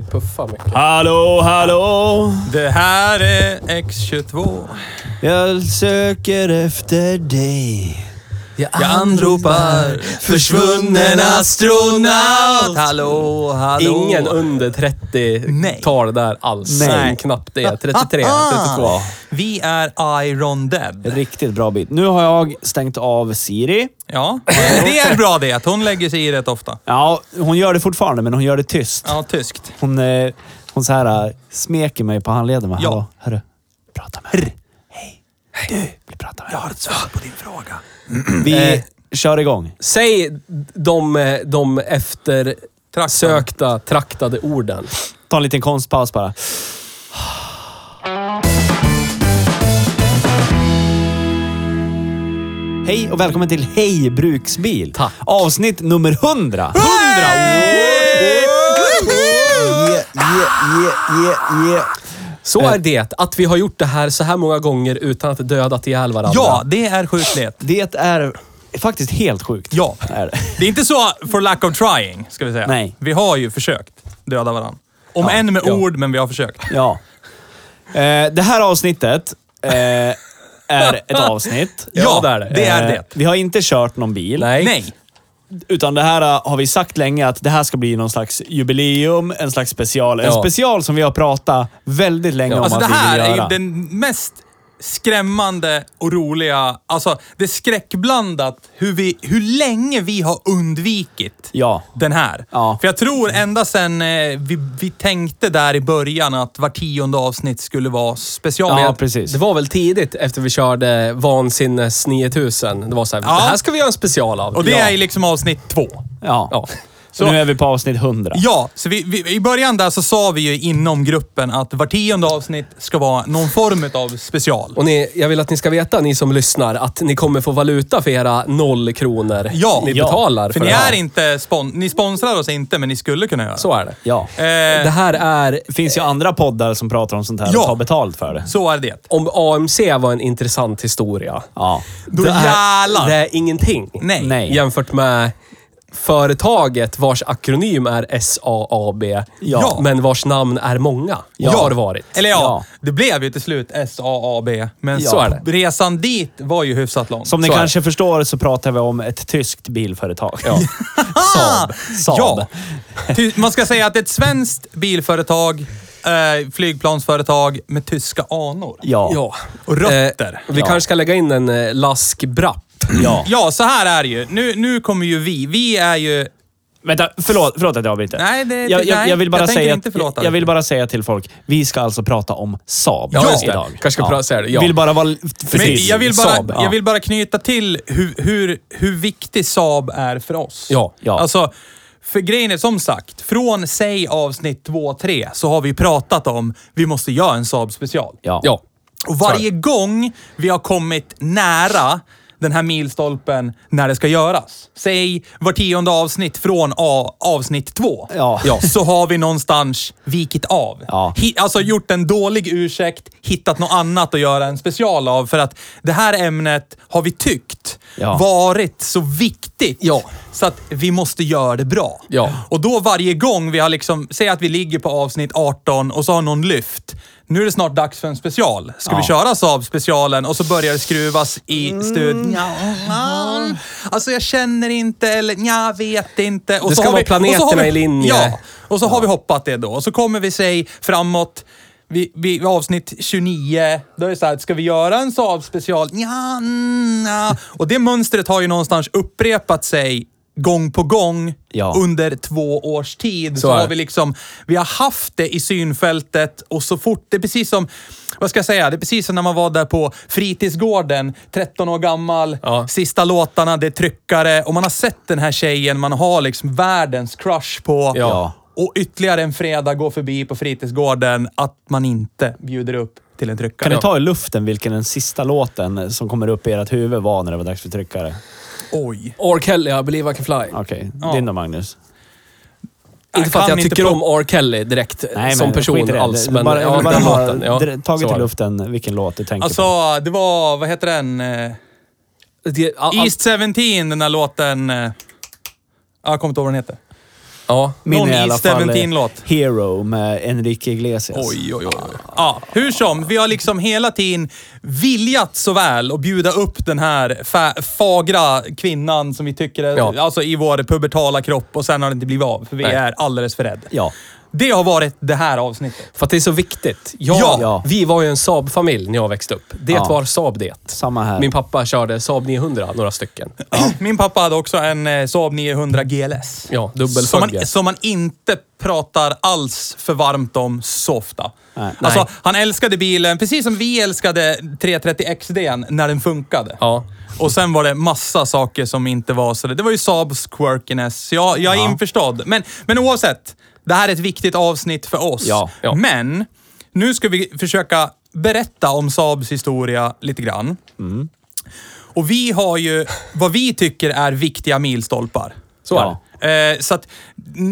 Vi puffar mycket. Hallå, hallå! Det här är X22. Jag söker efter dig. Jag Jag anropar försvunnen astronaut. Hallå, hallå. Ingen under 30 Nej. tar det där alls. Nej. Knappt det. 33, 32. Vi är Iron Dead. Riktigt bra bit. Nu har jag stängt av Siri. Ja, det är bra det. Hon lägger sig i rätt ofta. Ja, hon gör det fortfarande, men hon gör det tyst. Ja, tyskt. Hon, eh, hon så här äh, smeker mig på handleden. Ja. Ja. Hallå, hörru. Prata med mig. Hej. Du, vill prata med mig. har ett svar på din fråga. Vi Eh. kör igång. Säg de, de eftersökta, traktade orden. Ta en liten konstpaus bara. Hej och välkommen till Hej Bruksbil. Tack. Avsnitt nummer 100. 100! Yeah, yeah, yeah, yeah, yeah. Så är det. Att vi har gjort det här så här många gånger utan att dödat ihjäl varandra. Ja, det är sjuklighet. Det är faktiskt helt sjukt. Ja. Är det. Det är inte så for lack of trying, ska vi säga. Nej. Vi har ju försökt döda varandra. Om Ja, än med ja. ord, men vi har försökt. Ja. Eh, det här avsnittet eh, är ett avsnitt. Ja, det är det. det är Eh, det. Vi har inte kört någon bil. Nej. Nej. Utan det här eh, har vi sagt länge att det här ska bli någon slags jubileum, en slags special. En Ja. special som vi har pratat väldigt länge om Alltså att det här vi vill är göra. ju den mest skrämmande och roliga... Alltså, det är skräckblandat hur, vi, hur länge vi har undvikit Ja. den här. Ja. För jag tror ända sen eh, vi, vi tänkte där i början att var tionde avsnitt skulle vara special. Ja, precis. Det var väl tidigt efter vi körde Vansinnes 9000. Det var så här, Ja. det här ska vi göra en special av. och det ja. är liksom avsnitt två. Ja. Ja. Så nu är vi på avsnitt 100. Ja, så vi, vi, i början där så sa vi ju inom gruppen att var tionde avsnitt ska vara någon form av special. Och ni, jag vill att ni ska veta, ni som lyssnar, att ni kommer få valuta för era noll kronor Ja, ni ja. betalar För för ni det här. är inte spon ni sponsrar oss inte, men ni skulle kunna göra Så är det. Ja. Eh, Det här är... Det finns ju andra poddar som pratar om sånt här Ja. och tar betalt för det. så är det. Om AMC var en intressant historia. Ja. Då det, är, jävlar. det är ingenting. Nej. Nej. Jämfört med företaget vars akronym är SAAB, Ja. men vars namn är många. Ja. Har varit. Eller ja, Ja. det blev ju till slut SAAB. Men Så är det. resan dit var ju hyfsat lång. Som ni Så är kanske förstår så pratar vi om ett tyskt bilföretag. Ja. Saab. Saab. Ja. Man ska säga att det är ett svenskt bilföretag, eh, flygplansföretag med tyska anor. Ja. ja. Och rötter. Eh, vi Ja. kanske ska lägga in en eh, lask brapp. Ja. Ja, så här är det ju. Nu, nu kommer ju vi. Vi är ju... Vänta, förlåt, förlåt att jag avbryter. Nej, det- jag, jag, jag vill bara jag säga inte förlåta jag, jag vill bara säga till folk, vi ska alltså prata om Saab Ja, just det. idag. Kanske ska prata- säga det, ja. Vill bara vara Men precis. jag, vill bara, Saab, ja. jag vill bara knyta till hur, hur, hur viktig Saab är för oss. Ja, ja. Alltså, för grejen är som sagt, från säg avsnitt 2-3 så har vi pratat om vi måste göra en Saab special. Ja. Ja. Och varje gång vi har kommit nära den här milstolpen när det ska göras. Säg var tionde avsnitt från A, avsnitt två. Ja. Ja. Så har vi någonstans vikit av. Ja. Hi, alltså gjort en dålig ursäkt, hittat något annat att göra en special av. För att det här ämnet har vi tyckt Ja. varit så viktigt. Ja. Så att vi måste göra det bra. Ja. Och då varje gång vi har liksom, säg att vi ligger på avsnitt 18 och så har någon lyft. Nu är det snart dags för en special. Ska vi köra Saab-specialen och så börjar det skruvas i Mm. studion. Ja, alltså jag känner inte eller jag vet inte. Och Det så ska har vara vi, och så har planeterna vi, i linje. Ja, och så har vi hoppat det då. Och så kommer vi sig framåt vi, vi, avsnitt 29, då är det så här, ska vi göra en Saab special? Ja, mm, ja. Och det mönstret har ju någonstans upprepat sig gång på gång Ja. under två års tid. Så, Så har vi liksom, vi har haft det i synfältet och så fort, det är precis som, vad ska jag säga, det är precis som när man var där på fritidsgården, 13 år gammal, Ja. sista låtarna, det är tryckare och man har sett den här tjejen, man har liksom världens crush på. Ja. Och ytterligare en fredag går förbi på fritidsgården att man inte bjuder upp till en tryckare. Kan ni ta i luften vilken den sista låten som kommer upp i ert huvud var när det var dags för tryckare? Oj. R. Kelly, I believe I can fly. Okej, Ja. din då Magnus? Inte för att kan jag inte tycker om R. Kelly direkt Nej, som person skit i det. alls. Det- Men bara, ja, bara den låten. Ja, så i det. luften vilken låt du tänker på. Alltså, det var, vad heter den? Eh, Det, all, all, East 17, den där låten. eh, Jag kommer inte ihåg vad den heter. Ja. Min någon är i alla fall, 17-låt. Hero med Enrique Iglesias. Oj, oj, oj. Ja, hur som, vi har liksom hela tiden viljat så väl att bjuda upp den här fa- fagra kvinnan som vi tycker är, Ja. alltså i vår pubertala kropp och sen har det inte blivit av, för vi Nej. är alldeles för rädda. Ja. Det har varit det här avsnittet. För att det är så viktigt. Jag, Ja. Ja. Vi var ju en Saab-familj när jag växte upp. Det Ja. var Saab det. Samma här. Min pappa körde Saab 900, några stycken. Min pappa hade också en eh, Saab 900 GLS. Ja, dubbelfugge. man, som man inte pratar alls för varmt om så ofta. Nej. Alltså, han älskade bilen, precis som vi älskade 330 XD när den funkade. Ja. Och sen var det massa saker som inte var så. Det var ju Saabs quirkiness. Jag, jag är Ja. införstådd. Men, men oavsett, det här är ett viktigt avsnitt för oss. Ja. Ja. Men, nu ska vi försöka berätta om Saabs historia lite grann. Och vi har ju vad vi tycker är viktiga milstolpar. Så är det. Eh, så att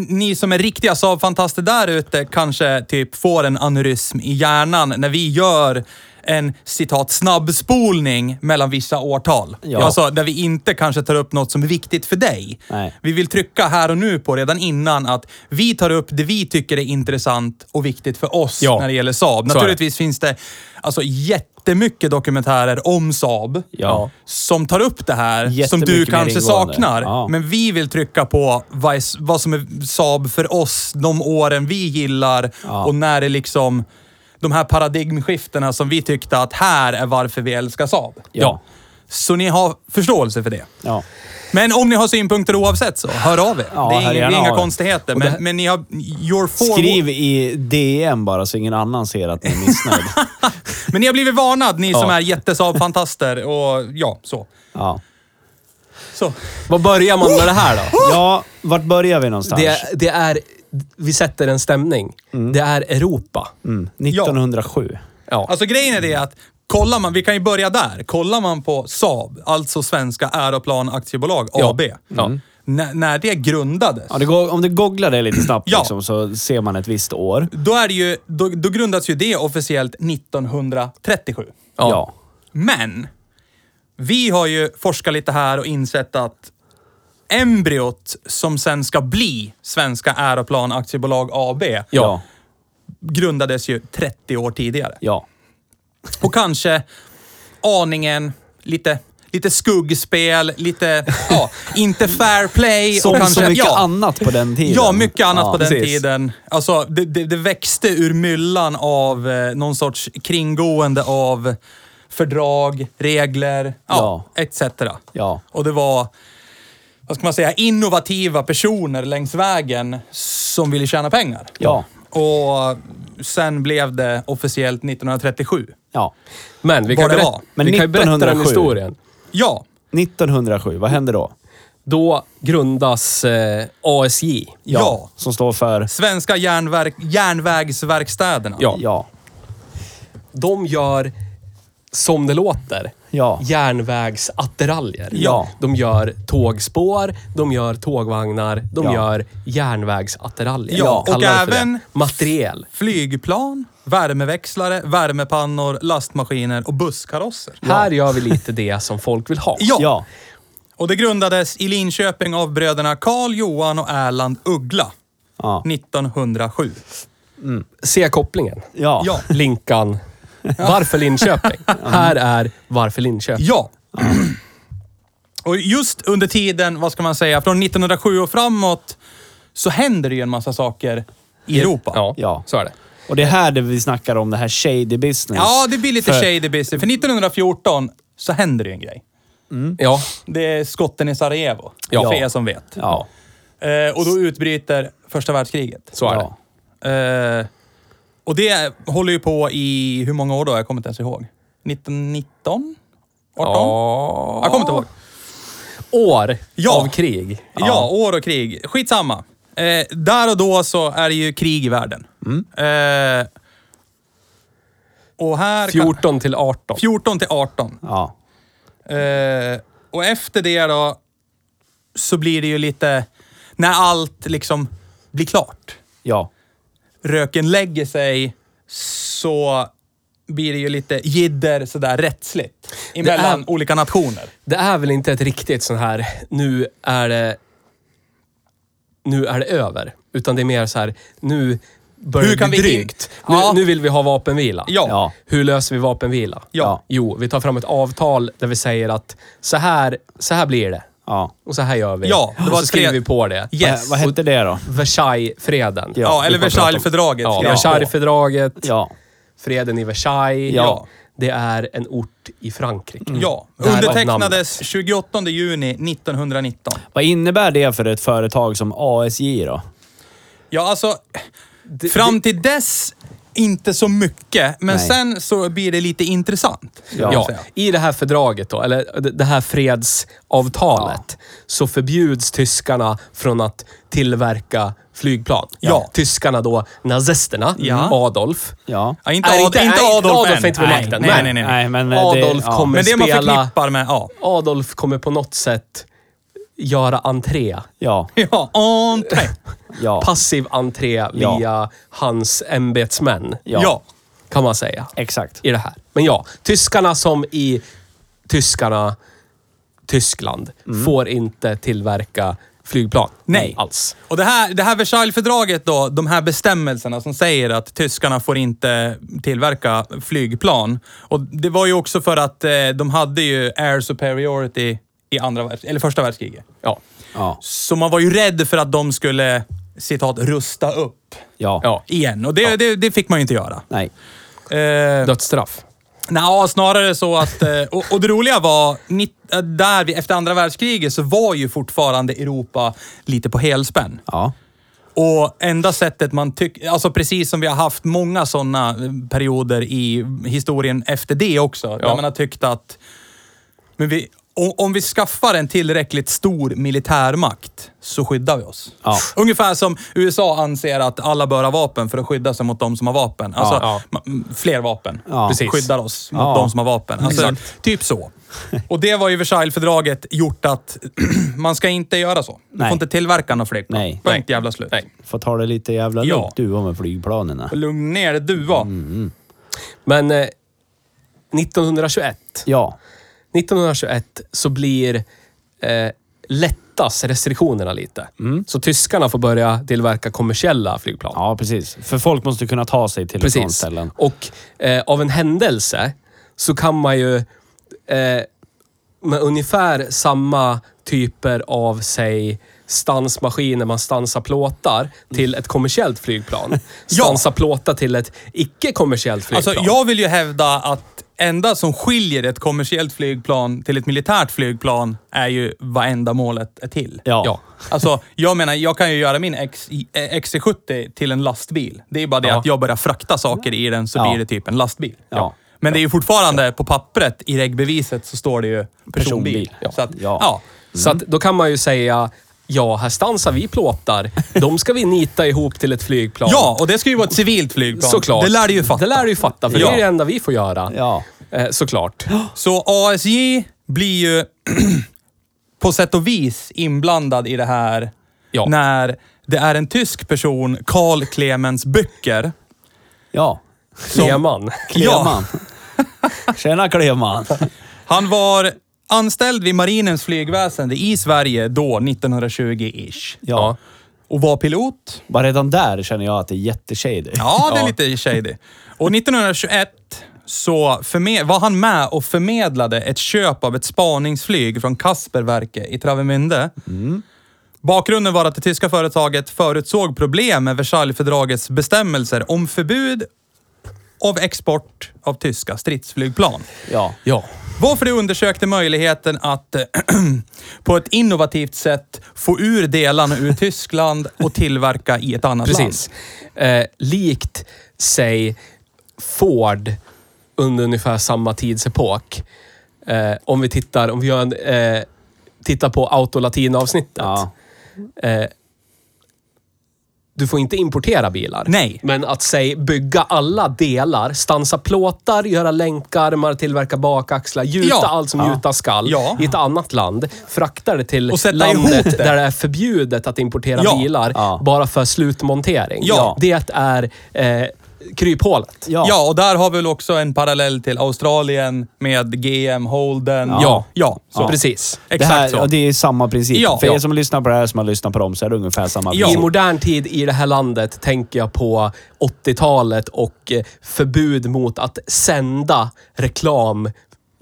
ni som är riktiga Saab-fantaster där ute kanske typ får en aneurysm i hjärnan när vi gör en citat snabbspolning mellan vissa årtal. Ja. Alltså där vi inte kanske tar upp något som är viktigt för dig. Nej. Vi vill trycka här och nu på redan innan att vi tar upp det vi tycker är intressant och viktigt för oss Ja. när det gäller Saab. Naturligtvis finns det alltså jättemycket dokumentärer om Saab Ja. som tar upp det här som du kanske saknar. Ja. Men vi vill trycka på vad, vad som är Saab för oss, de åren vi gillar och när det liksom de här paradigmskiftena som vi tyckte att här är varför vi älskar Saab. Ja. Så ni har förståelse för det. Ja. Men om ni har synpunkter oavsett så, hör av er. Ja, det är, inga, det är inga er. konstigheter. Men, men ni har... Your forward, Skriv i DM bara så ingen annan ser att ni är missnöjd. Men ni har blivit varnad, ni Ja. som är jättesaab-fantaster. Och ja, så. Ja. så. Var börjar man med det här då? ja, vart börjar vi någonstans? Det, det är... Vi sätter en stämning. Det är Europa. Mm, 1907. Ja. Alltså grejen är det att kollar man, vi kan ju börja där. Kollar man på Saab, alltså Svenska Aeroplan Aktiebolag Ja. AB. Ja. När, när det grundades, Ja, det går, om du googlar det lite snabbt Ja. liksom, så ser man ett visst år. då, är det ju, då, då grundas ju det officiellt 1937. Ja. Ja. Men vi har ju forskat lite här och insett att embryot som sen ska bli Svenska Aeroplan Aktiebolag AB Ja. grundades ju 30 år tidigare. Ja. Och kanske aningen lite, lite skuggspel, lite, ja, inte fair play. Som och kanske, så mycket ja, annat på den tiden. Ja, mycket annat Ja. på den precis. tiden. Alltså, det, det, det växte ur myllan av eh, någon sorts kringgående av fördrag, regler, ja, etc. Ja. Och det var, vad ska man säga, innovativa personer längs vägen som ville tjäna pengar. Ja. Och sen blev det officiellt 1937. Ja. Men vi kan, Vad det berätta, var. Men vi kan ju berätta den 1907. historien. Ja, 1907, vad hände då? Då grundas eh, ASJ. Ja. Som står för... Svenska järnverk, järnvägsverkstäderna. Ja. Ja. De gör, som det låter, Ja. järnvägsattiraljer. Ja. De gör tågspår, de gör tågvagnar, de Ja. gör järnvägsattiraljer. Ja, och även- Materiel. Flygplan, värmeväxlare, värmepannor, lastmaskiner och busskarosser. Här gör vi lite det som folk vill ha. Ja. Ja. Och det grundades i Linköping av bröderna Karl Johan och Erland Uggla Ja. 1907. Se kopplingen. Ja. Ja. Linkan. Varför Linköping? Här är Varför Linköping. Ja. Och just under tiden, vad ska man säga, från 1907 och framåt så händer det ju en massa saker i Europa. Ja, Ja. så är det. Och det är här det vi snackar om, det här shady business. Ja, det blir lite För- shady business. För 1914 så händer det ju en grej. Ja. Det är skotten i Sarajevo. Ja. För er som vet. Ja. Eh, och då utbryter första världskriget. Så är Ja. det. Eh, och det håller ju på i, hur många år då? Jag kommer inte ens ihåg. 1919? 18? Ja. Jag kommer inte ihåg. År Ja. av krig. Ja. år och krig. Skitsamma. Eh, där och då så är det ju krig i världen. Eh, och här... kan- 14 till 18. 14 till 18. Ja. Eh, och efter det då så blir det ju lite... När allt liksom blir klart. Ja. Röken lägger sig så blir det ju lite jidder sådär rättsligt. Emellan är- olika nationer. Det är väl inte ett riktigt sån här, nu är det... Nu är det över. Utan det är mer så här, nu börjar Hur det bli vi- drygt. Nu, Ja. nu vill vi ha vapenvila. Ja. Ja. Hur löser vi vapenvila? Ja. Jo, vi tar fram ett avtal där vi säger att så här, så här blir det. Ja. Och så här gör vi. Ja, det och var så skriver vi på det. Yes. Vad hette det då? Versailles-freden. Ja, Ja, eller. Versailles-fördraget. Ja. Versailles-fördraget, Ja. freden i Versailles. Ja. Det är en ort i Frankrike. Ja, Därav undertecknades 28 juni 1919. Vad innebär det för ett företag som ASJ då? Ja, alltså... fram till dess inte så mycket, men Nej. sen så blir det lite intressant. Ja, säga. I det här fördraget då, eller det- här fredsavtalet, så förbjuds tyskarna från att tillverka flygplan. Ja. Tyskarna då, nazisterna, Ja. Adolf. Ja. Ja, inte, Nej, Ad, inte- inte nej, Adolf, Adolf än. är inte på Nej, makten, Nej, men- nej, nej. Nej, men det, Adolf ja. kommer Men det man spela... förknippar med... Ja. Adolf kommer på något sätt göra entré. Ja. Ja, entré. Ja. Passiv entré Ja. via hans ämbetsmän, Ja. Ja. kan man säga. Exakt. i det här. Men ja, tyskarna som i tyskarna, Tyskland, får inte tillverka flygplan. Nej. Alls. Och det här, det här Versailles-fördraget då, de här bestämmelserna som säger att tyskarna får inte tillverka flygplan. Och det var ju också för att eh, de hade ju air superiority i andra världs, eller första världskriget. Ja. Ja. Så man var ju rädd för att de skulle, citat, rusta upp Ja. Ja. igen. Och det, det, det fick man ju inte göra. Nej. Eh, Dödsstraff. Nja, snarare så att... eh, Och, och det roliga var, eh, där vi, efter andra världskriget så var ju fortfarande Europa lite på helspänn. Ja. Och enda sättet man tycker... Alltså precis som vi har haft många sådana perioder i historien efter det också. Där Ja. man har tyckt att... Men vi, om, om vi skaffar en tillräckligt stor militärmakt så skyddar vi oss. Ja. Ungefär som USA anser att alla bör ha vapen för att skydda sig mot de som har vapen. Alltså, Ja. m- fler vapen. Ja. Precis. Skyddar oss mot Ja. de som har vapen. Alltså, typ så. Och det var ju Versailles-fördraget gjort att man ska inte göra så. Du Nej. får inte tillverka några flygplan. Nej. Punkt jävla slut. Nej. Får ta det lite jävla Ja. lugnt du med flygplanen. Lugn ner dig duva. Men eh, 1921, Ja. 1921 så blir eh, lättas restriktionerna lite. Så tyskarna får börja tillverka kommersiella flygplan. Ja, precis. För folk måste kunna ta sig till och från Precis. ställen. Och eh, av en händelse så kan man ju eh, med ungefär samma typer av, säg, stansmaskiner, man stansar plåtar till ett kommersiellt flygplan. Ja. Stansa plåtar till ett icke-kommersiellt flygplan. Alltså, jag vill ju hävda att enda som skiljer ett kommersiellt flygplan till ett militärt flygplan är ju vad ändamålet är till. Ja. Ja. Alltså, jag menar, jag kan ju göra min X, eh, XC70 till en lastbil. Det är bara det Ja. att jag börjar frakta saker i den så Ja. blir det typ en lastbil. Ja. Men det är ju fortfarande på pappret, i regbeviset, så står det ju personbil. Personbil. Ja. Så att, Ja. ja. Så att, då kan man ju säga, ja, här stansar vi plåtar. De ska vi nita ihop till ett flygplan. Ja, och det ska ju vara ett civilt flygplan. Såklart. Det lär du ju fatta. Det lär du ju fatta, för Ja. det är det enda vi får göra. Ja. Eh, såklart. Så ASJ blir ju på sätt och vis inblandad i det här Ja. när det är en tysk person, Karl Clemens Böcker. Ja. Kleman. Kleman. Tjena Kleman. Han var anställd vid marinens flygväsende i Sverige då, 1920-ish. Ja. Och var pilot. Bara redan där känner jag att det är jätteshady. Ja, det är Ja. lite shady. Och 1921 så var han med och förmedlade ett köp av ett spaningsflyg från Kasperverke i Travemünde. Bakgrunden var att det tyska företaget förutsåg problem med Versaillesfördragets bestämmelser om förbud av export av tyska stridsflygplan. Ja. Ja. Varför det undersökte möjligheten att eh, på ett innovativt sätt få ur delarna ur Tyskland och tillverka i ett annat Precis. Eh, likt, säg, Ford under ungefär samma tidsepok. Eh, om vi tittar, om vi gör en, eh, tittar på Autolatin-avsnittet. Ja. Eh, du får inte importera bilar. Nej. Men att säg bygga alla delar, stansa plåtar, göra länkarmar, tillverka bakaxlar, gjuta Ja. allt som Ja. gjuta skall Ja. i ett annat land, frakta det till landet det. där det är förbjudet att importera bilar bara för slutmontering. Det är eh, kryphålet. Ja. Ja, och där har vi väl också en parallell till Australien med GM, Holden. Ja. ja så. Precis. Det, Exakt här, så. det är samma princip. Ja. För er Ja. som lyssnar på det här, som har lyssnat på dem, så är det ungefär samma Ja. I princip. modern tid i det här landet tänker jag på 80-talet och eh, förbud mot att sända reklam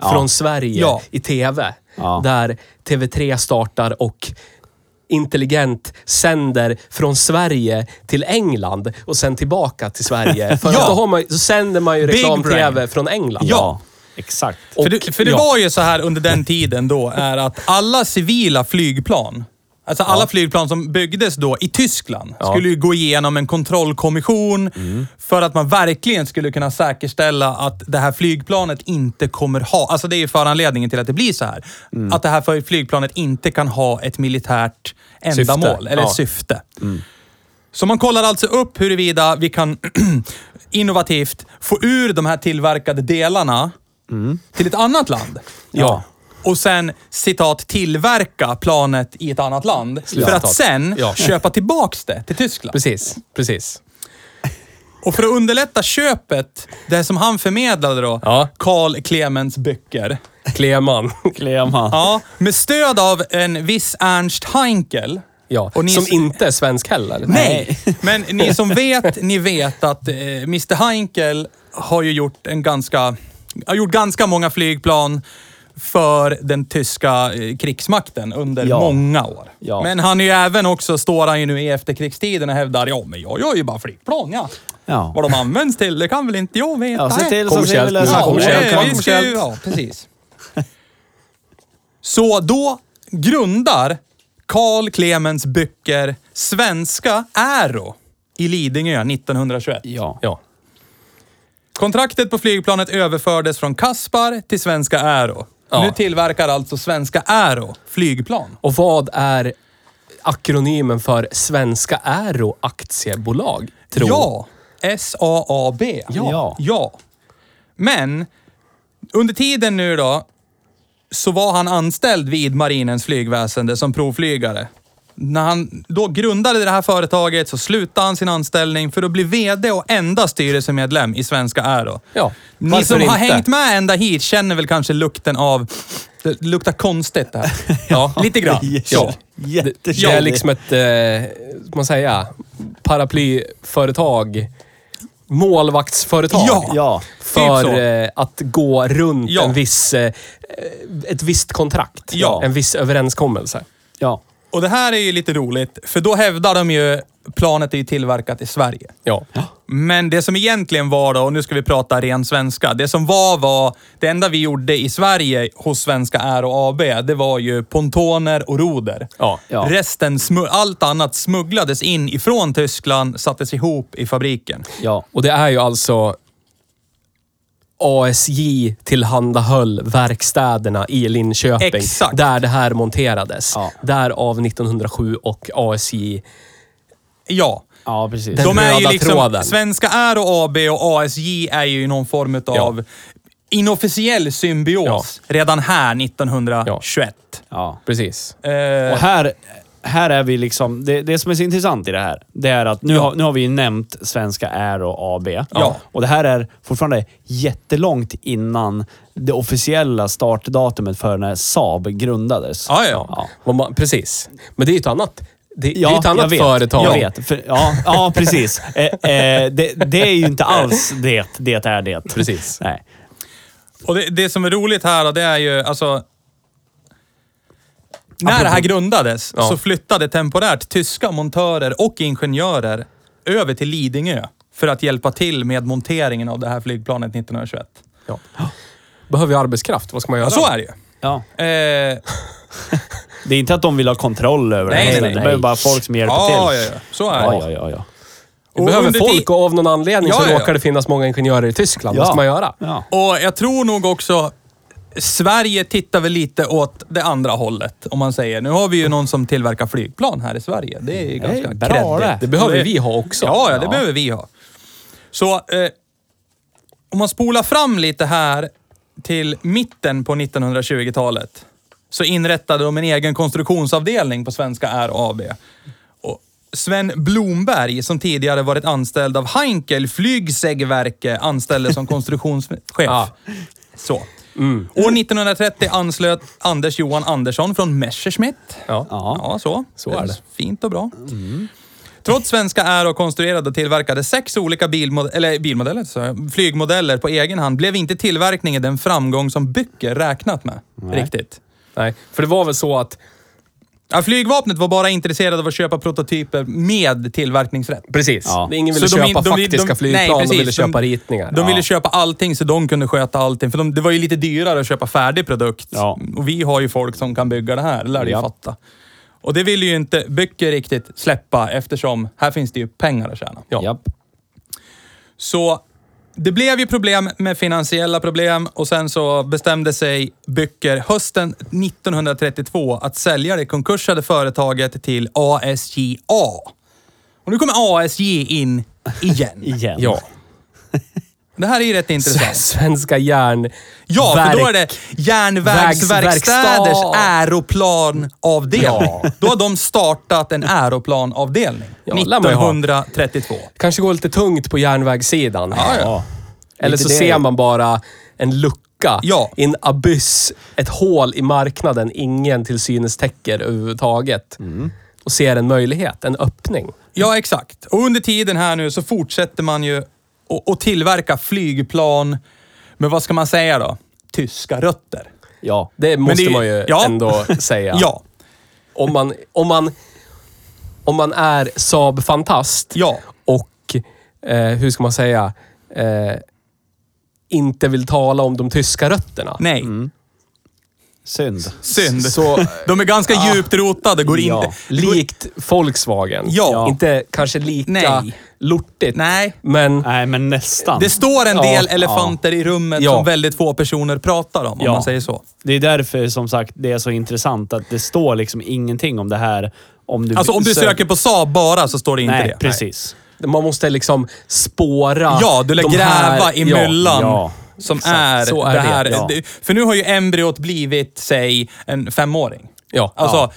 Ja. från Sverige Ja. i TV. Ja. Där TV3 startar och intelligent sänder från Sverige till England och sen tillbaka till Sverige. För Ja. då har man, så sänder man ju reklam-TV från England. Ja, exakt. Och- För det, för det ja. var ju så här under den tiden då, är att alla civila flygplan, alltså alla flygplan som byggdes då i Tyskland, Ja. skulle ju gå igenom en kontrollkommission för att man verkligen skulle kunna säkerställa att det här flygplanet inte kommer ha, alltså det är ju föranledningen till att det blir så här, att det här flygplanet inte kan ha ett militärt ändamål Syfte. eller Ja. syfte. Så man kollar alltså upp huruvida vi kan innovativt få ur de här tillverkade delarna till ett annat land. Ja. Och sen, citat, tillverka planet i ett annat land. För Slutcitat. att sen Ja. köpa tillbaks det till Tyskland. Precis, precis. Och för att underlätta köpet, det som han förmedlade då, Ja. Karl Clemens Böcker. Kleman. Kleman. Ja, med stöd av en viss Ernst Heinkel. Ja, Och ni- som inte är svensk heller. Nej, men ni som vet, ni vet att eh, Mr Heinkel har ju gjort en ganska, har gjort ganska många flygplan för den tyska eh, krigsmakten under Ja. många år. Ja. Men han är ju även också, står han ju nu i efterkrigstiden och hävdar, ja men jag gör ju bara flygplan ja. Ja. Vad de används till, det kan väl inte jag veta. Ja, se till så ser vi lösa Ja, Ja, kommersiellt, det- kommersiellt. vi ska ju- ja, precis. Så då grundar Carl Clemens Böcker Svenska Aero i Lidingö 1921. Ja. Ja. Kontraktet på flygplanet överfördes från Kaspar till Svenska Aero. Ja. Nu tillverkar alltså Svenska Aero flygplan. Och vad är akronymen för Svenska Aero Aktiebolag? Tror. Ja, SAAB. Ja. ja. Men under tiden nu då, så var han anställd vid marinens flygväsende som provflygare. När han då grundade det här företaget så slutade han sin anställning för att bli VD och enda styrelsemedlem i Svenska Aero. Ja, Ni som har inte? hängt med ända hit känner väl kanske lukten av... Det luktar konstigt det här. Ja, Lite grann. Ja. Ja. Det Jättekändigt. är liksom ett, eh, man säga, paraplyföretag. Målvaktsföretag. Ja. Ja. För Typ eh, att gå runt Ja. en viss, eh, ett visst kontrakt. Ja. En viss överenskommelse. Ja. Och det här är ju lite roligt, för då hävdar de ju planet är ju tillverkat i Sverige. Ja. Men det som egentligen var då, och nu ska vi prata ren svenska. Det som var var, det enda vi gjorde i Sverige hos Svenska Aero AB, det var ju pontoner och roder. Ja. Ja. Resten, allt annat smugglades in ifrån Tyskland, sattes ihop i fabriken. Ja. Och det är ju alltså ASJ tillhandahöll verkstäderna i Linköping. Exakt. Där det här monterades. Ja. Därav 1907 och ASJ. Ja. Ja, precis. Den De är ju liksom, tråden. Svenska Aero AB och ASJ är ju någon form av inofficiell symbios redan här 1921. Ja. Precis. Eh, Och här, här är vi liksom... Det, det som är så intressant i det här, det är att nu, Ja. har, nu har vi ju nämnt Svenska Aero AB. Ja. Och det här är fortfarande jättelångt innan det officiella startdatumet för när Saab grundades. ja, ja. Ja. Precis. Men det är ju ett annat, det, det är Ja, ett annat jag vet. företag. Jag vet. För, ja, ja, precis. Eh, eh, det, det är ju inte alls det. Det är det. Precis. Nej. Och det, det som är roligt här det är ju alltså... När det här grundades Ja. så flyttade temporärt tyska montörer och ingenjörer över till Lidingö för att hjälpa till med monteringen av det här flygplanet 1921. Ja. Behöver ju arbetskraft. Vad ska man göra? Ja, så är det ju. Ja. Eh, Det är inte att de vill ha kontroll över Nej, det. nej, nej. De behöver bara folk som hjälper ja, till. ja, ja, så är det. Ja, ja, ja, ja. Vi Och behöver under folk och av någon anledning Ja, så ja, ja. råkar det finnas många ingenjörer i Tyskland. Vad Ja. ska man göra? ja. Och jag tror nog också Sverige tittar väl lite åt det andra hållet, om man säger. Nu har vi ju någon som tillverkar flygplan här i Sverige. Det är ju ganska bra det. Det behöver vi ha också. Ja, ja, det Ja. behöver vi ha. Så eh, om man spolar fram lite här till mitten på 1920-talet så inrättade de en egen konstruktionsavdelning på Svenska R AB. Och Sven Blomberg, som tidigare varit anställd av Heinkel Flygsägverke, anställdes som konstruktionschef. Ja. Så. År 1930 anslöt Anders Johan Andersson från Messerschmitt. Ja. Ja. Ja, så. Så är det. Fint och bra. Trots Svenska är och konstruerade och tillverkade sex olika bilmod- eller bilmodeller, så, flygmodeller på egen hand blev inte tillverkningen den framgång som Böcker räknat med. Riktigt. Nej, för det var väl så att... Ja, flygvapnet var bara intresserade av att köpa prototyper med tillverkningsrätt. Precis. Ja. Ingen ville Så de- köpa de- de- faktiska de- flygplan, nej, de precis. ville köpa De- ritningar. De Ja. ville köpa allting så de kunde sköta allting. För de, det var ju lite dyrare att köpa färdig produkt. Ja. Och vi har ju folk som kan bygga det här, det lär du Ja. fatta. Och det ville ju inte Böcker riktigt släppa eftersom här finns det ju pengar att tjäna. Ja. Så det blev ju problem med finansiella problem och sen så bestämde sig Böcker hösten 1932 att sälja det konkursade företaget till ASJA. Och nu kommer ASJ in igen. Igen. Ja. Det här är ju rätt intressant. Svenska järn... Ja, för då är det verk- Järnvägsverkstäders aeroplanavdelning. Ja. Då har de startat en aeroplanavdelning. Ja, lär man ju ha. 1932. Kanske går lite tungt på järnvägssidan. Ja, ja. Eller så det. ser man bara en lucka Ja. en abyss, ett hål i marknaden ingen till synes täcker överhuvudtaget. Mm. Och ser en möjlighet, en öppning. Ja, exakt. Och under tiden här nu så fortsätter man ju att- att tillverka flygplan med, vad ska man säga då? Tyska rötter. Ja. Det måste det- man ju ja. ändå säga. Ja, Om, man, om, man, om man är Saab-fantast ja. och, eh, hur ska man säga, eh, inte vill tala om de tyska rötterna. Nej. Mm. Synd. Synd. Så De är ganska djupt rotade. Går Ja. inte... går- likt Volkswagen. Ja. Inte kanske lika Nej. lortigt. Nej. Men Nej, men nästan. Det står en Ja, del elefanter i rummet Ja. som väldigt få personer pratar om, om Ja. man säger så. Det är därför som sagt det är så intressant att det står liksom ingenting om det här. Om du Alltså om du söker på Saab bara så står det inte Nej, det. precis. man måste liksom spåra Ja, du lär gräva här, i ja, myllan. Ja. Som Exakt, är, så är det det, här. ja. Det- För nu har ju embryot blivit, säg, en femåring. Ja. Alltså,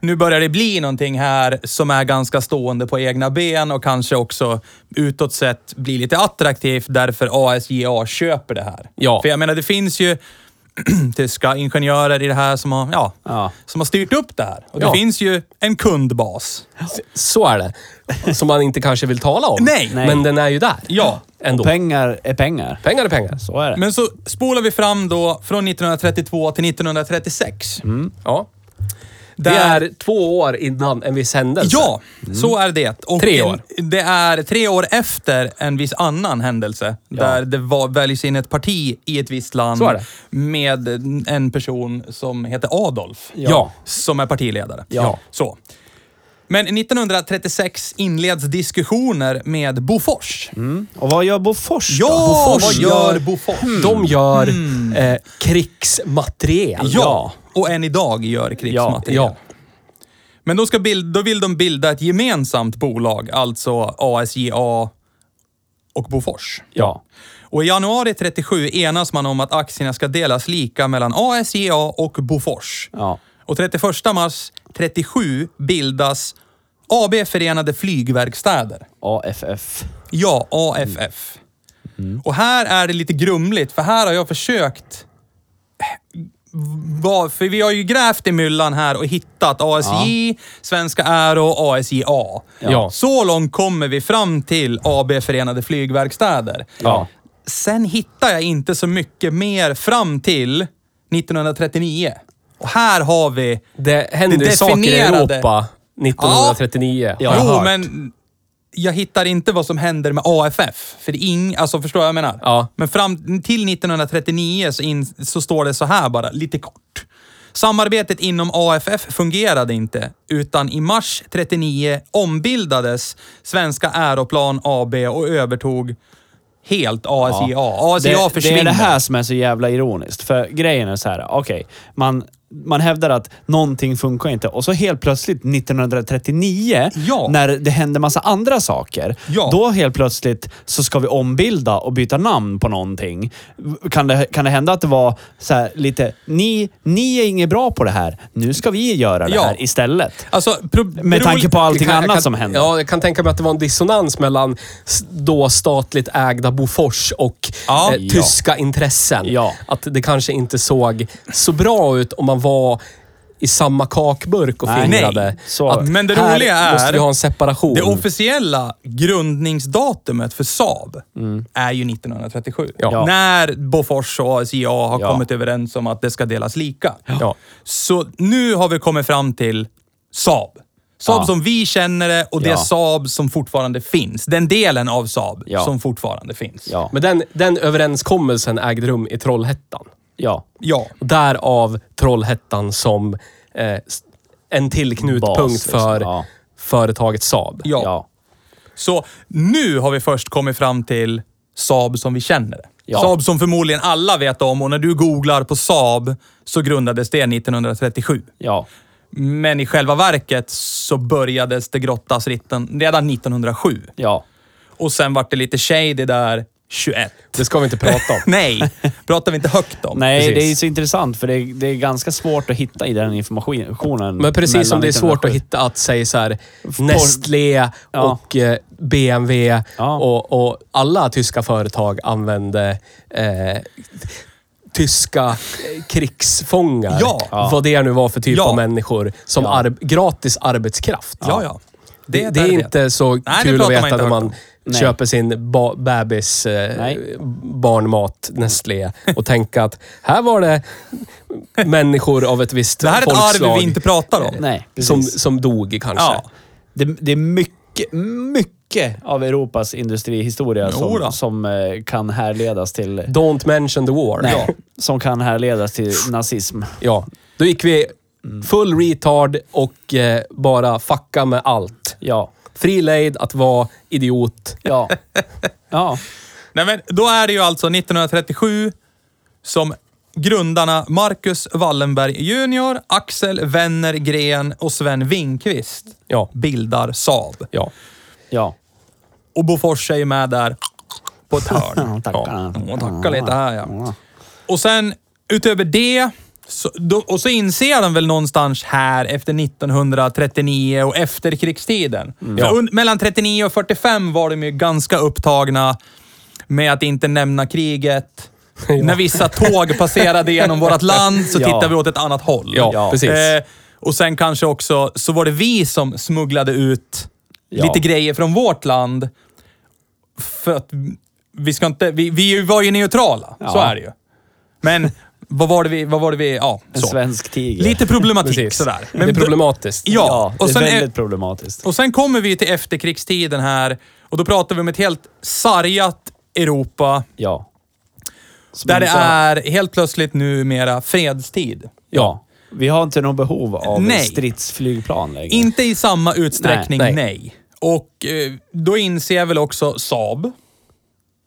nu börjar det bli någonting här som är ganska stående på egna ben och kanske också utåt sett blir lite attraktivt därför ASJA köper det här. Ja. För jag menar, det finns ju tyska ingenjörer i det här som har, ja, Ja. som har styrt upp det här. Och det Ja. finns ju en kundbas. Så är det. Som man inte kanske vill tala om. Nej. Nej. Men den är ju där. Ja. Ändå. Pengar är pengar. Pengar är pengar. Så är det. Men så spolar vi fram då från 1932 till 1936. Ja. Där- Det är två år innan en viss händelse. Ja, så är det. Och Tre en- år. Det är tre år efter en viss annan händelse. Där det var, väljs in ett parti i ett visst land Så är det. med en person som heter Adolf. Ja. Som är partiledare. Ja. Så. Men 1936 inleds diskussioner med Bofors. Och vad gör Bofors då? Ja, Bofors vad gör Bofors? De gör eh, krigsmateriel. Ja, och än idag gör krigsmateriel. Ja. Men då, ska bild, då vill de bilda ett gemensamt bolag, alltså ASJA och Bofors. Ja. Och i januari 37 enas man om att aktierna ska delas lika mellan ASJA och Bofors. Ja. Och 31 mars 37 bildas AB Förenade Flygverkstäder. AFF. Ja, AFF. Och här är det lite grumligt, för här har jag försökt... Vad- För vi har ju grävt i myllan här och hittat ASJ, Svenska Aero och ASJA. Ja. Så långt kommer vi fram till AB Förenade Flygverkstäder. Ja. Sen hittar jag inte så mycket mer fram till 1939. Och här har vi... Det händer Det ju saker i definierade- Europa 1939. Ja. jo, hört. men jag hittar inte vad som händer med AFF. För det är ing, alltså förstår jag vad jag menar? Ja. Men fram till 1939 så, in, så står det så här bara, lite kort. Samarbetet inom AFF fungerade inte, utan i mars 39 ombildades Svenska Aeroplan AB och övertog helt ASIA. ASIA det, det försvinner. är det här som är så jävla ironiskt. För grejen är så här, okej, man, man hävdar att någonting funkar inte och så helt plötsligt 1939, Ja. när det hände massa andra saker, Ja. då helt plötsligt så ska vi ombilda och byta namn på någonting. Kan det, kan det hända att det var så här lite, ni, ni är inget bra på det här, nu ska vi göra det Ja. här istället. Alltså, Med tanke på allting kan- annat kan- som hände. Ja, jag kan tänka mig att det var en dissonans mellan då statligt ägda Bofors och eh, tyska intressen. Att det kanske inte såg så bra ut om man var i samma kakburk och Nej. fingrade. Nej. Så- Att Men det här roliga är- måste vi ha en separation. Det officiella grundningsdatumet för Saab Mm. är ju 1937. Ja. När Bofors och ASIA har Ja. kommit överens om att det ska delas lika. Ja. Så nu har vi kommit fram till Saab. Saab Ja. som vi känner det och det Ja. Saab som fortfarande finns. Den delen av Saab Ja. som fortfarande finns. Ja. Men den, den överenskommelsen ägde rum i Trollhättan. Ja. Ja. Därav Trollhättan som eh, en till knutpunkt Bas, för Ja. företaget Saab. Ja. ja. Så nu har vi först kommit fram till Saab som vi känner det. Ja. Saab som förmodligen alla vet om och när du googlar på Saab så grundades det 1937. ja. Men i själva verket så börjades det grottas redan 1907. ja. Och sen vart det lite shady där 21. Det ska vi inte prata om. Nej, pratar vi inte högt om. Nej, Precis. det är så intressant för det är, det är ganska svårt att hitta i den informationen. Men precis som det är svårt att 1907. hitta att säga så här, Nestlé och eh, BMW Ja. och, och alla tyska företag använde eh, tyska eh, krigsfångar. Ja. Vad det nu var för typ Ja. av människor. Som Ja. ar- gratis arbetskraft. Ja, ja. Det, är det är inte så det kul att man veta inte när man om. Nej. köper sin ba- bebis eh, barnmat Nestlé och tänka att här var det människor av ett visst Det här är ett folkslag arv vi inte pratar om. Nej, som, precis. som dog kanske. Ja. Det, det är mycket, mycket av Europas industrihistoria som, som eh, kan härledas till... Don't mention the war. Nej, Ja. som kan härledas till nazism. ja. Då gick vi full retard och eh, bara fucka med allt. Ja. Fri lejd att vara idiot. Ja. Ja. Nej, men då är det ju alltså 1937 som grundarna Marcus Wallenberg Junior, Axel Wenner Gren och Sven Winkvist Ja. bildar Saab. Ja. Ja. Och Bofors är ju med där på ett hörn. Tackar. Ja, tackar lite här ja. Och sen utöver det, så, då, och så inser de väl någonstans här efter 1939 och efterkrigstiden. För Ja. un, mellan 39 och 45 var de ju ganska upptagna med att inte nämna kriget. När vissa tåg passerade genom vårt land så Ja. tittade vi åt ett annat håll. Ja, Ja. precis. Eh, och sen kanske också, så var det vi som smugglade ut Ja. lite grejer från vårt land. För att vi ska inte, vi, vi var ju neutrala, så Ja. är det ju. Men vad var det vi, vad var det vi, ja, En så. svensk tiger. Lite problematik sådär. det är problematiskt. Ja, Ja, det och, är sen väldigt är, problematiskt. och sen kommer vi till efterkrigstiden här och då pratar vi om ett helt sargat Europa Ja. Som där det är helt plötsligt numera fredstid. Ja. Vi har inte något behov av Nej. stridsflygplan längre. Inte i samma utsträckning, nej. Nej. Och eh, då inser väl också Saab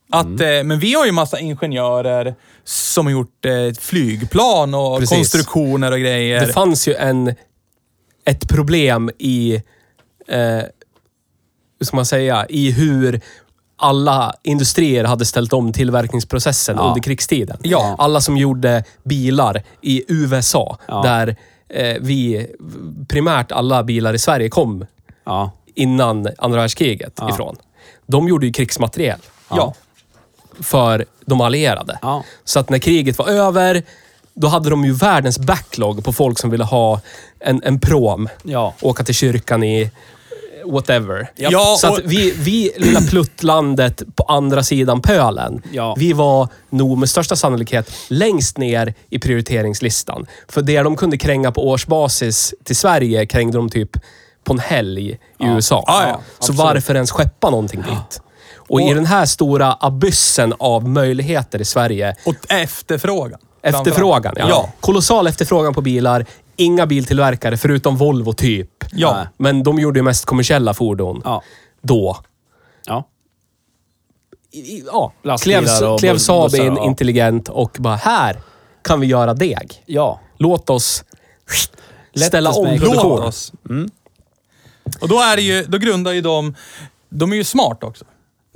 att, Mm. eh, men vi har ju massa ingenjörer som har gjort eh, flygplan och Precis. konstruktioner och grejer. Det fanns ju en, ett problem i, eh, hur ska man säga, i hur alla industrier hade ställt om tillverkningsprocessen Ja. under krigstiden. Ja. Alla som gjorde bilar i USA, Ja. där eh, vi, primärt alla bilar i Sverige kom innan andra världskriget ifrån. De gjorde ju krigsmateriel ja. För de allierade. Ja. Så att när kriget var över, då hade de ju världens backlog på folk som ville ha en, en prom. Ja. Åka till kyrkan i whatever. Ja, så och- att vi, vi, lilla pluttlandet på andra sidan pölen, Ja. vi var nog med största sannolikhet längst ner i prioriteringslistan. För det de kunde kränga på årsbasis till Sverige krängde de typ på en helg i USA. Ja, ja, så varför ens skeppa någonting dit? Och, i den här stora abyssen av möjligheter i Sverige, Och efterfrågan. efterfrågan. Ja. Ja. Kolossal efterfrågan på bilar. Inga biltillverkare förutom Volvo typ. Ja. Men de gjorde ju mest kommersiella fordon Ja. då. Ja. I- i- Ja, Lastbilar klev, Saab in ja. intelligent och bara här kan vi göra deg. Ja. Låt oss Lätt ställa om produktionen. oss. Och då är det ju, då grundar ju de, de är ju smart också.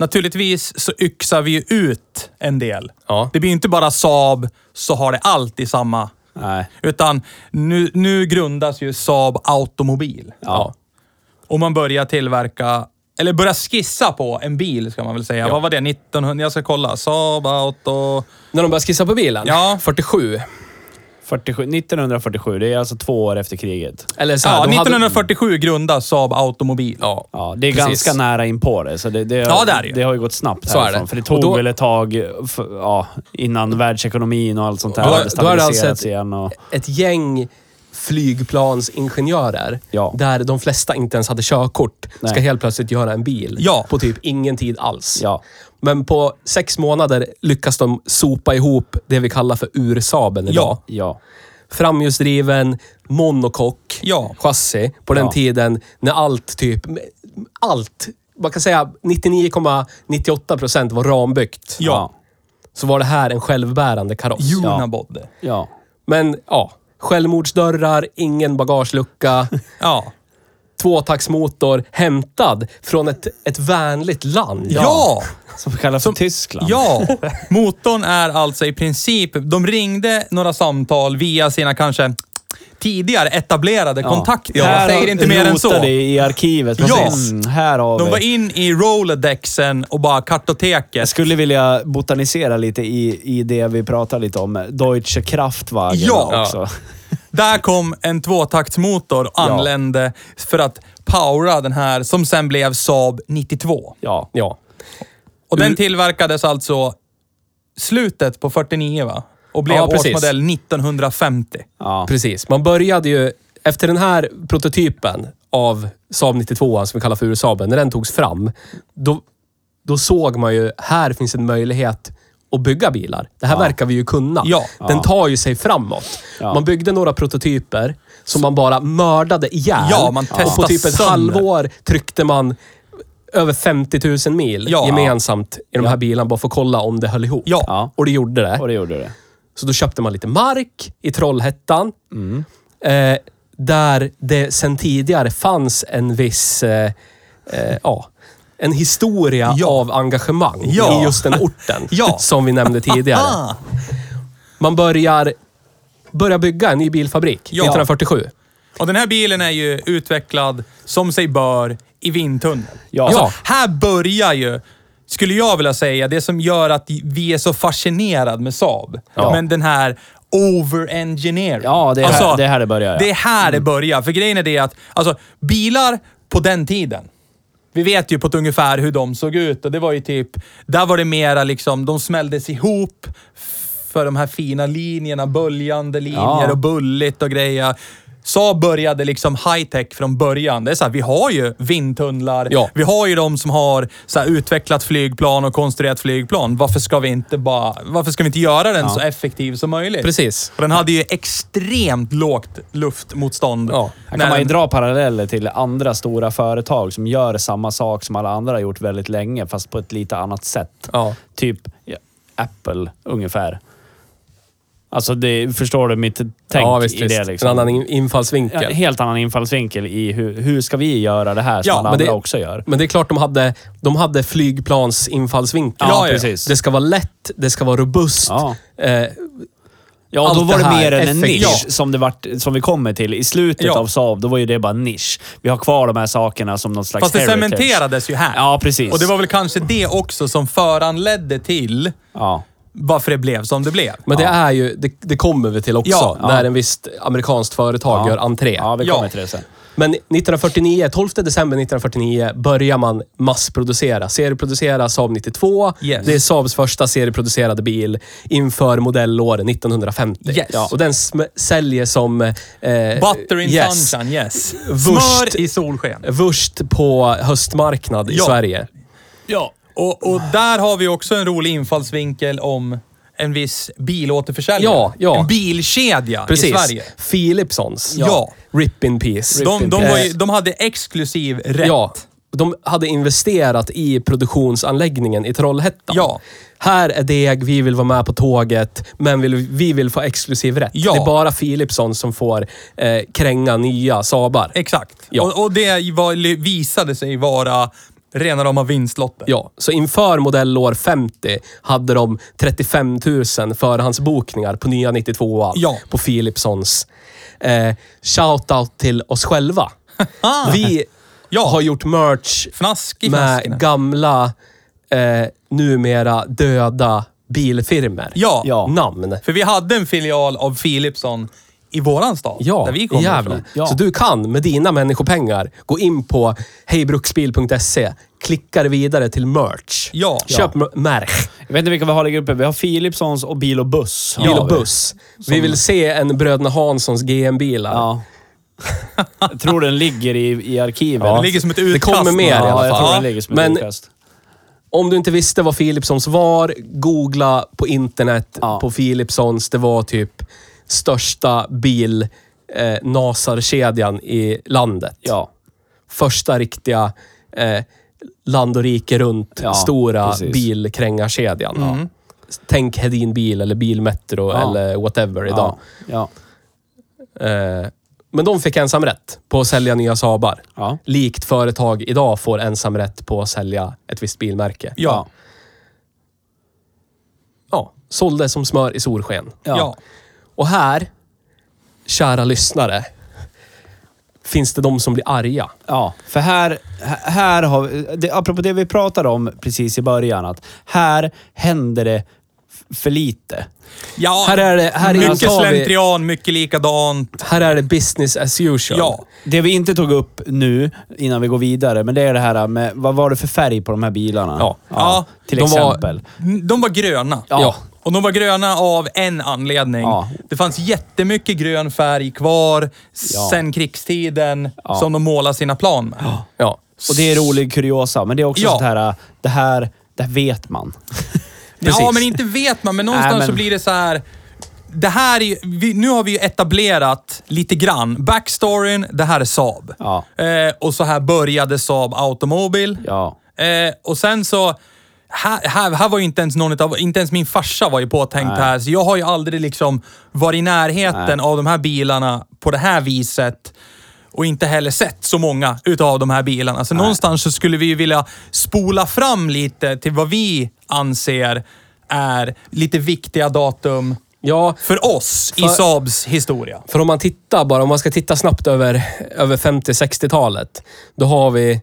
Naturligtvis så yxar vi ju ut en del. Ja. Det blir inte bara Saab, så har det alltid samma. Nej. Utan nu, nu grundas ju Saab Automobil. Ja. Och man börjar tillverka, eller börjar skissa på en bil ska man väl säga. Ja. Vad var det? 1900? Jag ska kolla. Saab Auto... När de började skissa på bilen? Ja. 47. 47, 1947, det är alltså två år efter kriget. Eller så här, Ja, de hade- 1947 grundas Saab Automobil. Ja. Ja, det är Precis. ganska nära in på det. Så det, det, Ja, det är det det har ju gått snabbt Så är härifrån. det. För det tog då- väl ett tag f- ja, innan världsekonomin och allt sånt där Då- hade då är det alltså stabiliserats ett- igen. Och, Ett gäng flygplansingenjörer, Ja. där de flesta inte ens hade körkort, ska Nej. helt plötsligt göra en bil Ja. på typ ingen tid alls. ja. Men på sex månader lyckas de sopa ihop det vi kallar för ursabeln idag. Ja. Ja. Framhjulsdriven monocoque Ja. chassi på den Ja. tiden när allt typ... Allt. Man kan säga 99,98 procent var rambyggt. Ja. Så var det här en självbärande kaross. Unabodde. Ja. Men ja, självmordsdörrar, ingen bagagelucka, Ja. tvåtaktsmotor hämtad från ett, ett vänligt land. Ja! Som kallas för Tyskland. Ja! Motorn är alltså i princip... De ringde några samtal via sina kanske tidigare etablerade kontakter. Jag Här säger inte mer än så. rotade i arkivet. Ja. Mm, här har De vi. var in i Rolodexen och bara Jag kartoteket. skulle vilja botanisera lite i, i det vi pratar lite om. Deutsche Kraftwagen Ja. också. Där kom en tvåtaktsmotor och anlände för att powera den här som sen blev Saab 92. Ja. Ja. Och den tillverkades alltså slutet på 49 va? Och blev Ja, årsmodell 1950. Ja. Precis. Man började ju... Efter den här prototypen av Saab 92, som vi kallar för USA-Saaben, när den togs fram, då, då såg man ju, här finns en möjlighet att bygga bilar. Det här verkar vi ju kunna. Ja. Den tar ju sig framåt. Ja. Man byggde några prototyper som man bara mördade ihjäl. Ja, man Och på testade typ ett sönder. halvår tryckte man över 50 000 mil Ja. gemensamt i de här bilarna bara för att kolla om det höll ihop. Ja. Ja. Och det gjorde det. Och det gjorde det. Så då köpte man lite mark i Trollhättan. Mm. Eh, där det sen tidigare fanns en viss, eh, eh, ja, en historia Ja. av engagemang Ja. i just den orten. Ja. Som vi nämnde tidigare. Ah, Man börjar, börjar bygga en ny bilfabrik Ja. 1947. och den här bilen är ju utvecklad som sig bör i vindtunnel. Ja. Alltså. Här börjar ju, skulle jag vilja säga, det som gör att vi är så fascinerade med Saab. Ja. Men den här over-engineering. Ja, det är, här, det är här det börjar. Ja. Det är här det börjar. För grejen är det att, alltså, bilar på den tiden, vi vet ju på ett ungefär hur de såg ut och det var ju typ, där var det mera liksom, de smälldes ihop för de här fina linjerna, böljande linjer Ja. och bulligt och grejer. Saab började liksom high-tech från början. Det är så här, vi har ju vindtunnlar. Ja. Vi har ju de som har så här, utvecklat flygplan och konstruerat flygplan. Varför ska vi inte bara... Varför ska vi inte göra den så effektiv som möjligt? Precis. Och den hade ju extremt lågt luftmotstånd. Ja. Här kan man ju den- dra paralleller till andra stora företag som gör samma sak som alla andra har gjort väldigt länge, fast på ett lite annat sätt. Ja. Typ ja, Apple, ungefär. Alltså, det, förstår du mitt tänk ja, visst, i det? Liksom? En annan in- infallsvinkel. Ja, helt annan infallsvinkel i hur, hur ska vi göra det här som Ja, alla men det- andra också gör. Men det är klart de hade, de hade flygplansinfallsvinkel. Ja, ja. precis. Det ska vara lätt, det ska vara robust. Ja. Eh, Ja, Allt då var det det mer än en nisch som, det vart, som vi kommer till. I slutet Ja. av Saab, då var ju det bara en nisch. Vi har kvar de här sakerna som någon slags Fast det heritage. cementerades ju här. Ja, precis. Och det var väl kanske det också som föranledde till Ja. Varför det blev som det blev. Men det är ju, det, det kommer vi till också, Ja, ja. när en visst amerikanskt företag gör entré. Ja, vi Ja. kommer till det sen. Men 1949, 12 december 1949 börjar man massproducera. Serieproducera Saab 92. Yes. Det är Saabs första serieproducerade bil inför modellåret 1950. Yes. Ja. Och den sm- säljer som... Eh, Butter in yes, sunshine, yes. Wurst. Smör i solsken. Vurst på höstmarknad i Ja. Sverige. Ja. Och, och där har vi också en rolig infallsvinkel om en viss bilåterförsäljare. Ja, ja. En bilkedja Precis. i Sverige. Philipsons. Ja. Rip in peace. De, de, ju, de hade exklusiv rätt. Ja. De hade investerat i produktionsanläggningen i Trollhättan. Ja. Här är deg, vi vill vara med på tåget, men vill, vi vill få exklusiv rätt. Ja. Det är bara Philipsson som får eh, kränga nya Sabar. Exakt. Ja. Och, och det var, visade sig vara rena rama vinstlotten. Ja, så inför modellår 50 hade de 35 000 förhandsbokningar på nya 92 Ja. på Philipsons. Eh, Shoutout till oss själva. Vi Ja. har gjort merch Fnask med flaskorna. gamla, eh, numera döda bilfirmor. Ja. Ja. Namn. För vi hade en filial av Philipsson i våran stad. Ja, där vi kommer ifrån. Ja. Så du kan med dina människopengar gå in på hejbruksbil.se, klicka dig vidare till merch. Ja. Köp ja. merch. Jag vet inte vilka vi har i gruppen. Vi har Philipsons och Bil och Buss. Bil och vi. buss. Vi vill se en Bröderna Hanssons GM-bilar. Ja. Jag tror den ligger i, i arkiven. Ja. Det ligger som ett Det utkast. kommer mer i Ja, alla jag tror fall. den ligger som ett Men utkast. om du inte visste vad Philipsons var, googla på internet Ja. på Philipsons. Det var typ största bil eh, nasarkedjan i landet. Ja. Första riktiga eh, land och rike runt Ja, stora precis. bilkrängarkedjan. Ja. Tänk Hedin bil eller Bilmetro Ja. eller whatever idag. Ja. Ja. Eh, men de fick ensamrätt på att sälja nya Saabar. Ja. Likt företag idag får ensamrätt på att sälja ett visst bilmärke. Ja. Ja, sålde som smör i solsken. Ja. Ja. Och här, kära lyssnare, finns det de som blir arga. Ja, för här, här har vi, det, apropå det vi pratade om precis i början, att här händer det för lite. Ja, Här är det- här mycket vi- slentrian, mycket likadant. Här är det business as usual. Ja. Det vi inte tog upp nu, innan vi går vidare, men det är det här med vad var det för färg på de här bilarna? Ja. Ja, till de var- exempel. De var gröna. Ja. Och de var gröna av en anledning. Ja. Det fanns jättemycket grön färg kvar Ja. sen krigstiden Ja. som de målade sina plan med. ja. Och det är rolig kuriosa, men det är också Ja. sånt här, det här, det här vet man. Ja, men inte vet man, men någonstans Nej, men- så blir det så här. Det här är vi, nu har vi ju etablerat lite grann backstoryn. Det här är Saab. Ja. Eh, och så här började Saab Automobil. Ja. Eh, och sen så... Här, här, här var ju inte ens någon av, inte ens min farsa var ju påtänkt Nej. här. Så jag har ju aldrig liksom varit i närheten Nej. av de här bilarna på det här viset. Och inte heller sett så många utav de här bilarna. Så någonstans så skulle vi ju vilja spola fram lite till vad vi anser är lite viktiga datum ja, för oss i För- Saabs historia. för om man tittar bara, om man ska titta snabbt över, över 50-60-talet. Då har vi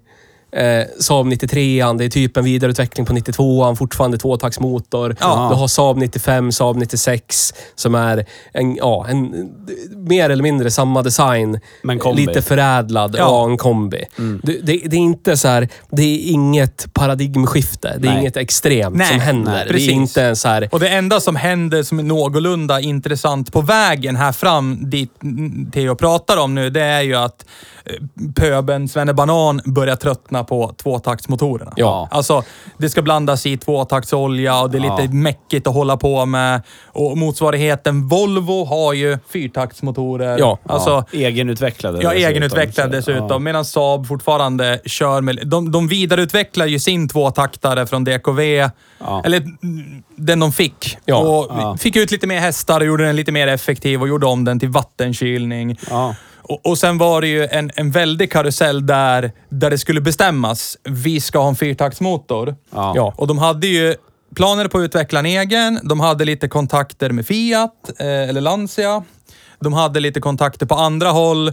eh, Saab 93 det är typ en vidareutveckling på 92an, fortfarande tvåtaktsmotor. Ja. Du har Saab 95, Saab 96 som är en, ja, en, mer eller mindre samma design. Men kombi. Lite förädlad, Ja. ja, en kombi. Det, det, det är inte så här, det är inget paradigmskifte. Det är Nej. inget extremt Nej, som händer. nej, det är inte en så här, Och det enda som händer som är någorlunda intressant på vägen här fram dit mm, Theo pratar om nu, det är ju att eh, pöben Banan börjar tröttna på tvåtaktsmotorerna. Ja. Alltså, det ska blandas i tvåtaktsolja och det är lite Ja. mäckigt att hålla på med. Och motsvarigheten Volvo har ju fyrtaktsmotorer. Ja. Alltså, ja. Egenutvecklade. Ja, dessutom. egenutvecklad dessutom. Ja. Medan Saab fortfarande kör med... De, de vidareutvecklar ju sin tvåtaktare från DKV. Ja. Eller den de fick. Ja. Och fick ut lite mer hästar och gjorde den lite mer effektiv och gjorde om den till vattenkylning. Ja. Och, och sen var det ju en, en väldig karusell där, där det skulle bestämmas. Vi ska ha en fyrtaktsmotor. Ja. ja. Och de hade ju planer på att utveckla en egen. De hade lite kontakter med Fiat, eh, eller Lancia. De hade lite kontakter på andra håll.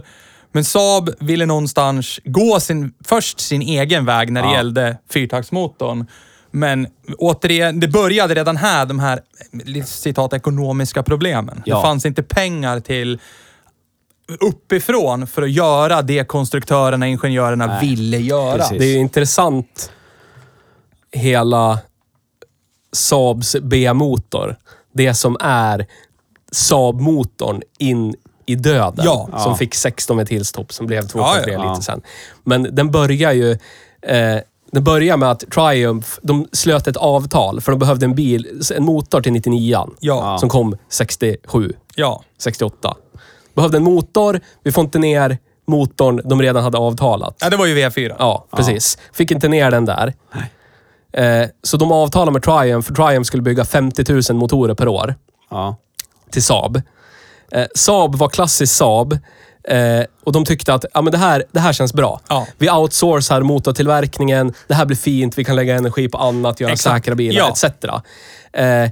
Men Saab ville någonstans gå sin, först sin egen väg när det Ja. gällde fyrtaktsmotorn. Men återigen, det började redan här, de här citat ekonomiska problemen. Ja. Det fanns inte pengar till uppifrån för att göra det konstruktörerna, ingenjörerna Nej, ville göra. precis. Det är ju intressant, hela Saabs B-motor. Det som är Saab-motorn in i döden. Ja. Som Ja. fick 16 med tillstopp, som blev 2,3 Ja, ja. lite sen. Men den börjar ju... Eh, den börjar med att Triumph, de slöt ett avtal för de behövde en bil, en motor till 99 Ja. Som kom 67, Ja. 68. Behövde en motor, vi får inte ner motorn de redan hade avtalat. ja, det var ju V4. Ja, precis. Fick inte ner den där. Eh, så de avtalade med Triumph, för Triumph skulle bygga 50 000 motorer per år Ja. till Saab. Eh, Saab var klassisk Saab. Eh, och de tyckte att ja, men det, här, det här känns bra. Ja. Vi outsourcar motortillverkningen. Det här blir fint. Vi kan lägga energi på annat, göra Exakt. säkra bilar Ja. etc. Eh,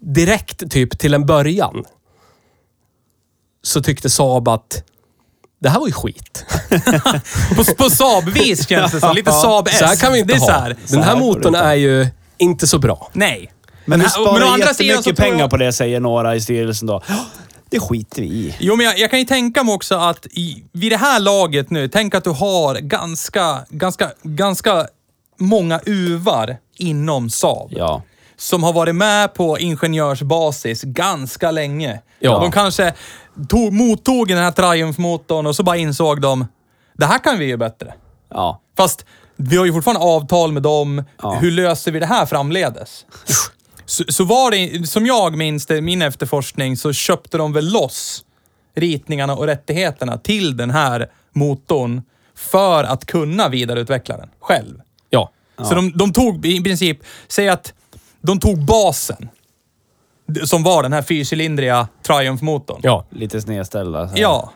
direkt, typ till en början, så tyckte Saab att det här var ju skit. På, på Saab-vis känns det som. Lite Saab S. Så här kan vi inte det är så ha. här. Den Så här motorn är ju inte så bra. Nej. Men här- sparar å andra sidan jättemycket så tror pengar jag- på det, säger några i styrelsen då. "Ja, Det skiter vi i. Jo, men jag, jag kan ju tänka mig också att i, vid det här laget nu, tänk att du har ganska, ganska, ganska många uvar inom Saab. Ja. Som har varit med på ingenjörsbasis ganska länge. Ja. De kanske tog, mottog den här Triumph-motorn och så bara insåg de, det här kan vi ju bättre. Ja. Fast vi har ju fortfarande avtal med dem. Ja. Hur löser vi det här framledes? Så, så var det, som jag minns det, min efterforskning, så köpte de väl loss ritningarna och rättigheterna till den här motorn för att kunna vidareutveckla den själv. Ja. Så de, de tog i princip, säg att de tog basen, som var den här fyrcylindriga Triumph-motorn. Ja. Lite snedställda. så. Ja.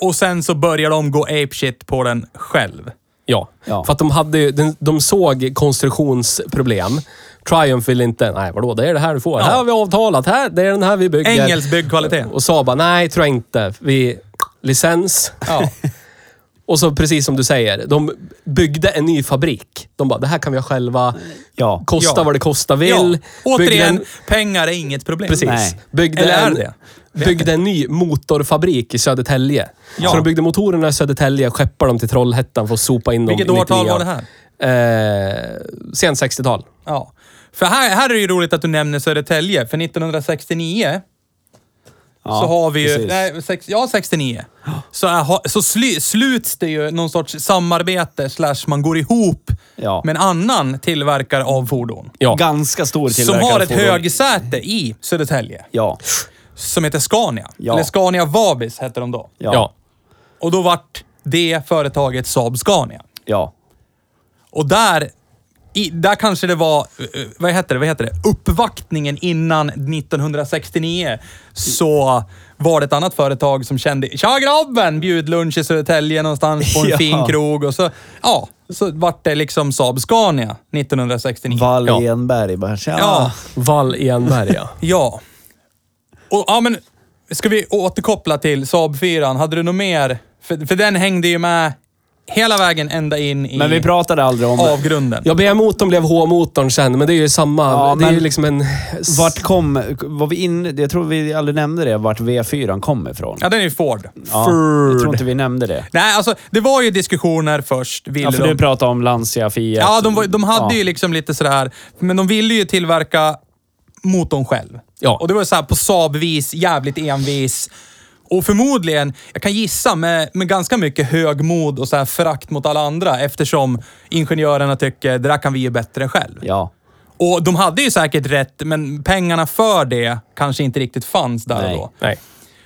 Och sen så börjar de gå apeshit på den själv. Ja. Ja. För att de, hade, de, de såg konstruktionsproblem. Triumph ville inte, nej vadå, det är det här du får. Ja. Här har vi avtalat, här, det är den här vi bygger. Engelsk byggkvalitet. Och Saab bara, nej tror jag inte. Vi, licens. Ja. Och så precis som du säger, de byggde en ny fabrik. De bara, det här kan vi ha själva. Ja. Kosta Ja. vad det kosta vill. Ja. Byggde Återigen, en- pengar är inget problem. Precis. Nej. Byggde, Eller är en, det? byggde en ny motorfabrik i Södertälje. Ja. Så de byggde motorerna i Södertälje, skeppade dem till Trollhättan för att sopa in dem Vilket i årtal 99. var det här? Eh, sent 60-tal. Ja. För här, här är det ju roligt att du nämner Södertälje, för 1969 Ja, så har vi ju... precis. Nej, sex, ja, 69. Så, är, ha- så sly, sluts det ju någon sorts samarbete slash man går ihop Ja. med en annan tillverkare av fordon. Ja. Ganska stor Som tillverkare har ett fordon. högsäte i Södertälje. Ja. Som heter Scania. Ja. Eller Scania Vabis hette de då. Ja. Ja. Ja. Och då vart det företaget Saab Scania. ja. Och där, i, där kanske det var, eh, vad heter det, vad heter det, uppvaktningen innan 1969. Så var det ett annat företag som kände, tja grabben, bjudlunch i Södertälje någonstans på en Ja. fin krog. Och så, ja, så vart det liksom Saab Scania 1969. Wallenberg bara, tja. Ja. Wall Enberg, ja. Ja. Och ja, men ska vi återkoppla till Saab 4? Hade du något mer? För, för den hängde ju med hela vägen ända in i Men vi pratade aldrig om... avgrunden. Ja, B-motorn blev H-motorn sen, men det är ju samma. Ja, det är men- ju liksom en... Vart kom... Var vi in, jag tror vi aldrig nämnde det, vart V4 kom ifrån. Ja, den är ju Ford. Ja, Ford. jag tror inte vi nämnde det. Nej, alltså det var ju diskussioner först. Ville Ja, för de... du pratade om Lancia, Fiat. Ja, de, var, de hade Ja. ju liksom lite sådär, men de ville ju tillverka motorn själv. Ja. Och det var så här på Saab-vis, jävligt envis. Och förmodligen, jag kan gissa, med, med ganska mycket högmod och så här förakt mot alla andra eftersom ingenjörerna tycker det där kan vi ju bättre själv. Ja. Och de hade ju säkert rätt, men pengarna för det kanske inte riktigt fanns där Nej. och då. Nej.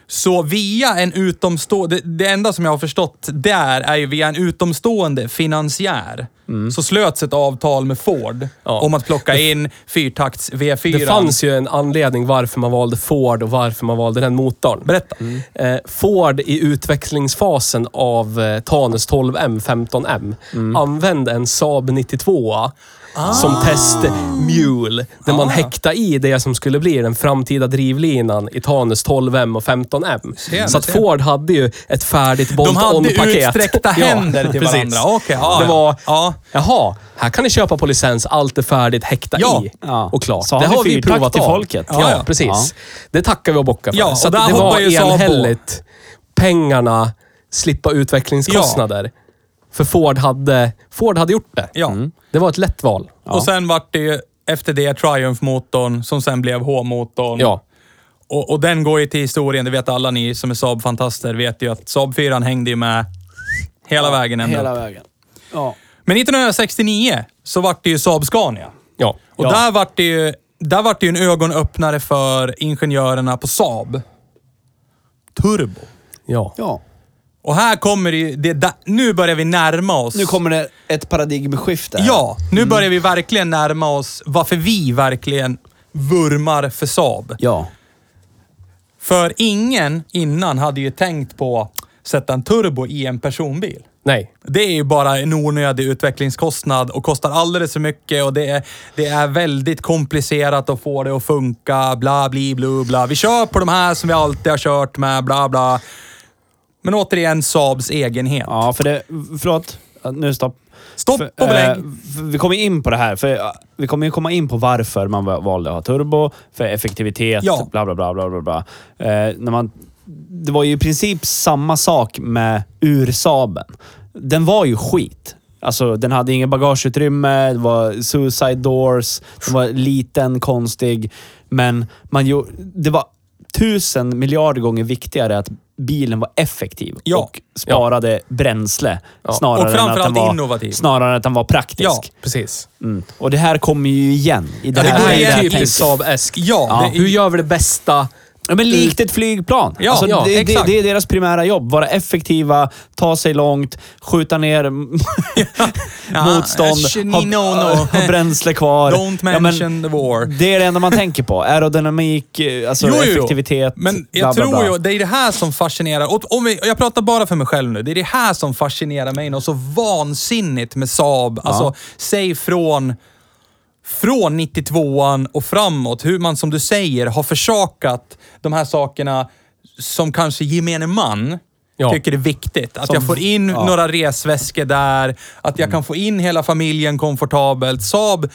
Så via en utomstående, det, det enda som jag har förstått där är ju via en utomstående finansiär. Så slöts ett avtal med Ford Mm. Ja. om att plocka in fyrtakts V4. Det fanns ju en anledning varför man valde Ford och varför man valde den motorn. Berätta. Eh, Ford i utvecklingsfasen av eh, Tanus 12M, 15M, Mm. använde en Saab 92 som testmule. Där man häktade i det som skulle bli den framtida drivlinan i Tanus 12M och 15M. Ser, så att ser. Ford hade ju ett färdigt De hade bolt-on-paket. utsträckta händer till varandra. Okej, ja, det ja. var, Ja. jaha, här kan ni köpa på licens, allt är färdigt, häkta Ja. i Ja. och klart. Så har det vi har vi provat till av. folket. Ja, Ja, ja. precis. Ja. Det tackar vi och bockar för. Ja, så det var enhälligt. Pengarna, slippa utvecklingskostnader. För Ford hade, Ford hade gjort det. Ja. Det var ett lätt val. Och sen vart det ju efter det Triumph-motorn som sen blev H-motorn. Ja. Och, och den går ju till historien, det vet alla ni som är Saab-fantaster, vet ju att Saab 4 hängde ju med hela vägen ända. Hela vägen. Ja. Men 1969 så vart det ju Saab Scania. Ja. Och Ja. där vart det ju där vart det ju en ögonöppnare för ingenjörerna på Saab. Turbo. Ja. ja. Och här kommer det ju... Det, där- nu börjar vi närma oss. Nu kommer det ett paradigmskifte. här. Ja, nu Mm. börjar vi verkligen närma oss varför vi verkligen vurmar för Saab. Ja. För ingen innan hade ju tänkt på att sätta en turbo i en personbil. Nej. Det är ju bara en onödig utvecklingskostnad och kostar alldeles för mycket och det är, det är väldigt komplicerat att få det att funka. Bla, bli, blu, bla. Vi kör på de här som vi alltid har kört med, bla, bla. Men återigen Saabs egenhet. Ja, för det... Förlåt. Nu stopp. Stopp För, och belägg. eh, vi kommer in på det här, för vi kommer ju komma in på varför man va- valde att ha turbo, för effektivitet, Ja. bla bla bla bla bla. bla. Eh, när man, det var ju i princip samma sak med ursaben. Den var ju skit. Alltså, den hade ingen bagageutrymme, det var suicide doors, den var liten, konstig. Men man gjorde, det var tusen miljarder gånger viktigare att bilen var effektiv Ja. och sparade bränsle. Ja. Snarare Och än att framförallt den var, innovativ. Snarare än att den var praktisk. Ja. Precis. Mm. Och det här kommer ju igen. I Ja, Det det här går igen. typiskt Saab-eskt. Ja, Ja. det, Hur gör vi det bästa? Ja, men likt ett flygplan. Ja, alltså, ja, det, det, exakt. det är deras primära jobb. Vara effektiva, ta sig långt, skjuta ner motstånd, sh- ha, no, no. ha bränsle kvar. Don't Ja, men mention the war. det är det enda man tänker på. Aerodynamik, eh, alltså Jo, jo, jo. effektivitet. Men jag bla, bla, tror ju, det är det här som fascinerar. Och om vi, jag pratar bara för mig själv nu. Det är det här som fascinerar mig något så vansinnigt med Saab. Alltså, säg från, från 92an och framåt. Hur man, som du säger, har försakat de här sakerna som kanske gemene man Ja. tycker är viktigt. Att Som- jag får in ja. några resväskor där, att jag kan få in hela familjen komfortabelt. Saab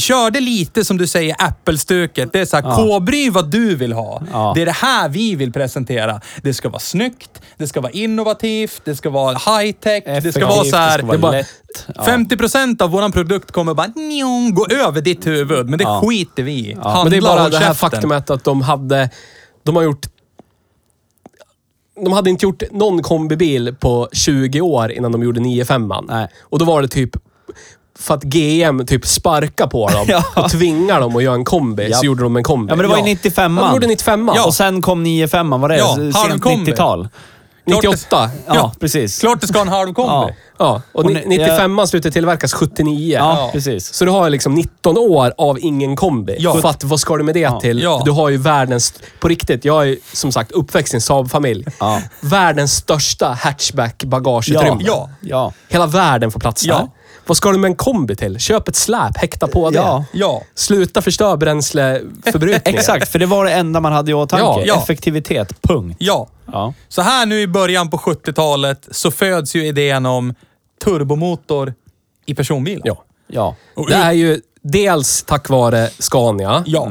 körde lite som du säger Apple-stuket. Det är så här, K-bry vad du vill ha. Ja. Det är det här vi vill presentera. Det ska vara snyggt, det ska vara innovativt, det ska vara high-tech, det ska vara så här... det ska vara lätt. Ja. 50% av våran produkt kommer bara njong, gå över ditt huvud, men det Ja. skiter vi i. Men det är bara det här käften. faktumet att de hade... De har gjort... De hade inte gjort någon kombibil på 20 år innan de gjorde 95 Nej. Och då var det typ... För att GM typ sparka på dem Ja. och tvinga dem att göra en kombi, Ja. så gjorde de en kombi. Ja, men det var ju Ja. 95 Ja, de gjorde 95 Ja. Och sen kom 95 vad var det? Ja, Sent halvkombi. 90-tal. Klart det- 98. Ja, Ja. precis. Klart det ska ha en halvkombi. Ja. Ja, och, Och ni- ni- 95 slutade tillverkas 79. Ja, Ja. precis. Så du har liksom 19 år av ingen kombi. Ja. För att, vad ska du med det Ja. till? Ja. Du har ju världens... På riktigt, jag är som sagt uppväxt i en Saab-familj. Ja. Världens största hatchback-bagageutrymme. Ja. Ja. Hela världen får plats Ja. där. Vad ska du med en kombi till? Köp ett släp, häkta på det. Ja. Ja. Sluta förstöra bränsleförbrukningen. Exakt, för det var det enda man hade i åtanke. Ja, ja. Effektivitet, punkt. Ja. Ja. Så här nu i början på 70-talet så föds ju idén om turbomotor i personbilar. Ja. Ja. Det är ju dels tack vare Scania Ja.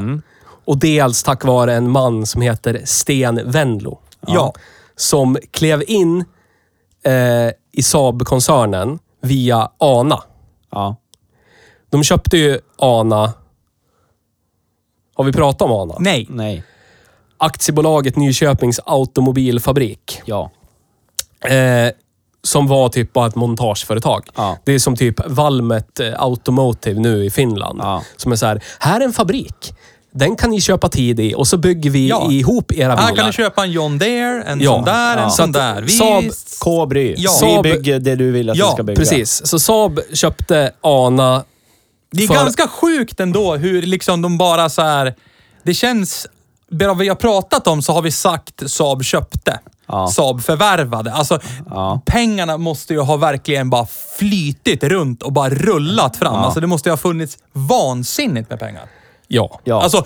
och dels tack vare en man som heter Sten Venlo. Ja. Som klev in eh, i Saab-koncernen via ANA. Ja. De köpte ju ANA... Har vi pratat om ANA? Nej. Nej. Aktiebolaget Nyköpings Automobilfabrik. Ja. Eh, som var typ bara ett montageföretag. Ja. Det är som typ Valmet eh, Automotive nu i Finland. Ja. Som är så här, här är en fabrik. Den kan ni köpa tid i och så bygger vi Ja. ihop era bilar. Här kan du köpa en John Deere, en Ja. sån där, Ja. en Så sån där. Vi... Saab- K-bry. Ja. Vi Saab- bygger det du vill att Ja, vi ska bygga. Precis. Så Saab köpte ANA. Det är för- ganska sjukt ändå hur liksom de bara så här. Det känns... Bara vi har pratat om så har vi sagt Saab köpte. Ja. Saab förvärvade. Alltså, Ja. pengarna måste ju ha verkligen bara flytit runt och bara rullat fram. Alltså, det måste ju ha funnits vansinnigt med pengar. Ja. Ja. Alltså,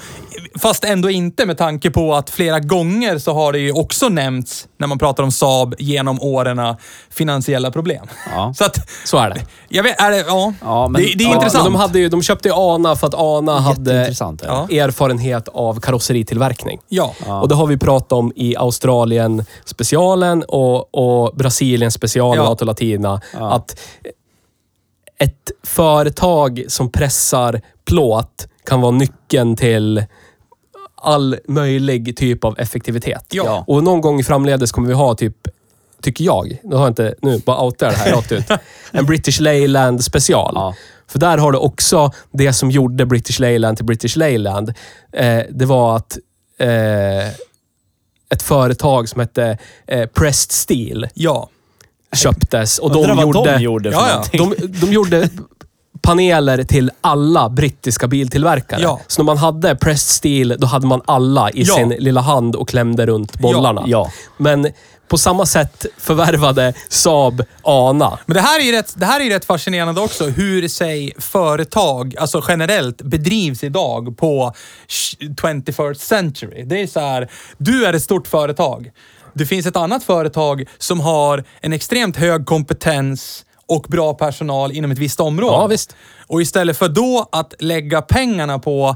fast ändå inte med tanke på att flera gånger så har det ju också nämnts, när man pratar om Saab genom åren, finansiella problem. Ja. Så att, Så är det. jag vet, är det, ja. Ja, men- det, det är ja, intressant. De, hade ju, de köpte ju ANA för att ANA hade erfarenhet av karosseritillverkning. Ja. Och det har vi pratat om i Australien specialen och, och Brasilien specialen, Ja. Auto Latina. Att ett företag som pressar plåt kan vara nyckeln till all möjlig typ av effektivitet. Ja. Och någon gång framledes kommer vi ha typ, tycker jag, nu har jag inte, nu bara outar det här rakt ut, en British Leyland special. Ja. För där har du också det som gjorde British Leyland till British Leyland. Eh, det var att eh, ett företag som hette eh, Pressed Steel Ja. köptes. Och de gjorde, de gjorde de, de gjorde paneler till alla brittiska biltillverkare. Ja. Så när man hade Pressed Steel, då hade man alla i Ja. sin lilla hand och klämde runt bollarna. Ja. Men på samma sätt förvärvade Saab ANA. Men det här är ju rätt, det här är rätt fascinerande också, hur sig företag, alltså generellt, bedrivs idag på 21st century. Det är så här, du är ett stort företag. Det finns ett annat företag som har en extremt hög kompetens och bra personal inom ett visst område. Ja, visst. Och istället för då att lägga pengarna på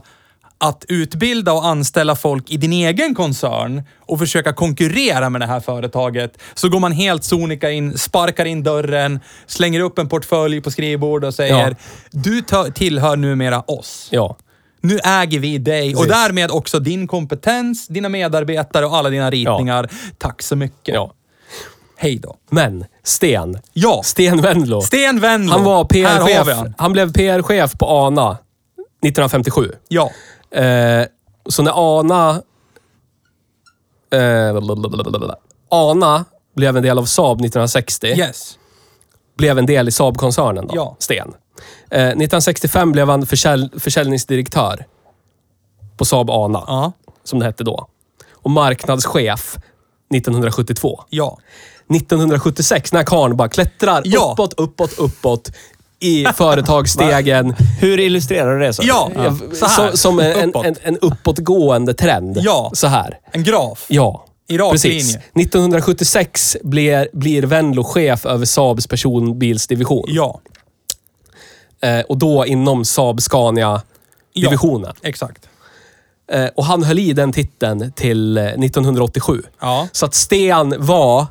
att utbilda och anställa folk i din egen koncern och försöka konkurrera med det här företaget, så går man helt sonika in, sparkar in dörren, slänger upp en portfölj på skrivbord och säger Ja. du tillhör numera oss. Ja. Nu äger vi dig och Precis. därmed också din kompetens, dina medarbetare och alla dina ritningar. Tack så mycket. ja. Hej då. Men Sten. Ja. Sten Wendlo. Sten Wendlo. Han var Här har vi PR-chef. han. Han blev PR-chef på ANA 1957. Ja. Eh, så när ANA... Eh, blablabla. ANA blev en del av Saab 1960. Yes. Blev en del i Saab-koncernen då, Ja. Sten. Eh, 1965 blev han försälj, försäljningsdirektör på Saab ANA, Ja. som det hette då. Och marknadschef 1972. Ja. 1976, när karln bara klättrar Ja. uppåt, uppåt, uppåt i företagsstegen. Hur illustrerar du det? Så? Ja. Så här. som, som en, Uppåt. en, en uppåtgående trend. Ja. Så här. En graf. Ja. I rak Precis. linje. 1976 blir, blir Venlo chef över Saabs personbilsdivision. Ja. Eh, och då inom Saab Scania-divisionen. Exakt. Eh, och han höll i den titeln till eh, 1987. Ja. Så att Sten var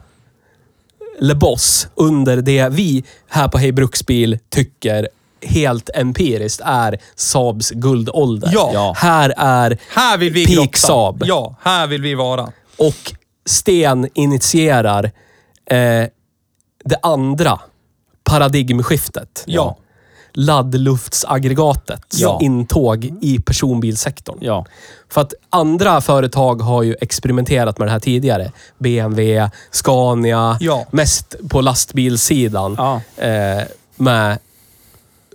Le Boss under det vi här på Hej Bruksbil tycker helt empiriskt är Saabs guldålder. Ja. Ja. Här är Här vill vi Peak grotta. Saab. Ja, här vill vi vara. Och Sten initierar eh, det andra paradigmskiftet. Ja. Laddluftsaggregatets Ja. intåg i personbilsektorn. Ja. För att andra företag har ju experimenterat med det här tidigare. BMW, Scania, Ja. mest på lastbilssidan. Ja. Eh, med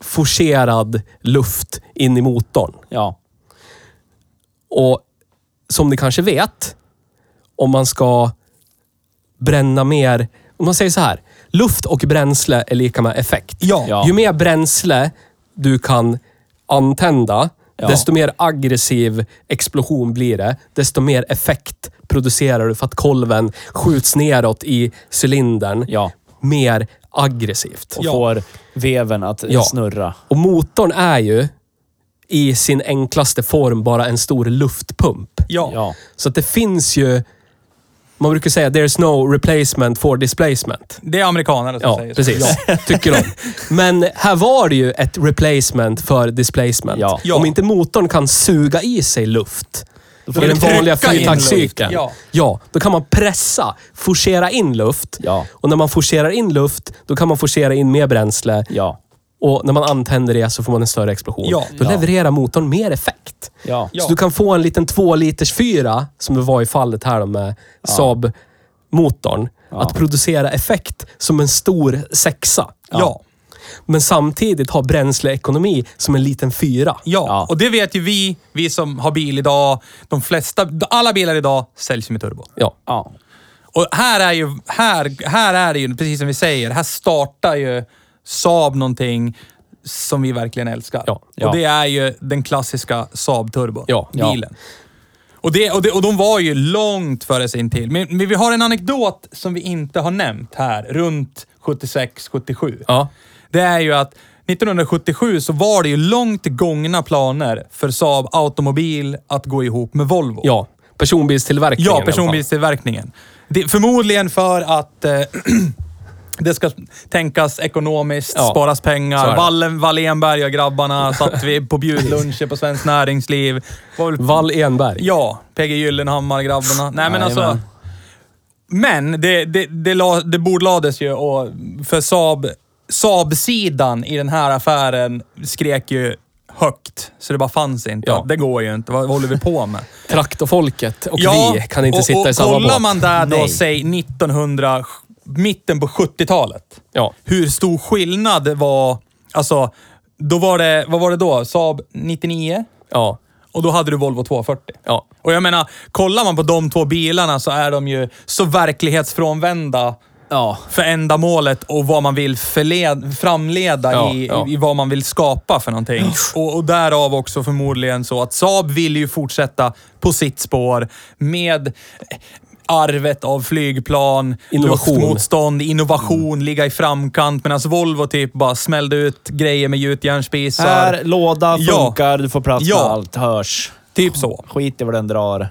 forcerad luft in i motorn. Ja. Och som ni kanske vet, om man ska bränna mer... Om man säger så här. Luft och bränsle är lika med effekt. Ja. Ja. Ju mer bränsle du kan antända, Ja. desto mer aggressiv explosion blir det. Desto mer effekt producerar du för att kolven skjuts neråt i cylindern. Ja. Mer aggressivt. Och Ja. får veven att Ja. snurra. Och motorn är ju i sin enklaste form bara en stor luftpump. Ja. Ja. Så att det finns ju... Man brukar säga there's no replacement for displacement. Det är amerikanare som Ja, säger så. precis. Ja. Tycker de. Men här var det ju ett replacement för displacement. Ja. Ja. Om inte motorn kan suga i sig luft i den vanliga fyrtaktscykeln. Ja. ja, då kan man pressa, forcera in luft. Ja. Och när man forcerar in luft, då kan man forcera in mer bränsle. Ja. Och när man antänder det så får man en större explosion. Ja. Då Ja. levererar motorn mer effekt. Ja. Ja. Så du kan få en liten två liters fyra, som det var i fallet här med Saab-motorn. Att producera effekt som en stor sexa. Ja. Men samtidigt ha bränsleekonomi som en liten fyra. Ja. Ja. och det vet ju vi, vi som har bil idag. De flesta, alla bilar idag säljs med turbo. Ja. Ja. Och här är ju, här, här är det ju, precis som vi säger, här startar ju Saab någonting som vi verkligen älskar. Ja. Ja. Och det är ju den klassiska Saab Turbo. Ja. Bilen. Och, det, och, det, och de var ju långt före sin tid. Men, men vi har en anekdot som vi inte har nämnt här, runt 76-77. Ja. Det är ju att 1977 så var det ju långt gångna planer för Saab Automobil att gå ihop med Volvo. Ja. Personbilstillverkningen. Ja, personbilstillverkningen. Det, förmodligen för att eh, det ska tänkas ekonomiskt, Ja, sparas pengar. Wallen, Wallenberg och grabbarna satt vi på bjudluncher på Svenskt Näringsliv. Wall Enberg. Ja, PG Gyllenhammar-grabbarna. Nej men alltså... Jajamän. Men det, det, det, la, det bordlades ju och för Saab, Saab-sidan i den här affären skrek ju högt. Så det bara fanns inte. Ja. Det går ju inte. Vad håller vi på med? Traktorfolket och vi kan inte och, sitta och i samma kollar båt. man där då, Nej. säg 1900, mitten på 70-talet. Ja. Hur stor skillnad var. Alltså, då var det, vad var det då? Saab 99? Ja. Och då hade du Volvo 240. Ja. Och jag menar, kollar man på de två bilarna så är de ju så verklighetsfrånvända Ja. för ändamålet och vad man vill förled, framleda Ja, i, ja. i vad man vill skapa för någonting. Och, och därav också förmodligen så att Saab vill ju fortsätta på sitt spår med arvet av flygplan, Innovation. luftmotstånd, innovation, ligga i framkant. Medan Volvo typ bara smällde ut grejer med gjutjärnspisar. Här, låda, Ja. funkar, du får plats Ja. med allt, hörs. Typ så. Skit i vad den drar.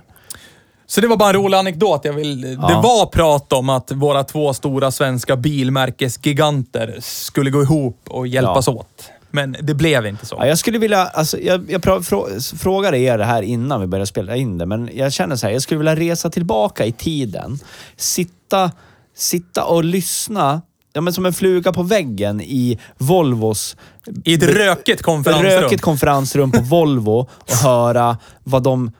Så det var bara en rolig anekdot. Jag vill, Det Ja. var prat om att våra två stora svenska bilmärkesgiganter skulle gå ihop och hjälpas Ja. åt. Men det blev inte så. Ja, jag skulle vilja, alltså, jag, jag pra, frå, frågade er det här innan vi började spela in det, men jag känner så här, jag skulle vilja resa tillbaka i tiden. Sitta, sitta och lyssna, ja, men som en fluga på väggen i Volvos I ett rökigt konferensrum. rökigt konferensrum på Volvo och höra vad de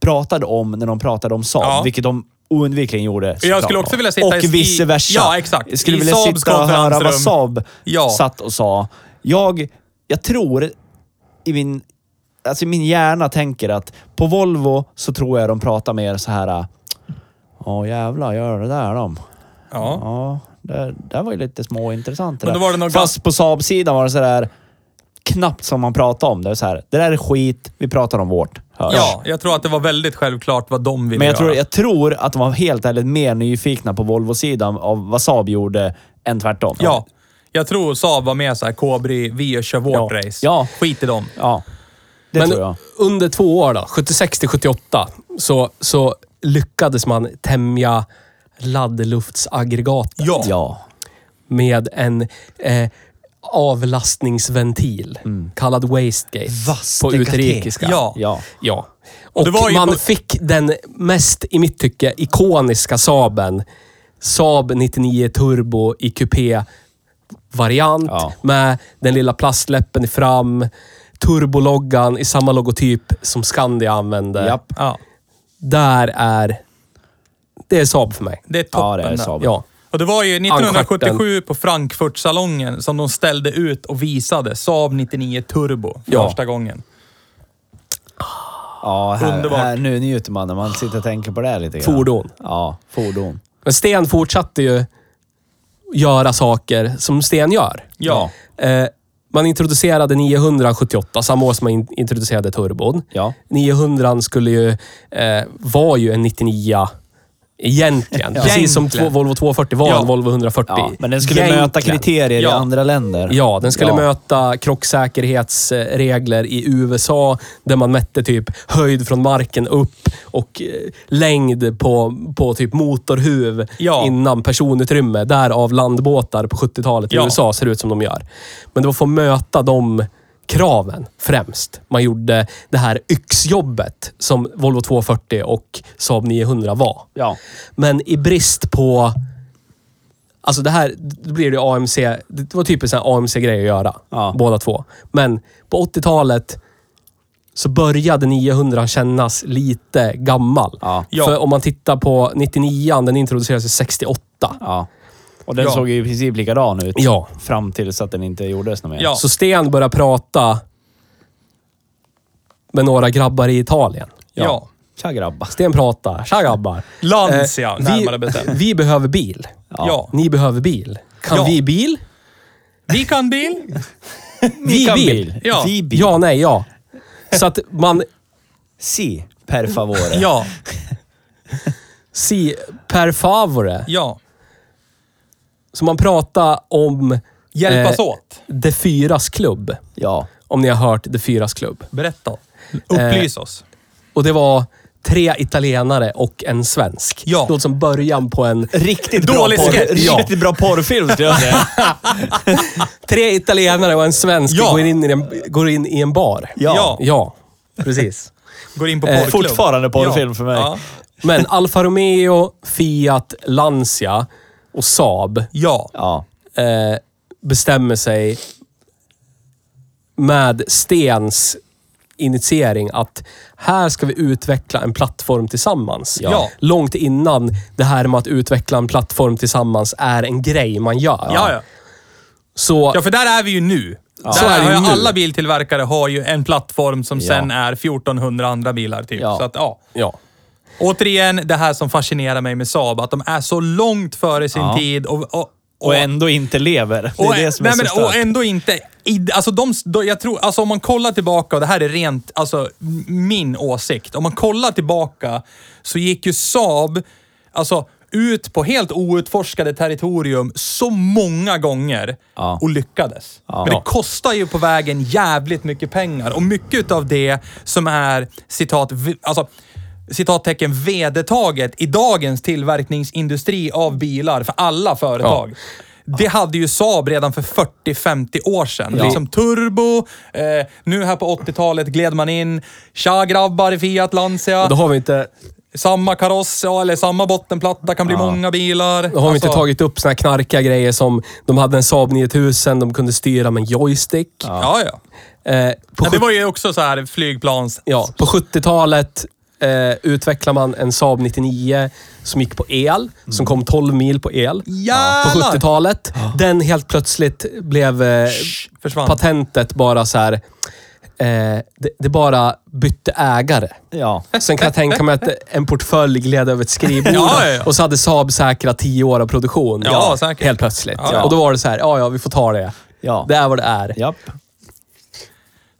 pratade om när de pratade om Saab, Ja. vilket de oundvikligen gjorde. Jag skulle också vilja sitta Och i- vice versa. Ja, exakt. Jag skulle I vilja Saabs sitta och höra vad. Saab Ja. satt och sa. Jag, jag tror i min, alltså min hjärna tänker att på Volvo så tror jag de pratar mer så här. Åh jävlar, gör det där de. Ja. Ja, det, det var ju lite småintressant. det Men då var det nog Fast på Saab-sidan var det sådär knappt som man pratade om. Det så här, det där är skit, vi pratar om vårt. Hörs. ja, jag tror att det var väldigt självklart vad de ville Men jag tror, göra. jag tror att de var helt ärligt mer nyfikna på Volvo-sidan av vad Saab gjorde än tvärtom. Ja. Jag tror Saab var med så här, Kobri, vi kör vårt Ja. race. Ja. Skit i dem. Ja. Det Men tror jag. under två år då, 76 till 78, så, så lyckades man tämja laddluftsaggregatet Ja. Ja. med en eh, avlastningsventil kallad wastegate på Vastegate. utrikiska. Ja. Ja. Ja. Och det var ju man på- fick den mest, i mitt tycke, ikoniska Saaben. Saab 99 Turbo i kupé-variant Ja. med den lilla plastläppen i fram. Turbologgan i samma logotyp som Scandia använde. Japp. Ja. Där är... Det är Saab för mig. Det är toppen Ja, det är. Saab. Ja. Och det var ju 1977 på Frankfurtsalongen som de ställde ut och visade Saab 99 Turbo för Ja. första gången. Ja, här, Underbart. här, nu njuter man när man sitter och tänker på det lite grann. Fordon. Ja, fordon. Men Sten fortsatte ju göra saker som Sten gör. Ja. Eh, man introducerade 978, samma år som man in- introducerade turbon. Ja. 900 skulle ju, eh, var ju en 99 egentligen. Precis som två, Volvo 240 var Ja. en Volvo 140. ja. Men den skulle Egentligen. möta kriterier i Ja. andra länder. Ja, den skulle Ja. möta krocksäkerhetsregler i USA där man mätte typ höjd från marken upp och eh, längd på, på typ motorhuv Ja. innan personutrymme. Därav landbåtar på 70-talet i Ja. USA ser ut som de gör. Men det var för att möta de kraven främst. Man gjorde det här yxjobbet som Volvo 240 och Saab 900 var. Ja. Men i brist på... Alltså det här, då blir det AMC. Det var typ en AMC-grej att göra. Ja. Båda två. Men på 80-talet så började 900 kännas lite gammal. Ja. För om man tittar på 99 den introducerades 68. ja. Och den Ja. såg ju i princip likadan ut. Ja. Fram tills att den inte gjordes något mer. Ja. Så Sten började prata med några grabbar i Italien. Ja. Tja grabbar. Sten pratar. Tja grabbar. Lancia, Eh, närmare vi, bestämt. vi behöver bil. Ja. Ni behöver bil. Kan Ja. vi bil? Vi kan bil. Vi kan bil. Ja. Vi bil. Ja, nej, ja. Så att man... Si, per favore. Ja, Si, per favore. ja. Så man pratar om Hjälpas Eh, åt. De Fyras klubb. Ja. Om ni har hört De Fyras klubb. Berätta. Upplys oss. Och det var tre italienare och en svensk. Ja. Det låter som början på en... Riktigt Dålig bra porr, sketch. Ja. Riktigt bra porrfilm skulle jag säga. Tre italienare och en svensk Ja. går, in i en, går in i en bar. Ja. Ja, precis. Går in på Eh, porrklubb. fortfarande porrfilm ja. för mig. Ja. Men Alfa Romeo, Fiat, Lancia och Saab ja. Ja. eh, bestämmer sig med Stens initiering att här ska vi utveckla en plattform tillsammans. Ja. Långt innan det här med att utveckla en plattform tillsammans är en grej man gör. Ja, ja. Så Ja, för där är vi ju nu. Där Så är det har ju ju nu. alla biltillverkare har ju en plattform som Ja. sen är 1400 andra bilar typ. Ja. Så att, ja. ja. Återigen, det här som fascinerar mig med Saab, att de är så långt före sin Ja. tid och, och, Och ändå inte lever. Det är och, det som är nej, så men, och stört. ändå inte... Alltså, de, jag tror, alltså om man kollar tillbaka, och det här är rent alltså, min åsikt. Om man kollar tillbaka så gick ju Saab alltså, ut på helt outforskade territorium så många gånger Ja. och lyckades. Ja. Men det kostar ju på vägen jävligt mycket pengar och mycket av det som är citat, alltså, citattecken vedertaget i dagens tillverkningsindustri av bilar för alla företag. Det hade ju Saab redan för 40-50 år sedan. Ja. Liksom turbo, eh, nu här på 80-talet gled man in, tja grabbar i Fiat Lancia, Och då har vi inte, samma kaross, ja, eller samma bottenplatta, kan bli många bilar. då har vi inte Alltså, tagit upp såna här knarkiga grejer som de hade en Saab 9000, de kunde styra med en joystick. Ja, ja. Eh, på ja det var ju också så här flygplans... Ja, på 70-talet eh, utvecklade man en Saab 99 som gick på el, som kom 12 mil på el. Jävlar! På 70-talet. Den helt plötsligt blev eh, Försvann. patentet bara så här. Eh, det, det bara bytte ägare. Ja. Sen kan jag tänka mig att en portfölj gled över ett skrivbord Ja, ja, ja. och så hade Saab säkrat 10 år av produktion. Ja, säkert. Helt plötsligt. Ja. Och då var det så här, ja ja, vi får ta det. Ja. Det är vad det är. Japp.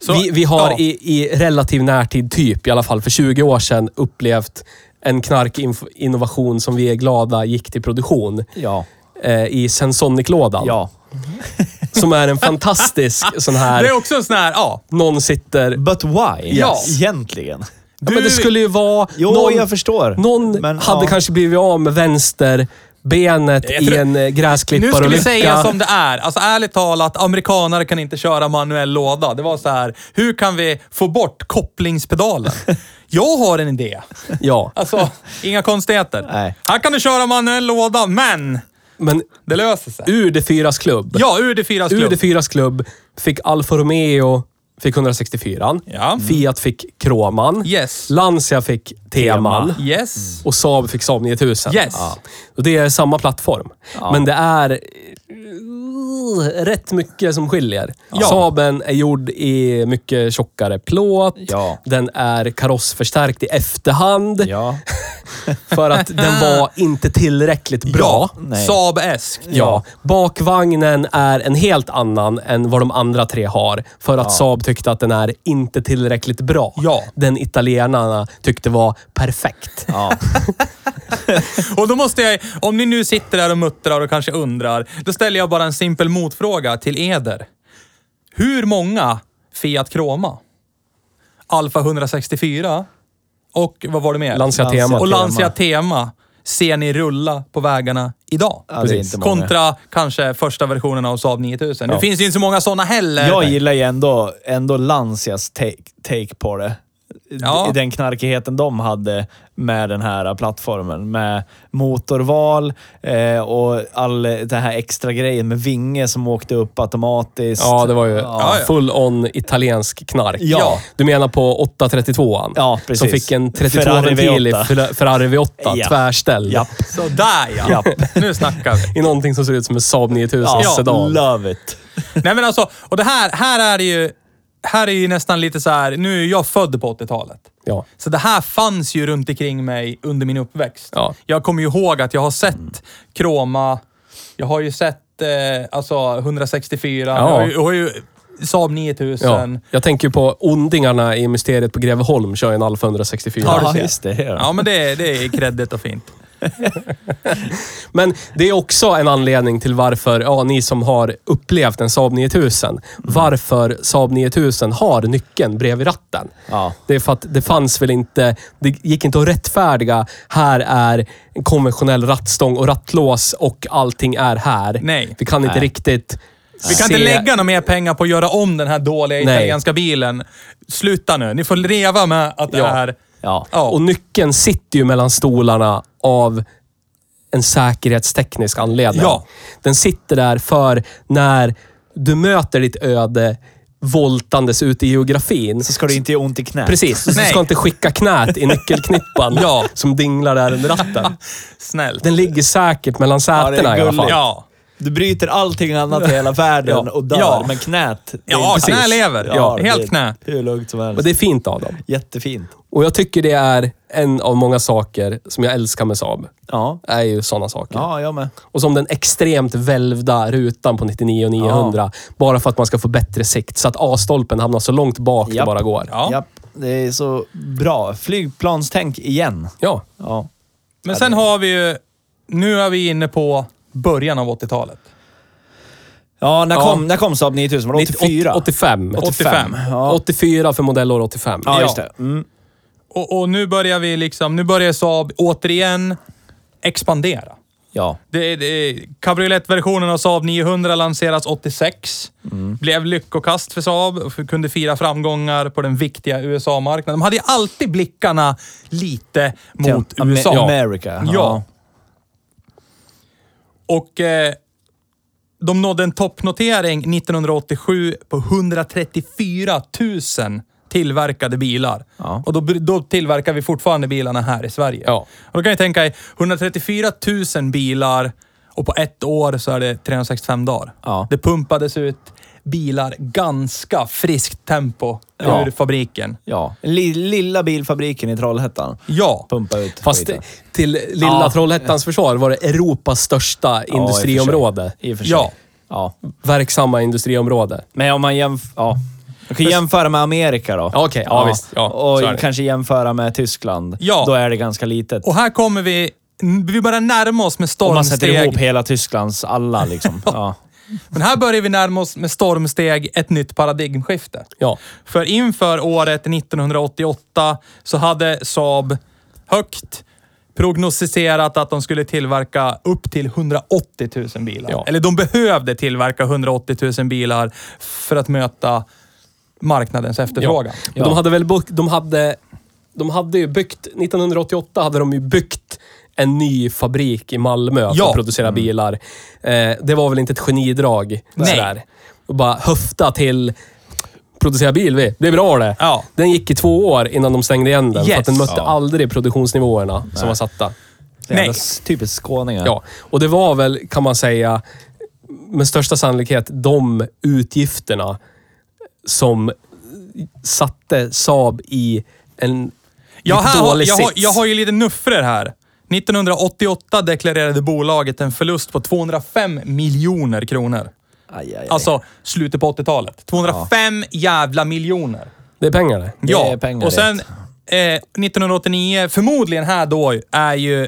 Så- vi, vi har ja. i, i relativ närtid, typ i alla fall för 20 år sedan, upplevt en knarkinnovation som vi är glada gick till produktion Ja. eh, i Sensonic-lådan. Ja. Som är en fantastisk sån Det är här... också en sån här, ja. Någon sitter... But why? Ja. Egentligen. Ja, men det skulle ju vara... Jo, någon, jag förstår. Någon Men, hade ja. kanske blivit av med vänsterbenet Jag i en eh, Nu ska vi säga som det är. Alltså ärligt talat, amerikanare kan inte köra manuell låda. Det var så här, hur kan vi få bort kopplingspedalen? Jag har en idé. Ja, Alltså, inga konstigheter. Nej. Här kan du köra manuell låda, men men det löser sig. ur det fyras klubb. Ja, ur det fyras Ur klubb. det fyras klubb fick Alfa Romeo fick 164. Ja. Fiat fick Kroman. Yes. Lancia fick Teman. Yes. Och Saab fick Saab 9000. Yes. Ja. Och det är samma plattform. Men det är eh, rätt mycket som skiljer. Ja. Saaben är gjord i mycket tjockare plåt. Ja. Den är karossförstärkt i efterhand. Ja. För att den var inte tillräckligt bra. Ja. Saab-esk. Ja. Bakvagnen är en helt annan än vad de andra tre har. För att Saab tyckte att den är inte tillräckligt bra. Ja. Den italienarna tyckte var perfekt. Ja. Och då måste jag, om ni nu sitter där och muttrar och kanske undrar, då ställer jag bara en simpel motfråga till eder. Hur många Fiat Croma, Alfa 164 och vad var det mer? Lancia Tema. och. Lancia Tema ser ni rulla på vägarna idag? Ja, det. Kontra kanske första versionen av Saab 9000. Nu Ja. finns det inte så många sådana heller. Jag gillar ju ändå, ändå Lancias take, take på det. Ja. Den knarkigheten de hade med den här plattformen. Med motorval eh, och all det här extra grejen med vinge som åkte upp automatiskt. Ja, det var ju Ja, ja. full on italiensk knark. Ja. Du menar på 832an? Ja, precis. Som fick en Ferrari 32-ventil i V8. Fer- Ferrari V8. Ja. Tvärställd. Japp. Sådär ja. Japp. Nu snackar vi. I någonting som ser ut som en Saab 9000 Ja, sedan. love it. Nej men alltså, och det här, här är det ju... här är ju nästan lite så här, nu är jag född på 80-talet. Ja. Så det här fanns ju runt omkring mig under min uppväxt. Ja. Jag kommer ju ihåg att jag har sett Kroma, jag har ju sett eh, alltså 164, Ja. jag har ju, jag har ju Saab 9000. Ja. Jag tänker ju på ondingarna i Mysteriet på Greveholm kör ju en Alfa 164. Ja, just det. Ja. Ja, men det, det är kreddigt och fint. Men det är också en anledning till varför, ja, ni som har upplevt en Saab 9000, varför Saab 9000 har nyckeln bredvid ratten. Ja. Det är för att det fanns väl inte, det gick inte att rättfärdiga, här är en konventionell rattstång och rattlås och allting är här. Nej. Vi kan inte Nej. riktigt Vi kan se- inte lägga några mer pengar på att göra om den här dåliga Nej. italienska bilen. Sluta nu. Ni får leva med att det Ja. är... Ja. Ja. Och nyckeln sitter ju mellan stolarna av en säkerhetsteknisk anledning. Ja. Den sitter där för när du möter ditt öde voltandes ute i geografin. Så ska det inte göra ont i knät. Precis, du Nej. ska inte skicka knät i nyckelknippan Ja. som dinglar där under ratten. Snällt. Den ligger säkert mellan Ja, sätena i alla fall. Ja. Du bryter allting annat i hela världen Ja. och dör, Ja. men knät... det Ja, knä lever. Ja, helt det knä. Hur lugnt som helst. Och det är fint av dem. Jättefint. Och jag tycker det är en av många saker som jag älskar med Saab. Ja. är ju sådana saker. Ja, jag med. Och som den extremt välvda rutan på 99 och 900. Bara för att man ska få bättre sikt. Så att A-stolpen hamnar så långt bak det Japp. bara går. Ja. Japp. Det är så bra. Flygplanstänk igen. Ja. Ja. Men sen har vi ju... Nu är vi inne på början av 80-talet. Ja, när Ja. kom, när kom Saab 9000? Var det 84? 85. 85. Ja. 84 för modellår 85. Ja, Ja. just det. Mm. Och, och nu börjar vi liksom... Nu börjar Saab återigen expandera. Ja. Det, det, cabrioletversionen av Saab 900 lanseras 86. Blev lyckokast för Saab och kunde fira framgångar på den viktiga USA-marknaden. De hade ju alltid blickarna lite mot Till Am- USA. America. Ja. Och eh, de nådde en toppnotering 1987 på 134 000 tillverkade bilar. Ja. Och då, då tillverkar vi fortfarande bilarna här i Sverige. Ja. Och då kan ni tänka er, 134 000 bilar och på ett år så är det 365 dagar. Ja. Det pumpades ut bilar ganska friskt tempo Ja. ur fabriken. Ja. Li- lilla bilfabriken i Trollhättan. Ja. Pumpa ut Fast skiten. till lilla Ja. Trollhättans försvar var det Europas största Ja, industriområde. I och för sig. Ja. ja. Verksamma industriområde. Men om man jämför... Ja. Man kan jämföra med Amerika då. Ja, okej. Ja, visst. Ja, och kanske jämföra med Tyskland. Ja. Då är det ganska litet. Och här kommer vi... Vi börjar närma oss med Om man sätter stormsteg. ihop hela Tysklands alla liksom. ja. Men här börjar vi närma oss med stormsteg ett nytt paradigmskifte. Ja. För inför året 1988 så hade Saab högt prognostiserat att de skulle tillverka upp till 180 000 bilar. Ja. Eller de behövde tillverka 180 000 bilar för att möta marknadens efterfrågan. Och De hade väl de hade, de hade ju byggt, 1988 hade de ju byggt en ny fabrik i Malmö för Ja. att producera bilar. Eh, det var väl inte ett genidrag. Nej. Sådär. Och bara höfta till producera bil vi. Det är bra det. Ja. Den gick i två år innan de stängde igen den. För Yes. att den mötte Ja. aldrig produktionsnivåerna som var satta. Nej. Typiskt skåningar. Ja, och det var väl, kan man säga, med största sannolikhet de utgifterna som satte Saab i en Ja, här har, dålig jag, har, sits. jag har ju lite nuffror här. 1988 deklarerade bolaget en förlust på 205 miljoner kronor. Aj, aj, aj. Alltså slutet på 80-talet. 205 jävla miljoner. Det är pengar det. Det Ja, är pengar och sen eh, 1989, förmodligen här då, är ju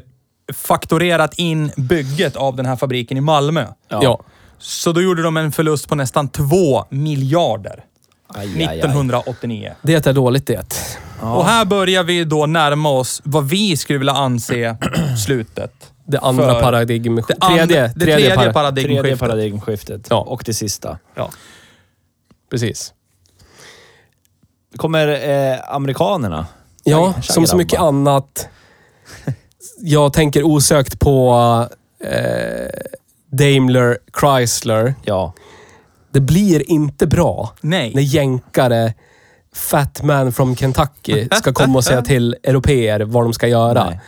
faktorerat in bygget av den här fabriken i Malmö. Ja. Ja. Så då gjorde de en förlust på nästan 2 miljarder Aj, aj, aj. 1989. Det är dåligt det. Och här börjar vi då närma oss vad vi skulle vilja anse slutet. Det andra För- paradigmskiftet. Det, andra, Tredje, det tredje, Tredje paradigmskiftet. paradigmskiftet. Ja. Och det sista. Ja. Precis. Kommer eh, amerikanerna. Ja, Tja, som så mycket annat. Jag tänker osökt på eh, Daimler Chrysler. Ja. Det blir inte bra Nej. när jänkare, Fat Man from Kentucky, ska komma och säga till europeer vad de ska göra. Nej.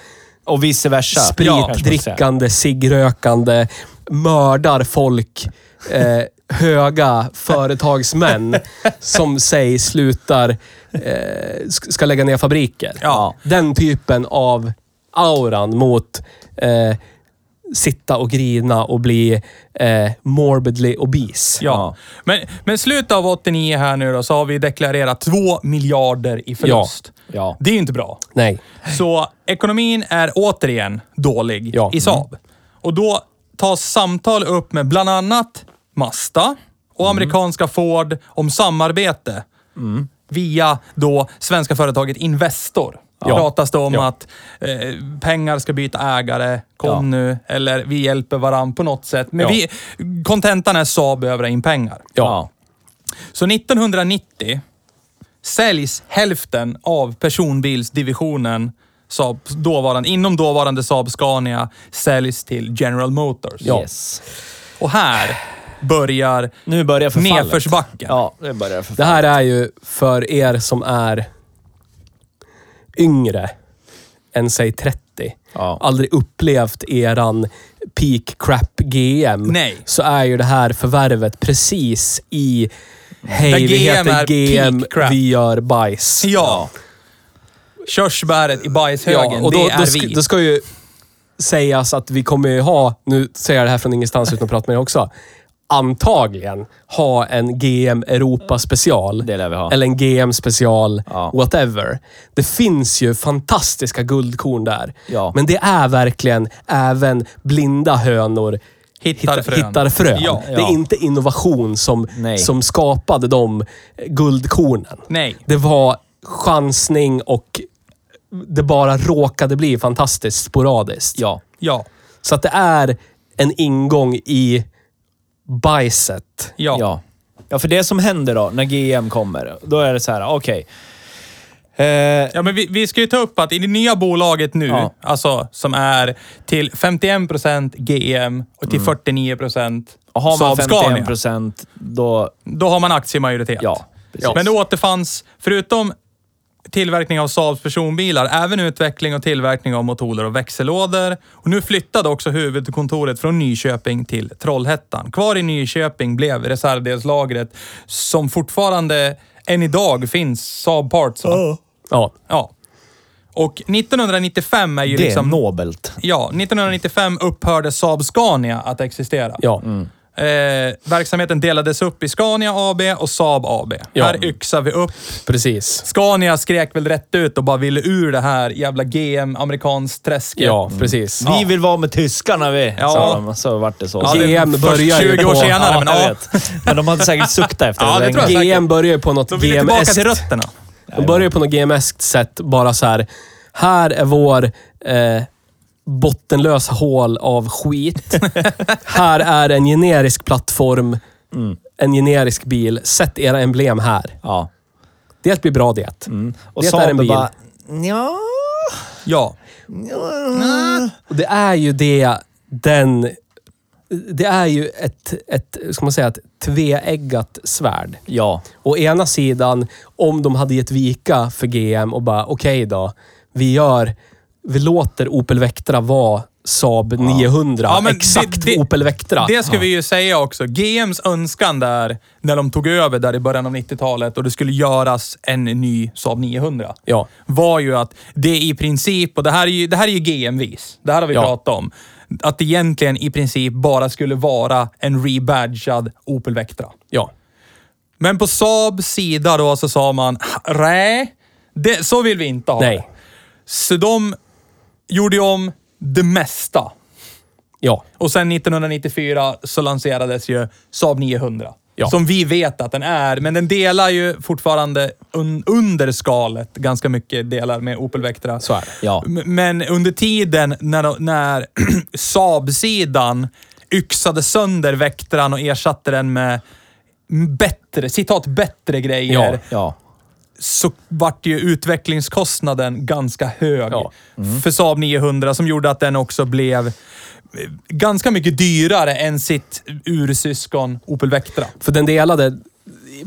Och vice versa. Spritdrickande, ciggrökande, mördar folk eh, höga företagsmän som säg slutar, eh, sk- ska lägga ner fabriker. Ja. Den typen av auran mot eh, sitta och grina och bli eh, morbidly obese. Ja. Men, men slutet av 89 här nu då, så har vi deklarerat 2 miljarder i förlust. Ja. Det är ju inte bra. Nej. Så ekonomin är återigen dålig Ja. i Saab. Och då tas samtal upp med bland annat Mazda och amerikanska Ford om samarbete via då svenska företaget Investor. Ja. pratas det om Ja. att eh, pengar ska byta ägare, kom Ja. nu, eller vi hjälper varandra på något sätt. Men Ja. vi, kontentan är Saab behöver in pengar. Ja. Så 1990 säljs hälften av personbilsdivisionen Saab, dåvarande, inom dåvarande Saab Scania säljs till General Motors. Yes. Och här börjar Nu börjar nedförsbacken. Ja, det börjar förfallet. Det här är ju för er som är yngre än säg 30. Ja. Aldrig upplevt eran peak crap GM. Nej. Så är ju det här förvärvet precis i Hej, Där vi GM heter GM, vi gör bajs. Ja. Körsbäret i bajshögen, och då, det är då, ska, vi. då ska ju sägas att vi kommer ju ha, nu säger jag det här från ingenstans utan att prata med er också, antagligen ha en GM Europa special. Det lär vi ha. Eller en GM special, Ja. whatever. Det finns ju fantastiska guldkorn där. Ja. Men det är verkligen även blinda hönor Hittar frön. hittar frön. Ja. Det är inte innovation som, Nej. som skapade de guldkornen. Nej. Det var chansning och det bara råkade bli fantastiskt sporadiskt. Ja. Ja. Så att det är en ingång i bajset. Ja. Ja. Ja, för det som händer då, när GM kommer, då är det så här, okej. Eh, Ja, men vi, vi ska ju ta upp att i det nya bolaget nu, Ja. alltså som är till 51% GM och till 49% och har man Saab 51 Scania. procent, då... Då har man aktiemajoritet. Ja, precis. Men det återfanns, förutom tillverkning av Saabs personbilar, även utveckling och tillverkning av motorer och växellådor. Och nu flyttade också huvudkontoret från Nyköping till Trollhättan. Kvar i Nyköping blev reservdelslagret som fortfarande än idag finns Saab Parts. va? Ja. Ja. Och 1995 är ju Det är liksom... nobelt. Ja, 1995 upphörde Saab Scania att existera. Ja. Eh, verksamheten delades upp i Scania AB och Saab AB. Ja. Här yxar vi upp. Precis. Scania skrek väl rätt ut och bara ville ur det här jävla GM, amerikanskt träsket. Ja, precis. Vi vill vara med tyskarna vi, Ja. sa de. Så vart det så. Ja, det GM börjar ju 20 år på- senare, ja, men ja. vet. Men de hade säkert suktat efter Ja, det jag. GM börjar ju på något De ville tillbaka GMS till rötterna. De börjar ju på något GMS sätt bara så här. Här är vår eh, bottenlösa hål av skit. här är en generisk plattform. En generisk bil. Sätt era emblem här. Ja. Det blir bra det. Och Det är en bil. bara... Ja. Ja. Och det är ju det, den... Det är ju ett, ett, ska man säga, ett tveeggat svärd. Ja. Å ena sidan, om de hade gett vika för GM och bara okej då, vi gör, vi låter Opel Vectra vara Saab 900. Ja, Exakt det- det- Opel Vectra. Det ska vi ju säga också. GMs önskan där, när de tog över där i början av 90-talet och det skulle göras en ny Saab 900. Ja. var ju att det i princip, och det här är ju, det här är ju GM-vis, det här har vi Ja. pratat om, att det egentligen i princip bara skulle vara en rebadgad Opel Vectra. Ja. Men på Saabs sida då så sa man, nej, så vill vi inte ha Nej. Så de gjorde ju om det mesta. Ja. Och sen 1994 så lanserades ju Saab 900. Ja. Som vi vet att den är, men den delar ju fortfarande un under skalet ganska mycket delar med Opel Vectra. Så är det. Ja. Men under tiden när, när Saab-sidan yxade sönder Vectran och ersatte den med bättre, citat bättre grejer, Ja. Ja. Så vart ju utvecklingskostnaden ganska hög Ja. för Saab 900 som gjorde att den också blev eh, ganska mycket dyrare än sitt ursyskon Opel Vectra. För den delade,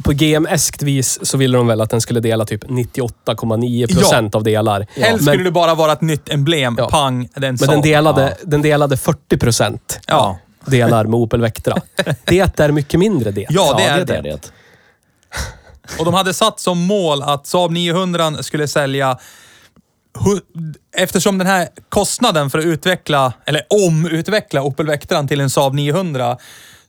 på GM-eskt vis så ville de väl att den skulle dela typ 98,9 procent av delar. Helst Men, skulle det bara vara ett nytt emblem. Ja. Pang, den men den delade, den delade 40 procent. Ja. delar med Opel Vectra. Det är mycket mindre det. Ja, det är det. det. Det. Och de hade satt som mål att Saab 900 skulle sälja... Eftersom den här kostnaden för att utveckla, eller omutveckla Opel Vectran till en Saab 900,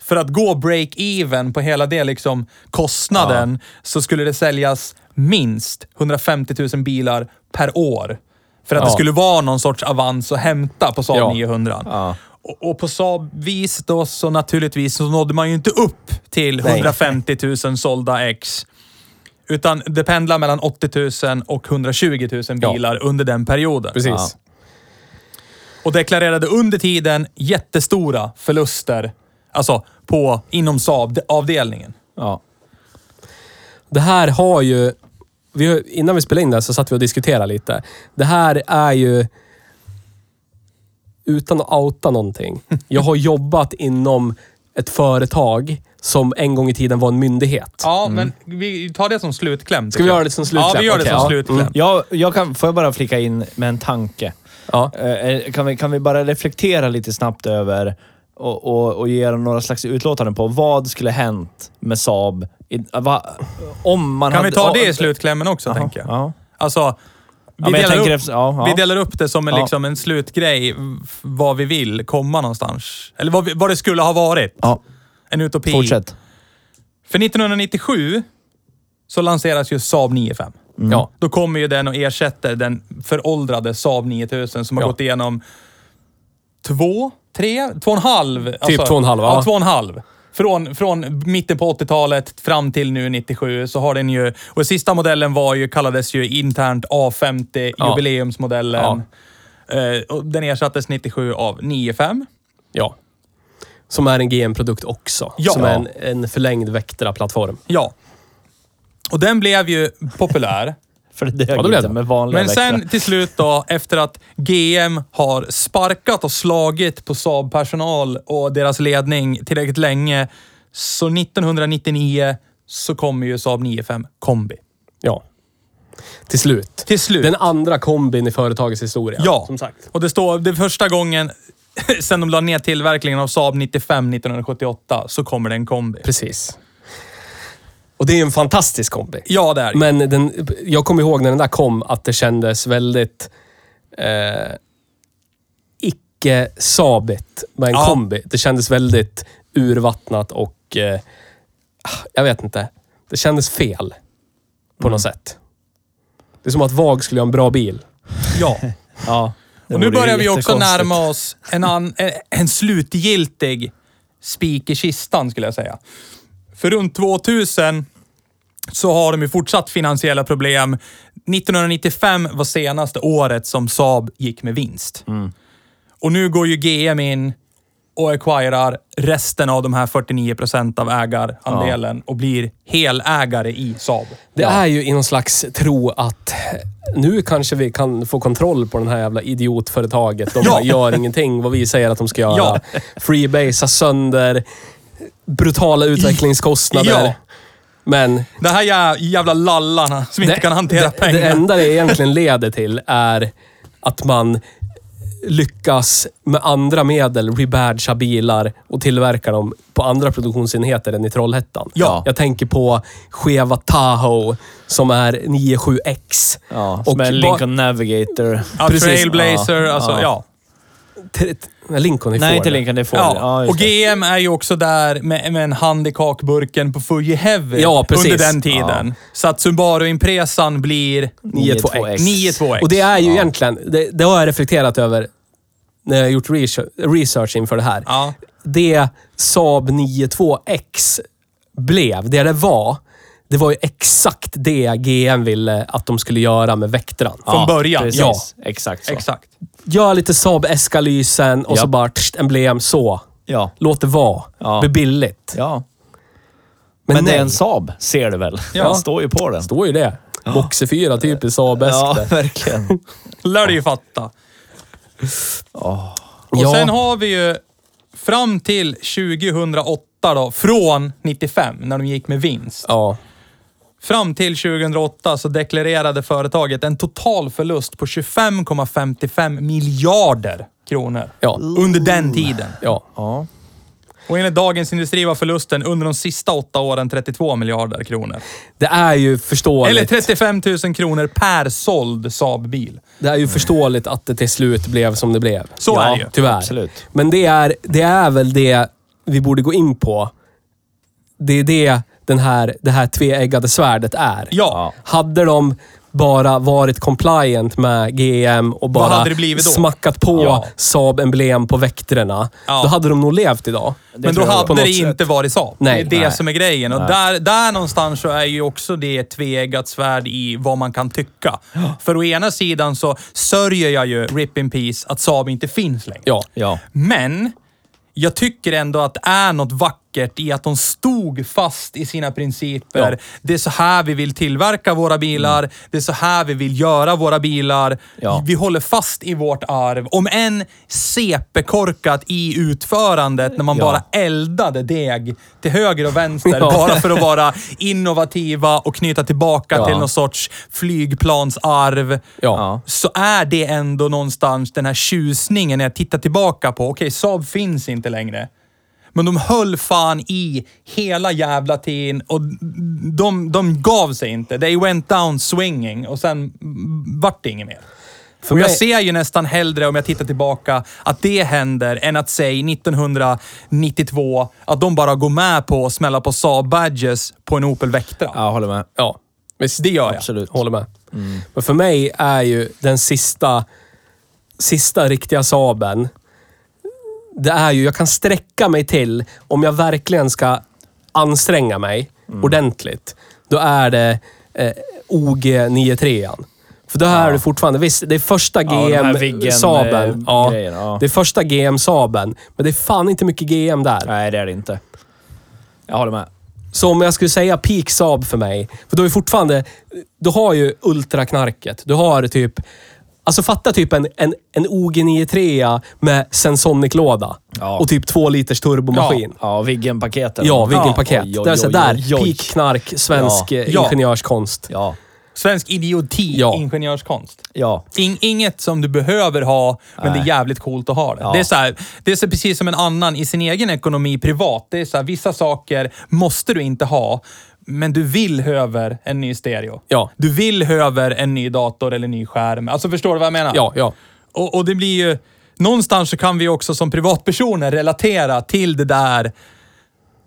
för att gå break-even på hela det liksom kostnaden, så skulle det säljas minst 150 000 bilar per år. För att det Ja. skulle vara någon sorts avans att hämta på Saab Ja. 900. Ja. Och, och på Saab vis då så naturligtvis så nådde man ju inte upp till Nej. 150 000 sålda X. Utan det pendlar mellan 80 000 och 120 000 Ja. bilar under den perioden. Precis. Ja. Och deklarerade under tiden jättestora förluster. Alltså på, inom Saab-avdelningen. Ja. Det här har ju... Vi, innan vi spelade in det här så satt vi och diskuterade lite. Det här är ju... Utan att outa någonting. Jag har jobbat inom ett företag som en gång i tiden var en myndighet. Ja, men vi tar det som slutkläm. Mm. Ska vi göra det som slutkläm? Ja, vi gör det Okej, som ja. slutkläm. Mm. Jag, jag kan, får jag bara flika in med en tanke? Ja. Eh, Kan vi, kan vi bara reflektera lite snabbt över och, och, och ge några slags utlåtanden på vad skulle hänt med Saab i, va, om man Kan hade... vi ta det i slutklämmen också, tänker jag? Ja. Alltså, vi, men jag delar upp, efter- ja, ja. vi delar upp det som en, Ja. liksom, en slutgrej, vad vi vill komma någonstans. Eller vad, vi, vad det skulle ha varit. ja, En utopi. fortsätt. För 1997 så lanseras ju Saab 95. Ja. Då kommer ju den och ersätter den föråldrade Saab 9000 som har Ja. gått igenom två, tre, två och en halv. Typ två och en halv, Ja, ja. två och en halv. Från, från mitten på 80-talet fram till nu 97 så har den ju... Och sista modellen var ju, kallades ju internt A50 Ja. jubileumsmodellen. Eh, och den ersattes 97 av 95. ja. Som är en GM-produkt också. Ja. Som är en, en förlängd Vectra-plattform. Ja. Och den blev ju populär. För det dög Ja, det blev inte det. med vanliga Men sen Vectra. till slut då, efter att GM har sparkat och slagit på Saab-personal och deras ledning tillräckligt länge, så 1999 så kommer ju Saab 95 kombi. Ja. Till slut. Till slut. Den andra kombin i företagets historia. ja. Som sagt. Och det står, det är första gången sen de la ner tillverkningen av Saab 95 1978 så kommer det en kombi. Precis. Och det är en fantastisk kombi. Ja, det är det. Men den, jag kommer ihåg när den där kom att det kändes väldigt eh, icke-sabigt med en Ja. kombi. Det kändes väldigt urvattnat och eh, jag vet inte. Det kändes fel på Mm. något sätt. Det är som att VAG skulle ha en bra bil. Ja. Ja, det Och nu vore ju börjar vi också jättekonstigt. närma oss en, an, en, en slutgiltig spik i kistan, skulle jag säga. För runt 2000 så har de ju fortsatt finansiella problem. 1995 var senaste året som Saab gick med vinst. Och nu går ju GM in och acquirar resten av de här 49 procent av ägarandelen och blir helägare i Saab. Det är ju i någon slags tro att nu kanske vi kan få kontroll på den här jävla idiotföretaget. De Ja. gör ingenting vad vi säger att de ska göra. Ja. Freebasea sönder, brutala utvecklingskostnader. Ja. Men Det här jä- jävla lallarna som inte kan hantera det, pengar. Det enda det egentligen leder till är att man lyckas med andra medel rebadga bilar och tillverka dem på andra produktionsenheter än i Trollhättan. Ja. Jag tänker på Cheva Tahoe som är 97X. Ja, Och som en ba- Lincoln Navigator. Ja, Precis. Trailblazer, Ja, alltså ja. ja. T- Lincoln är Nej, inte Lincoln, det är Ford. ja. Ja, just och det. GM är ju också där med, med en hand i kakburken på Fuji Heavy Ja, precis. under den tiden. Så att Subaru Impresan blir 92X. 92X. Och det är ju egentligen, det, det har jag reflekterat över när jag har gjort research, research inför det här. Ja. Det Saab 92X blev, det det var, det var ju exakt det GM ville att de skulle göra med Vectran. Från början, Precis. ja. Exakt så. Exakt. Gör lite Saab Escalysen och så Ja. bara tst, emblem så. Ja. Låt det vara. Ja. Blir billigt. ja. Men, Men, det är en Saab, ser du väl? Ja. Den står ju på den. står ju det. Boxe 4, typiskt Saab Ja, verkligen. Lär du ju fatta. Åh. Och Ja. sen har vi ju fram till 2008 då, från 95 när de gick med vinst. Ja. Fram till 2008 så deklarerade företaget en total förlust på 25,55 miljarder kronor. Ja. Under den tiden. Ja. Ja. Och enligt Dagens Industri var förlusten under de sista åtta åren 32 miljarder kronor. Det är ju förståeligt. Eller 35 000 kronor per såld Saab-bil. Det är ju förståeligt att det till slut blev som det blev. Så är det ju. Tyvärr. absolut. Men det är, det är väl det vi borde gå in på. Det är det den här, det här tveeggade svärdet är. Ja. Hade de bara varit compliant med GM och bara det smackat på Ja. Saab-emblem på väkterna, Ja. då hade de nog levt idag. Men då hade det något inte sätt. varit Saab. Nej. det är det Nej. som är grejen. Och Nej. där, där någonstans så är ju också det ett tveeggat svärd i vad man kan tycka. För å ena sidan så sörjer jag ju, rip in peace, att Saab inte finns längre. Ja. Ja. Men jag tycker ändå att det är något vackert i att de stod fast i sina principer. Ja. Det är så här vi vill tillverka våra bilar. Det är så här vi vill göra våra bilar. Ja. Vi håller fast i vårt arv. Om än CP-korkat i utförandet när man Ja. bara eldade deg till höger och vänster bara för att vara innovativa och knyta tillbaka till någon sorts flygplansarv så är det ändå någonstans den här tjusningen när jag tittar tillbaka på, okej, Saab finns inte längre. Men de höll fan i hela jävla tiden och de, de gav sig inte. They went down swinging och sen vart det inget mer. För och jag mig- ser ju nästan hellre om jag tittar tillbaka att det händer än att säga 1992 att de bara går med på att smälla på Saab badges på en Opel Vectra. Ja, håller med. Ja, visst. Det gör jag. Absolut. Håller med. Men för mig är ju den sista, sista riktiga Saaben, det är ju, jag kan sträcka mig till, om jag verkligen ska anstränga mig ordentligt, då är det eh, OG 93 För då är det fortfarande, visst, det är första Ja, de här GM Viggen, Saaben. eh, Ja, ja. Det är första GM Saaben. Men det är fan inte mycket GM där. Nej, det är det inte. Jag håller med. Så om jag skulle säga peak Saab för mig, för då är fortfarande... Du har ju ultraknarket. Du har typ... Alltså fatta typ en, en, en OG93 med Sensonic-låda. Ja. Och typ två liters turbomaskin. Ja, Viggen-paketen. Ja, Viggen-paket. Oj, oj, det är så oj, där, oj, oj. peak knark, svensk Ja. eh, Ja. ingenjörskonst. Ja, Svensk idioti, Ja. ingenjörskonst. ja. In, inget som du behöver ha, men det är Nej. jävligt coolt att ha det. Ja. Det, är så här, det är så precis som en annan i sin egen ekonomi privat. Det är så här, vissa saker måste du inte ha, men du vill över en ny stereo. Ja. Du vill över en ny dator eller ny skärm. Alltså förstår du vad jag menar? Ja, ja. Och, och det blir ju... Någonstans så kan vi också som privatpersoner relatera till det där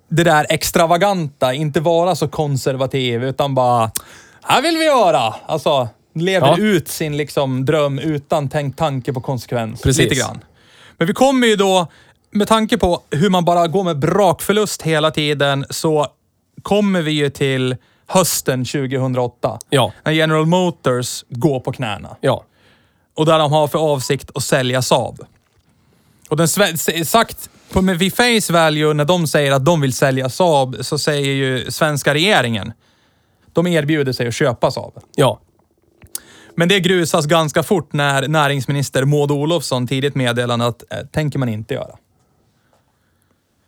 det där extravaganta, inte vara så konservativ utan bara, här vill vi göra. Alltså, lever Ja. ut sin liksom dröm utan tänk tanke på konsekvens. Precis. Lite grann. Men vi kommer ju då, med tanke på hur man bara går med brakförlust hela tiden, så kommer vi ju till hösten 2008. Ja. När General Motors går på knäna. Ja. Och där de har för avsikt att sälja Saab. Och den sagt på med vid face value, när de säger att de vill sälja Saab, så säger ju svenska regeringen, de erbjuder sig att köpa Saab. Ja. Men det grusas ganska fort när näringsminister Maud Olofsson tidigt meddelade att eh, tänker man inte göra.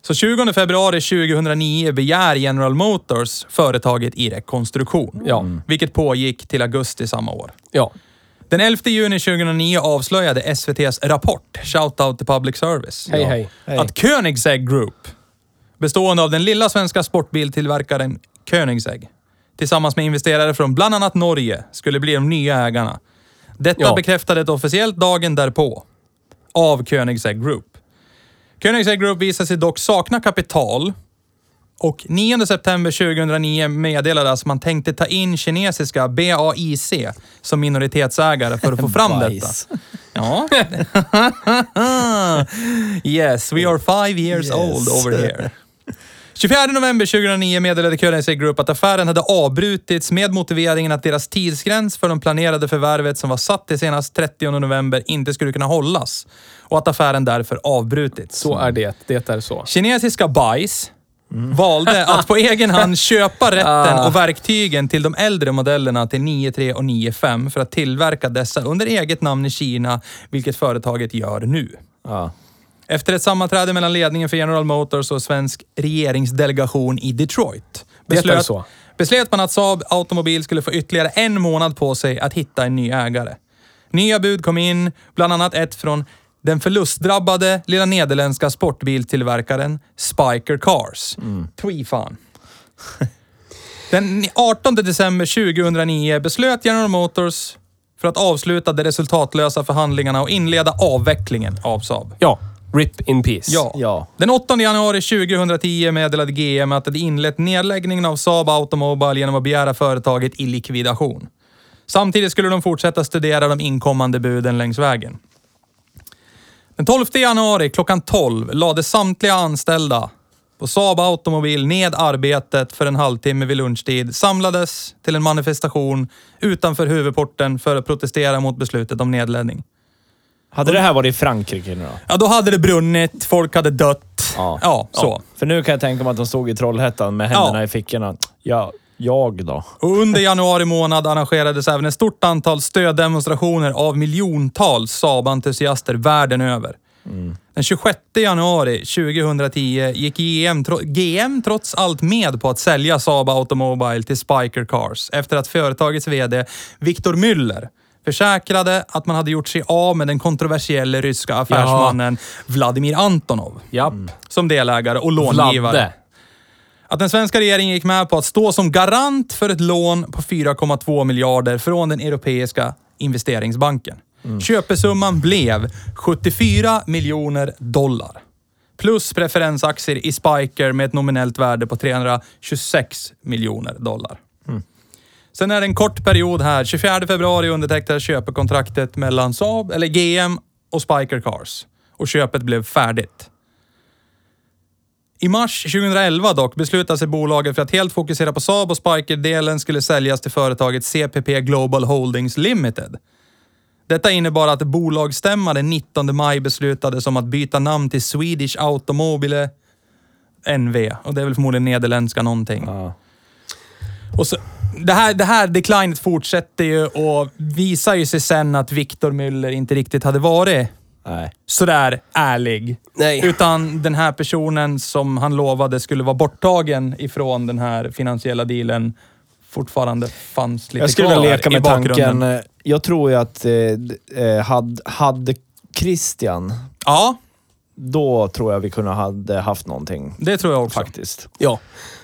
Så 20 februari 2009 begär General Motors företaget i rekonstruktion. Ja. Vilket pågick till augusti samma år. Ja. Den 11 juni 2009 avslöjade SVTs Rapport, Shoutout till Public Service, Hej, hej. Hej. att Koenigsegg Group, bestående av den lilla svenska sportbiltillverkaren Koenigsegg, tillsammans med investerare från bland annat Norge, skulle bli de nya ägarna. Detta Ja. bekräftades officiellt dagen därpå av Koenigsegg Group. Koenigsegg Group visade sig dock sakna kapital och 9 september 2009 meddelades att man tänkte ta in kinesiska BAIC som minoritetsägare för att få fram detta. Ja. yes, we are five years Yes. old over here. 24 november 2009 meddelade Koenigsegg Group att affären hade avbrutits med motiveringen att deras tidsgräns för de planerade förvärvet som var satt till senast 30 november inte skulle kunna hållas och att affären därför avbrutits. Så är det. Det är så. Kinesiska bajs valde att på egen hand köpa rätten och verktygen till de äldre modellerna till 9.3 och 9.5 för att tillverka dessa under eget namn i Kina, vilket företaget gör nu. Ja. Efter ett sammanträde mellan ledningen för General Motors och svensk regeringsdelegation i Detroit så. beslöt man att Saab Automobil skulle få ytterligare en månad på sig att hitta en ny ägare. Nya bud kom in, bland annat ett från den förlustdrabbade lilla nederländska sportbiltillverkaren Spiker Cars. Twi fan. Den 18 december 2009 beslöt General Motors för att avsluta de resultatlösa förhandlingarna och inleda avvecklingen av Saab. Ja. RIP in peace. Ja. Ja. Den 8 januari 2010 meddelade GM att det inlett nedläggningen av Saab Automobile genom att begära företaget i likvidation. Samtidigt skulle de fortsätta studera de inkommande buden längs vägen. Den 12 januari klockan 12 lade samtliga anställda på Saab Automobil ned arbetet för en halvtimme vid lunchtid, samlades till en manifestation utanför huvudporten för att protestera mot beslutet om nedläggning. Hade det här varit i Frankrike nu då? Ja, då hade det brunnit, folk hade dött. Ja, så. För nu kan jag tänka mig att de stod i Trollhättan med händerna Ja. i fickorna. Ja, jag då? Och under januari månad arrangerades även ett stort antal stöddemonstrationer av miljontals Saab-entusiaster världen över. Den 26 januari 2010 gick GM, GM trots allt med på att sälja Saab Automobile till Spiker Cars efter att företagets VD Viktor Müller försäkrade att man hade gjort sig av med den kontroversiella ryska affärsmannen Vladimir Antonov Japp. som delägare och långivare. Vladde. Att den svenska regeringen gick med på att stå som garant för ett lån på 4,2 miljarder från den europeiska investeringsbanken. Köpesumman blev 74 miljoner dollar. Plus preferensaktier i Spiker med ett nominellt värde på 326 miljoner dollar. Sen är det en kort period här. 24 februari undertecknades köpekontraktet mellan Saab, eller GM och Spiker Cars. Och köpet blev färdigt. I mars 2011 dock beslutade sig bolaget för att helt fokusera på Saab och Spiker-delen skulle säljas till företaget CPP Global Holdings Limited. Detta innebar att bolagsstämman den 19 maj beslutades om att byta namn till Swedish Automobile NV. Och det är väl förmodligen nederländska någonting. Ja. Och så, det, här, det här declinet fortsätter ju och visar ju sig sen att Victor Müller inte riktigt hade varit Nej. sådär ärlig. Nej. Utan den här personen som han lovade skulle vara borttagen ifrån den här finansiella dealen fortfarande fanns lite Jag skulle kvar vilja leka med tanken. eh, Jag tror ju att eh, eh, hade, hade Christian, Ja, då tror jag vi kunde ha haft någonting. det tror jag också. Faktiskt. Ja.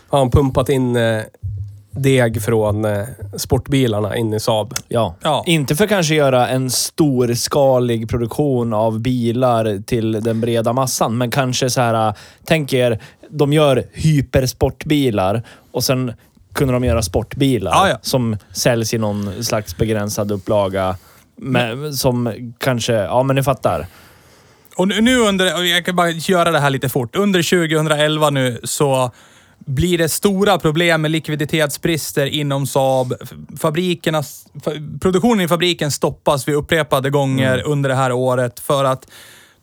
Har han pumpat in eh, deg från eh, sportbilarna in i Saab. Ja. Ja. Inte för kanske göra en storskalig produktion av bilar till den breda massan, men kanske så här. äh, Tänk er, de gör hypersportbilar och sen kunde de göra sportbilar Ja, ja. som säljs i någon slags begränsad upplaga. Men, som kanske, ja men ni fattar. Och nu- nu under, och jag kan bara göra det här lite fort. Under 2011 nu så blir det stora problem med likviditetsbrister inom Saab. Fabrikernas, produktionen i fabriken stoppas vid upprepade gånger Mm. under det här året för att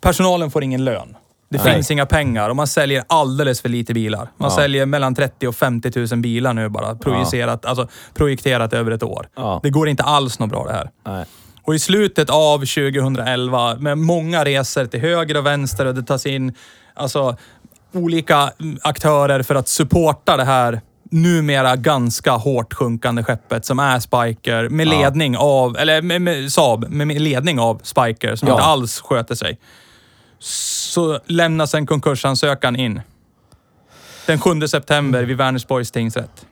personalen får ingen lön. Det Nej. finns inga pengar och man säljer alldeles för lite bilar. Man Ja. säljer mellan 30 och 50 000 bilar nu bara, projicerat, alltså, projekterat över ett år. Ja. Det går inte alls något bra det här. Nej. Och i slutet av 2011, med många resor till höger och vänster och det tas in alltså, olika aktörer för att supporta det här numera ganska hårt sjunkande skeppet som är Spiker med ledning av, eller med, med Saab, med ledning av Spiker som Ja. inte alls sköter sig. Så lämnas en konkursansökan in. Den 7 september vid Vänersborgs tingsrätt.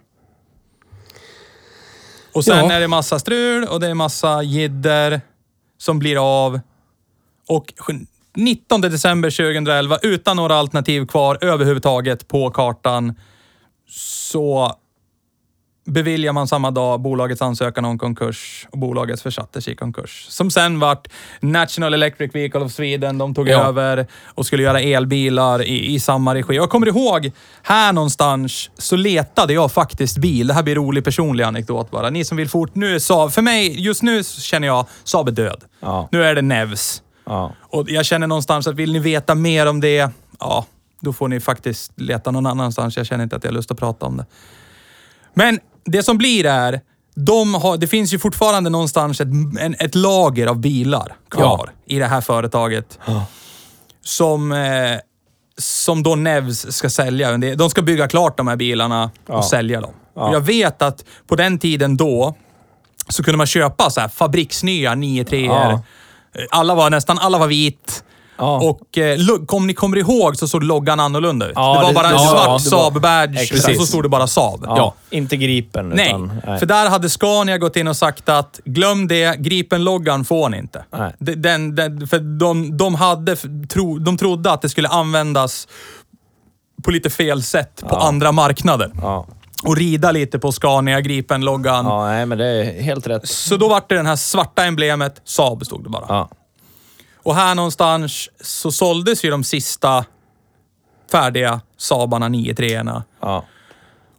Och sen Ja. är det massa strul och det är massa jidder som blir av. Och 19 december 2011, utan några alternativ kvar överhuvudtaget på kartan, så beviljar man samma dag bolagets ansökan om konkurs och bolaget försattes i konkurs. Som sen vart National Electric Vehicle of Sweden. De tog Ja. över och skulle göra elbilar i, i samma regi. Jag kommer ihåg, här någonstans så letade jag faktiskt bil. Det här blir en rolig personlig anekdot bara. Ni som vill fort, nu är Saab, för mig, just nu känner jag Saab är död. Ja. Nu är det Nevs. Ja. Och jag känner någonstans att vill ni veta mer om det, ja, då får ni faktiskt leta någon annanstans. Jag känner inte att jag har lust att prata om det. Men det som blir är, de har, det finns ju fortfarande någonstans ett, en, ett lager av bilar kvar i det här företaget. Som, eh, som då Nevs ska sälja. De ska bygga klart de här bilarna och Ja. sälja dem. Ja. Och jag vet att på den tiden då så kunde man köpa så här fabriksnya 93 Ja. Alla var nästan alla var vit. Ja. Och eh, om ni kommer ihåg så såg loggan annorlunda ut. Ja, det var det- bara en ja, svart Saab-badge och så stod det bara Saab. Ja. Inte Gripen, Nej, utan... för där hade Scania gått in och sagt att glöm det, Gripen-loggan får ni inte. Nej. De- Den, den, för de, de, hade, tro, de trodde att det skulle användas på lite fel sätt på andra marknader. Och rida lite på Scania, Gripen-loggan. ja, nej men det är helt rätt. Så då vart det den här svarta emblemet, Saab stod det bara. Ja. Och här någonstans så såldes ju de sista färdiga Saabarna 93 Ja.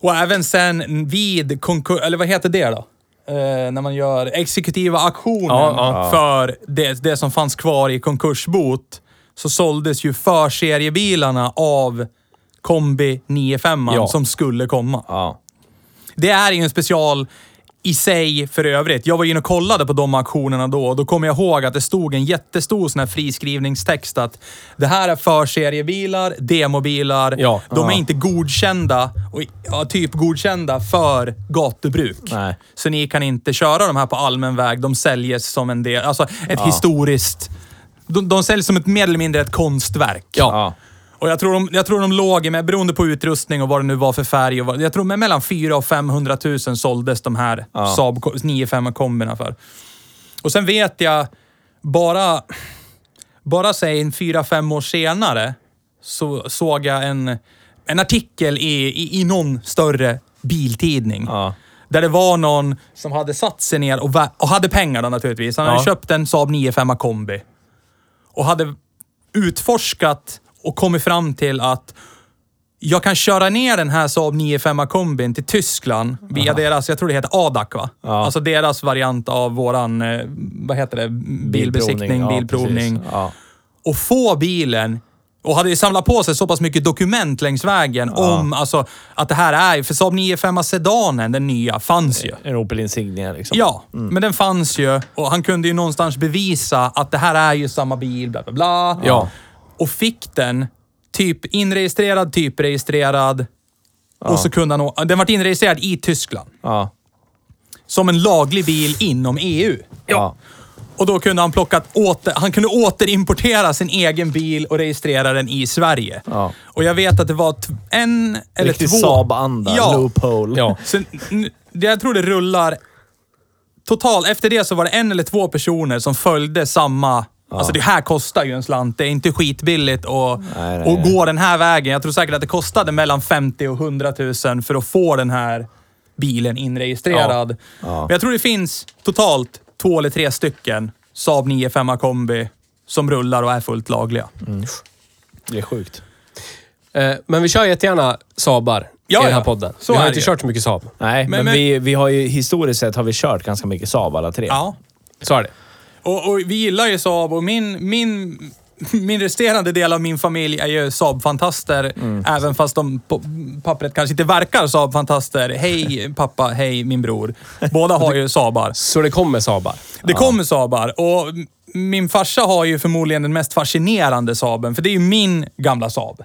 Och även sen vid konkurs, eller vad heter det då? Eh, när man gör exekutiva auktionen ja. för det, det som fanns kvar i konkursbot. Så såldes ju förseriebilarna av kombi 95 Ja. som skulle komma. Ja. Det är ju en special i sig för övrigt. Jag var inne och kollade på de auktionerna då och då kommer jag ihåg att det stod en jättestor sån här friskrivningstext att det här är förseriebilar, demobilar. Ja. De är inte godkända, och, ja, typ godkända för gatubruk. Nej. Så ni kan inte köra de här på allmän väg. De säljs som en del, alltså ett historiskt... De, de säljs som ett mer eller mindre ett konstverk. Ja. Och jag tror, de, jag tror de låg med, beroende på utrustning och vad det nu var för färg, och vad, jag tror med mellan 400 och 500 000 såldes de här Ja. Saab 95 kombina för. Och sen vet jag, bara, bara säg en fyra, fem år senare, så såg jag en, en artikel i, i, i någon större biltidning. Ja. Där det var någon som hade satt sig ner och, och hade pengar då naturligtvis. Han hade Ja. köpt en Saab 95 kombi. Och hade utforskat och kommit fram till att jag kan köra ner den här Saab 95 kombin till Tyskland via deras, jag tror det heter ADAC va? Ja. Alltså deras variant av våran, eh, vad heter det, bilbesiktning, ja, bilprovning. precis. Ja. Och få bilen och hade ju samlat på sig så pass mycket dokument längs vägen om alltså, att det här är, för Saab 95 sedanen, den nya, fanns ju. En Opel Insignia liksom. Ja, men den fanns ju och han kunde ju någonstans bevisa att det här är ju samma bil, bla bla bla. Ja. Och fick den typ inregistrerad, typregistrerad. Och så kunde han... Den vart inregistrerad i Tyskland. Ja. Som en laglig bil inom EU. Ja. Och då kunde han plocka åter, han kunde återimportera sin egen bil och registrera den i Sverige. Ja. Och jag vet att det var en eller Riktig två... Saab-anda. Ja. Loophole. Ja. Så, jag tror det rullar... Totalt, efter det så var det en eller två personer som följde samma... Alltså det här kostar ju en slant. Det är inte skitbilligt och, Nej, nej, och nej. gå den här vägen. Jag tror säkert att det kostade mellan 50 och 100 000 för att få den här bilen inregistrerad. Ja. Men jag tror det finns totalt två eller tre stycken Saab 95 kombi som rullar och är fullt lagliga. Det är sjukt. Eh, Men vi kör jättegärna Saabar Ja, i den här ja. podden. Så vi har inte det ju. kört så mycket Saab. Nej, men, men- vi, vi har ju historiskt sett har vi kört ganska mycket Saab alla tre. Ja. Så är det. Och, och vi gillar ju Saab och min, min, min resterande del av min familj är ju Saab-fantaster. Även fast de på pappret kanske inte verkar Saab-fantaster. Hej pappa, hej min bror. Båda har ju Saabar. Så det kommer Saabar. Det kommer Saabar och min farsa har ju förmodligen den mest fascinerande Saaben, för det är ju min gamla Saab.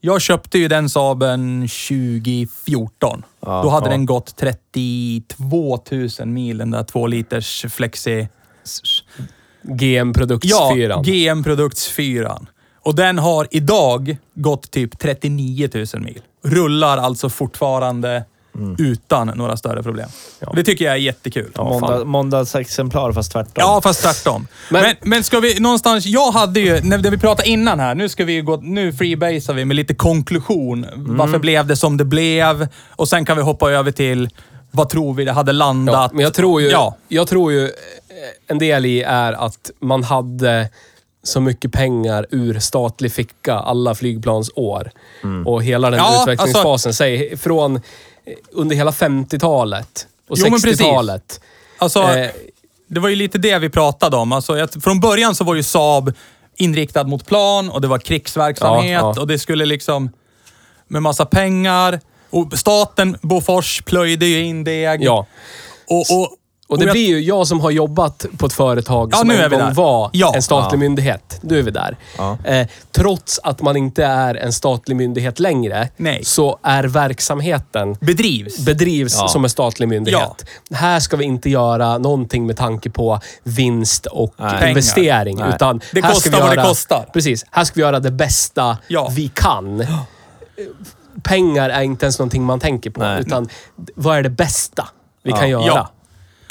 Jag köpte ju den Saaben 2014. Ja, Då hade den gått 32 000 mil, den där två liters flexi... GM Produkts Ja, 4. GM Produkts 4. Och den har idag gått typ 39 000 mil. Rullar alltså fortfarande utan några större problem. Det tycker jag är jättekul. Ja, Måndag, måndagsexemplar fast tvärtom. ja fast tvärtom. Men, Men- men, ska vi någonstans... Jag hade ju, när vi pratade innan här, nu ska vi ju gå... Nu freebasar vi med lite konklusion. Varför blev det som det blev? Och sen kan vi hoppa över till vad tror vi det hade landat? Ja, men jag tror ju, Ja. jag tror ju en del i är att man hade så mycket pengar ur statlig ficka alla flygplansår. Och hela den Ja, utvecklingsfasen, säg från eh, under hela 50-talet och Jo, men precis. 60-talet. Alltså, Eh, det var ju lite det vi pratade om. Alltså, jag, från början så var ju Saab inriktad mot plan och det var krigsverksamhet Ja, ja. och det skulle liksom med massa pengar. Och staten, Bofors, plöjde ju in deg. Ja. Och, och, Och det jag- blir ju jag som har jobbat på ett företag Ja, som nu är en vi gång där. var Ja. en statlig Ja. myndighet. Nu är vi där. Ja. Eh, trots att man inte är en statlig myndighet längre, Nej. så är verksamheten Bedrivs. bedrivs Ja. som en statlig myndighet. Här ska vi inte göra någonting med tanke på vinst och Nej. investering. Nej. Utan Det här ska kostar vi vad det göra, kostar. Precis. Här ska vi göra det bästa Ja. vi kan. Pengar är inte ens någonting man tänker på. Nej. Utan vad är det bästa vi Ja. kan göra? Ja.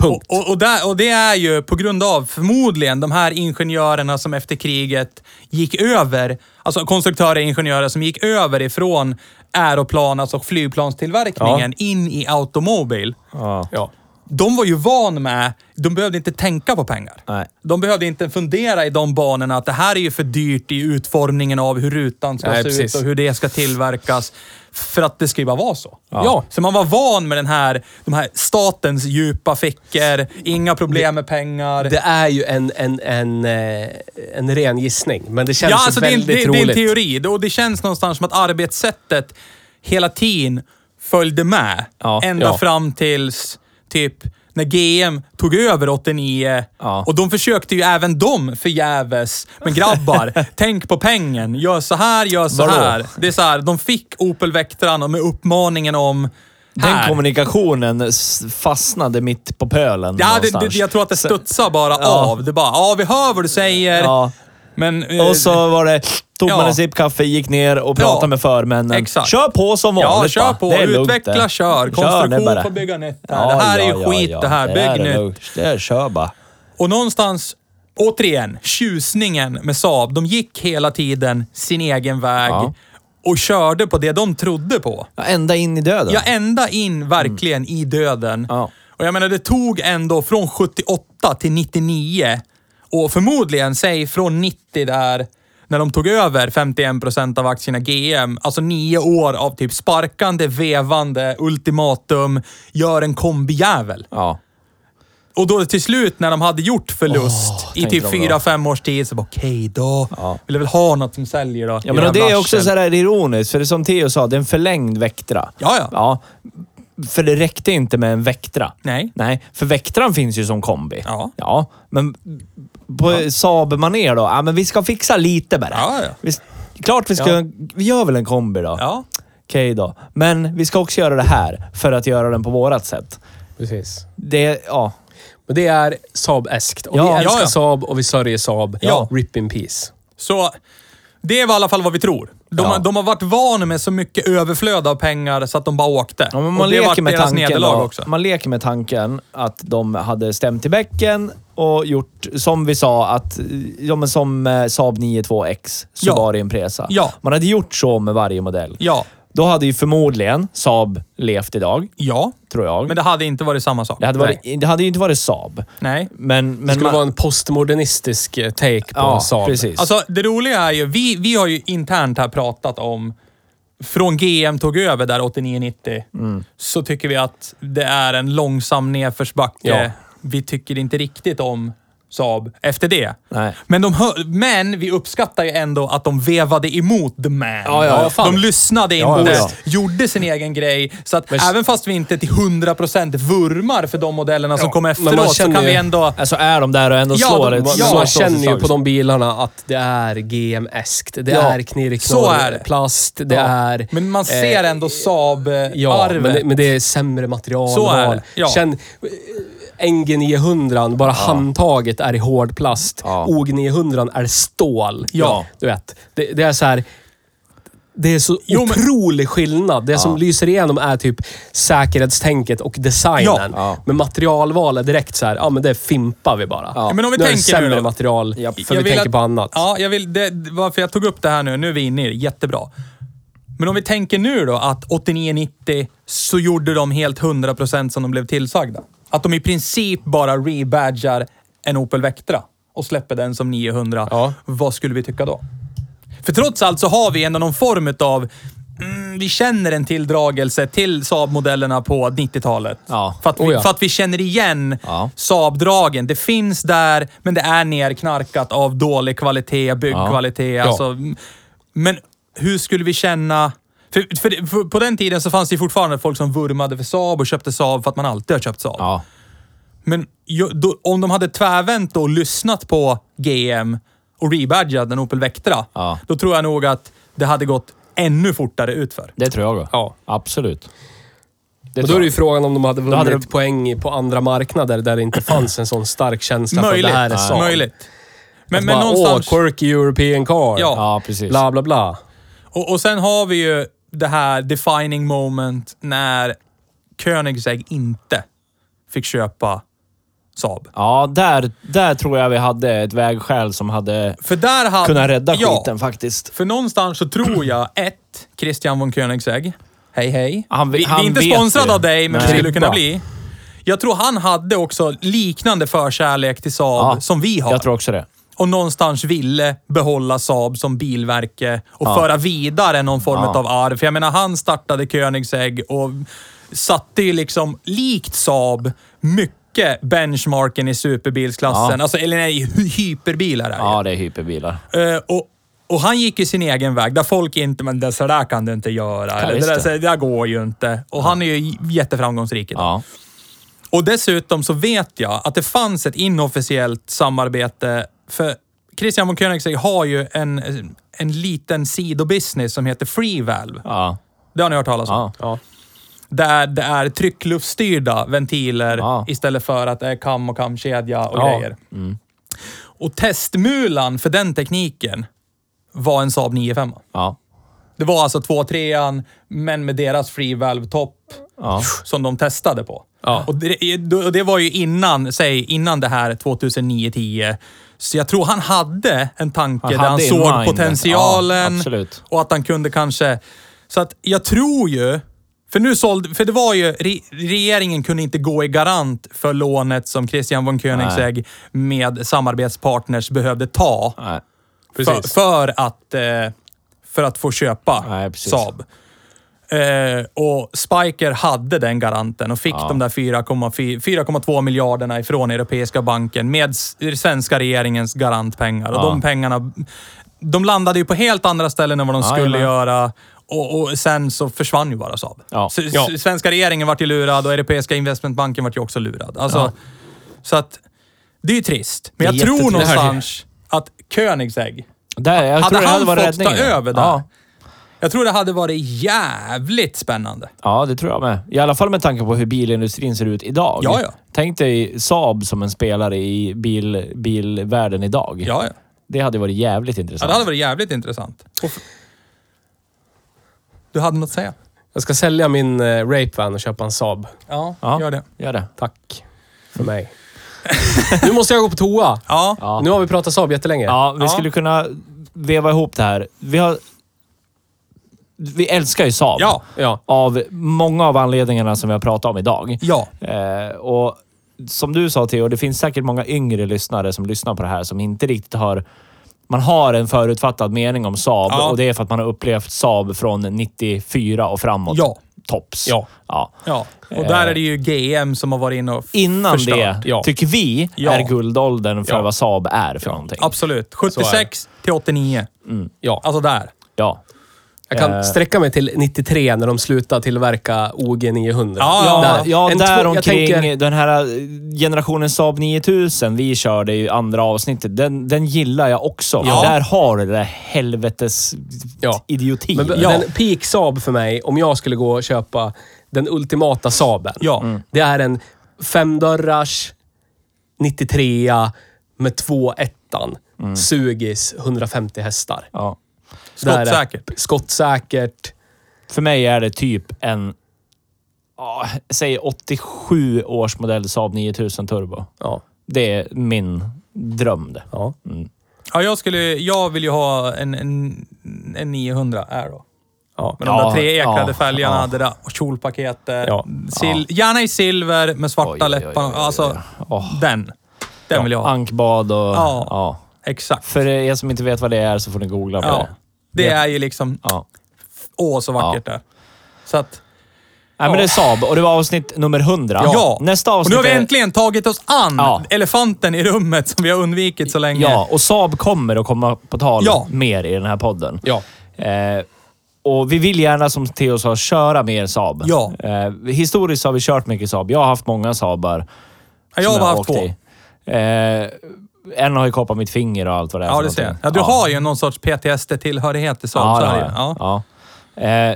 Punkt. Och, och, och, där, och det är ju på grund av förmodligen de här ingenjörerna som efter kriget gick över, alltså konstruktörer och ingenjörer som gick över ifrån aeroplan, alltså flygplanstillverkningen, in i automobil. Ja. Ja. De var ju van med, de behövde inte tänka på pengar. Nej. De behövde inte fundera i de banorna att det här är ju för dyrt i utformningen av hur rutan ska Nej, se precis. ut och hur det ska tillverkas. För att det ska ju bara vara så. Ja. Så man var van med den här, de här statens djupa fickor, inga problem med pengar. Det är ju en, en, en, eh, en ren gissning, men det känns ja, alltså det, väldigt det, det är en teori och det känns någonstans som att arbetssättet hela tiden följde med. Ja. ända Ja. fram tills typ när GM tog över 89. Ja. Och de försökte ju även de förgäves. Men grabbar, tänk på pengen. Gör så här, gör så Vadå? här. Det är så här, de fick Opel Vectran med uppmaningen om Den här. kommunikationen fastnade mitt på pölen Ja, det, det, jag tror att det Så- studsar bara Ja. av. Det bara, ja vi hör vad du säger. Ja. Men... eh, Och så var det, tog man Ja. en sipp kaffe, gick ner och pratade Ja. med förmännen. Exakt. Kör på som Ja, vanligt kör va? på. Det är lugnt Utveckla, det. kör. Konstruktion får bygga nytt här. Det här är ju skit det här. Det Bygg är nytt. Det är kör bara. Och någonstans, återigen, tjusningen med Saab. De gick hela tiden sin egen väg Ja. och körde på det de trodde på. Ja, ända in i döden. Ja, ända in verkligen i döden. Ja. Och jag menar, det tog ändå från 78 till 99 och förmodligen, säg från 90 där, när de tog över 51% av aktierna GM. Alltså nio år av typ sparkande, vevande, ultimatum, gör en kombijävel. Ja. Och då till slut när de hade gjort förlust Åh, i typ fyra fem års tid, så bara okej då. Ja. Vill väl ha något som säljer då. Ja, men och det är också så här ironiskt, för det är som Theo sa, det är en förlängd Vectra. Ja, ja. Ja. För det räckte inte med en Vectra. Nej. Nej, för Vectran finns ju som kombi. Ja. Ja, men på Saab-manér då? Ja, men vi ska fixa lite bara. Ja, ja. Vi, klart vi ska... Ja. Vi gör väl en kombi då? Ja. Okej då. Men vi ska också göra det här för att göra den på vårat sätt. Precis. Det, ja. Men det är Saab-eskt. Och Ja, vi ja, älskar ja. Saab och vi sörjer Saab. Ja. Rip in peace. Så det var i alla fall vad vi tror. De, Ja. har, de har varit vana med så mycket överflöd av pengar så att de bara åkte. Ja, man, leker med tanken då, också. man leker med tanken att de hade stämt i bäcken och gjort, som vi sa, att ja, men som eh, Saab 92X, Subaru Impresa. Ja. Man hade gjort så med varje modell. Ja. Då hade ju förmodligen Saab levt idag, Ja. tror jag. Men det hade inte varit samma sak. det, hade varit, det hade ju inte varit Saab. Nej. Men, men Det skulle man, vara en postmodernistisk eh, take på Ja, Saab. precis. Alltså det roliga är ju, vi, vi har ju internt här pratat om, från GM tog över där 89-90, Mm. så tycker vi att det är en långsam nedförsbacke. Ja. Vi tycker inte riktigt om Saab efter det. Nej. Men, de hö- men vi uppskattar ju ändå att de vevade emot the man. Ja, ja, ja, de lyssnade inte, gjorde sin egen grej. Så att Men- även fast vi inte till 100% vurmar för de modellerna som kom efteråt, så kan vi ju- ändå... alltså är de där och ändå Ja, slår de- ett Man, Ja, man känner ju på de bilarna att det är GM-eskt. Det är så är det. Det är... Men man ser eh, ändå Saab-arvet. Ja, men det, men det är sämre materialval. Så är det, ja. Känn, NG 900, bara handtaget är i hård plast. Ja. OG 900 är stål. Ja. Du vet, det, det är så här... Det är så Jo, men- otrolig skillnad. Det som lyser igenom är typ säkerhetstänket och designen. Ja. Ja. Men materialval är direkt så här, ja men det fimpar vi bara. Ja. Men om vi nu är det tänker nu sämre då. material, Japp. för Jag vi vill tänker att- på annat. Ja, jag vill, det, varför jag tog upp det här nu, nu är vi inne i det, jättebra. Men om vi tänker nu då att 89-90 så gjorde de helt 100% som de blev tillsagda. Att de i princip bara rebadgar en Opel Vectra och släpper den som 900. Ja. Vad skulle vi tycka då? För trots allt så har vi ändå någon form av Mm, vi känner en tilldragelse till Saab-modellerna på 90-talet. Ja. För, att vi, Oh ja. för att vi känner igen Ja. Saab-dragen. Det finns där, men det är nerknarkat av dålig kvalitet, byggkvalitet. Ja. Alltså, men hur skulle vi känna... För, för, för på den tiden så fanns det ju fortfarande folk som vurmade för Saab och köpte Saab för att man alltid har köpt Saab. Ja. Men ju, då, om de hade tvärvänt och lyssnat på GM och rebadgat en Opel Vectra, Ja. då tror jag nog att det hade gått ännu fortare utför. Det tror jag. Ja. Absolut. Det Och då är det ju frågan om de hade vunnit hade poäng på andra marknader där det inte fanns en sån stark känsla för Möjligt. det här är Saab. Möjligt. Men, Att men bara, någonstans... Åh, quirky European car. Ja. Ja, precis. Bla, bla, bla. Och, och sen har vi ju det här defining moment när Koenigsegg inte fick köpa Saab. Ja, där, där tror jag vi hade ett vägskäl som hade För där hade... kunnat rädda ja, skiten faktiskt. För någonstans så tror jag, ett, Christian von Koenigsegg. Hej hej. Han- vi, vi han är inte sponsrade av dig, men Nej. vi skulle kunna bli. Jag tror han hade också liknande förkärlek till Saab Ja, som vi har. Jag tror också det. Och någonstans ville behålla Saab som bilverke och Ja. föra vidare någon form Ja. av arv. För jag menar, han startade Koenigsegg och satte ju liksom, likt Saab, mycket benchmarken i superbilsklassen. Ja. Alltså, eller nej, hy- hyperbilar är det. Ja, det är hyperbilar. Eh, och, och han gick ju sin egen väg, där folk inte, men det så där kan du inte göra. eller, det, där, det. så, det där går ju inte. Och han är ju jätteframgångsrik idag. Ja. Och dessutom så vet jag att det fanns ett inofficiellt samarbete, för Christian von Koenigsegg har ju en, en liten sidobusiness som heter Freevalve. Ja. Det har ni hört talas om? Ja. Ja. Där det är tryckluftstyrda ventiler Ja. istället för att det är kam och kamkedja och Ja. grejer. Och testmulan för den tekniken var en Saab 95. Ja. Det var alltså 2.3an, men med deras freevalve-topp Ja. som de testade på. Ja. Och det, och det var ju innan, säg innan det här 2009-10. Så jag tror han hade en tanke Han där han såg mind. potentialen. Ja. Och att han kunde kanske... Så att jag tror ju... För nu sålde... För det var ju... Re, regeringen kunde inte gå i garant för lånet som Christian von Koenigsegg med samarbetspartners behövde ta. För, för, att, eh, för att få köpa Nej. Saab. Eh, och Spiker hade den garanten och fick Ja. de där 4,4 4,2 miljarderna ifrån Europeiska banken med svenska regeringens garantpengar. Och Ja. de pengarna, de landade ju på helt andra ställen än vad de Ja, skulle jajamän. göra. Och, och sen så försvann ju bara Saab. Ja. Svenska regeringen vart ju lurad och Europeiska investmentbanken vart ju också lurad. Alltså. Så att det är ju trist. Men jag tror någonstans att Koenigsegg Där, jag hade tror han fått ta över där? Ja. Jag tror det hade varit jävligt spännande. ja, det tror jag med. I alla fall med tanke på hur bilindustrin ser ut idag. Ja, ja. Tänk dig Saab som en spelare i bil, bilvärlden idag. Ja, ja. Det hade varit jävligt ja intressant. det hade varit jävligt intressant. Du hade något att säga? Jag ska sälja min eh, Rape-van och köpa en Saab. Ja, Ja. gör det. Gör det. Tack. För mig. nu måste jag gå på toa. Ja, Ja. Nu har vi pratat Saab jättelänge. Ja, vi Ja. skulle kunna veva ihop det här. Vi har... Vi älskar ju Saab. ja, Ja. Av många av anledningarna som vi har pratat om idag. ja. Eh, och som du sa Theo, det finns säkert många yngre lyssnare som lyssnar på det här som inte riktigt har... Man har en förutfattad mening om Saab Ja. och det är för att man har upplevt Saab från 94 och framåt. Ja. Tops. Ja. ja. ja. Och där är det ju GM som har varit inne och Innan förstört. det Ja. tycker vi Ja. är guldåldern för Ja. vad Saab är för någonting. Absolut. 76 till 89. Ja. Alltså där. Ja. Jag kan Eh. sträcka mig till 93 när de slutade tillverka OG 900. Ja, Ja, Där- ja där omkring tänker- den här generationen Saab 9000 vi körde i andra avsnittet. Den, den gillar jag också. Ja. Där har du det där helvetes Ja. idioti. Men Ja. den peak Saab för mig, om jag skulle gå och köpa den ultimata Saaben. Ja. Det är en femdörrars 93 med två ettan. Sugis 150 hästar. ja. Där är- Skottsäkert. Skottsäkert. För mig är det typ en... Ja, säg 87 års modell Saab 9000 Turbo. Ja. Det är min dröm det. ja. Ja, jag, skulle, jag vill ju ha en, en, en 900 Aero. ja. Med de Ja, där tre ekrade ja, fälgarna, ja. det där kjolpaketet. Ja, Sil, Gärna i silver med svarta Oj, läppar. oj, oj, Alltså, den. Den vill jag ha. Ankbad och... Ja. ja. Exakt. För er som inte vet vad det är så får ni googla på Ja. det. Det är ju liksom, Ja. åh så vackert där. Så att, Nej, men det är Saab och det var avsnitt nummer 100. ja. Nästa Och avsnitt nu har vi är- äntligen tagit oss an Ja. elefanten i rummet som vi har undvikit så länge. Ja, och Saab kommer att komma på tal Ja. mer i den här podden. Ja. Eh, och vi vill gärna, som Theo sa, köra mer Saab. Ja. Eh, historiskt har vi kört mycket Saab. Jag har haft många Saabar. Ja, jag har haft åkt två. Eh, en har ju kapat mitt finger och allt vad det är Ja, för det ser jag. någonting. Ja, du har ju någon sorts PTSD-tillhörighet till Saab. Ja, så jag. ja. Ja. Eh,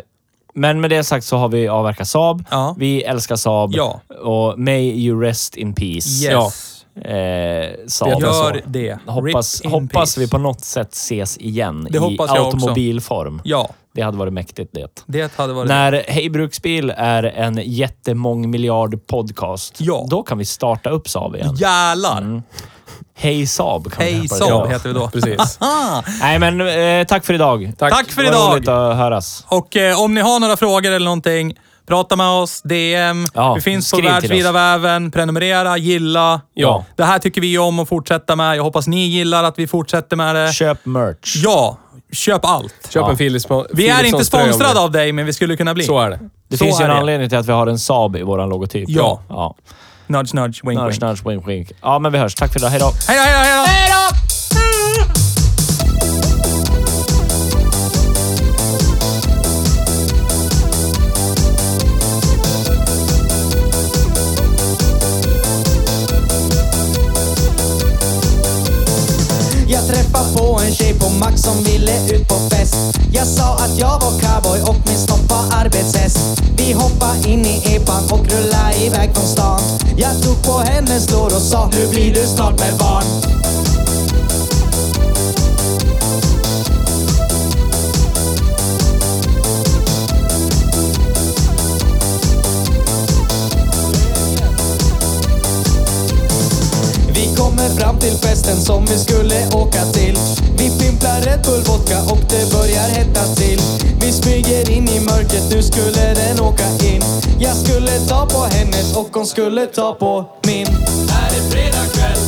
men med det sagt så har vi avverkat Saab. Ja. Vi älskar Saab. Ja. Och may you rest in peace. Yes. Eh, Saab. Gör det. Hoppas, Rip in hoppas peace. vi på något sätt ses igen Det i hoppas jag också. automobilform. Ja, Det hade varit mäktigt det. det hade varit... När Hej Bruksbil är en jättemångmiljard podcast, Ja. då kan vi starta upp Saab igen. Jävlar! Hej Saab kan Hej. Saab Ja. heter vi då. Precis. Nej, men eh, tack för idag. Tack för Det var idag! roligt att höras. Och eh, om ni har några frågor eller någonting, prata med oss, DM. Ja, vi finns på världsvida väven. Prenumerera, gilla. Ja. Det här tycker vi om att fortsätta med. Jag hoppas ni gillar att vi fortsätter med det. Köp merch. Ja, köp allt. Köp Ja. en Philips Vi är inte sponsrade av dig, men vi skulle kunna bli. Så är det. Det Så finns ju en det. anledning till att vi har en Saab i vår logotyp. Ja. ja. Nudge, nudge, wink, Nudge, wink. nudge, wink, wink. Ja, men vi hörs. Tack för idag. Hej då. Hej då, hej då, hej då! Jag träffade på en tjej på Max som ville ut på fest. Jag sa att jag var cowboy och min snopp var arbetshäst. Hoppa in i epan och rulla iväg från stan. Jag tog på hennes lår och sa nu blir du snart med barn. Fram till festen som vi skulle åka till. Vi pimplar Red Bull vodka och det börjar hetta till. Vi smyger in i mörkret, nu skulle den åka in. Jag skulle ta på hennes och hon skulle ta på min. Är det fredag kväll?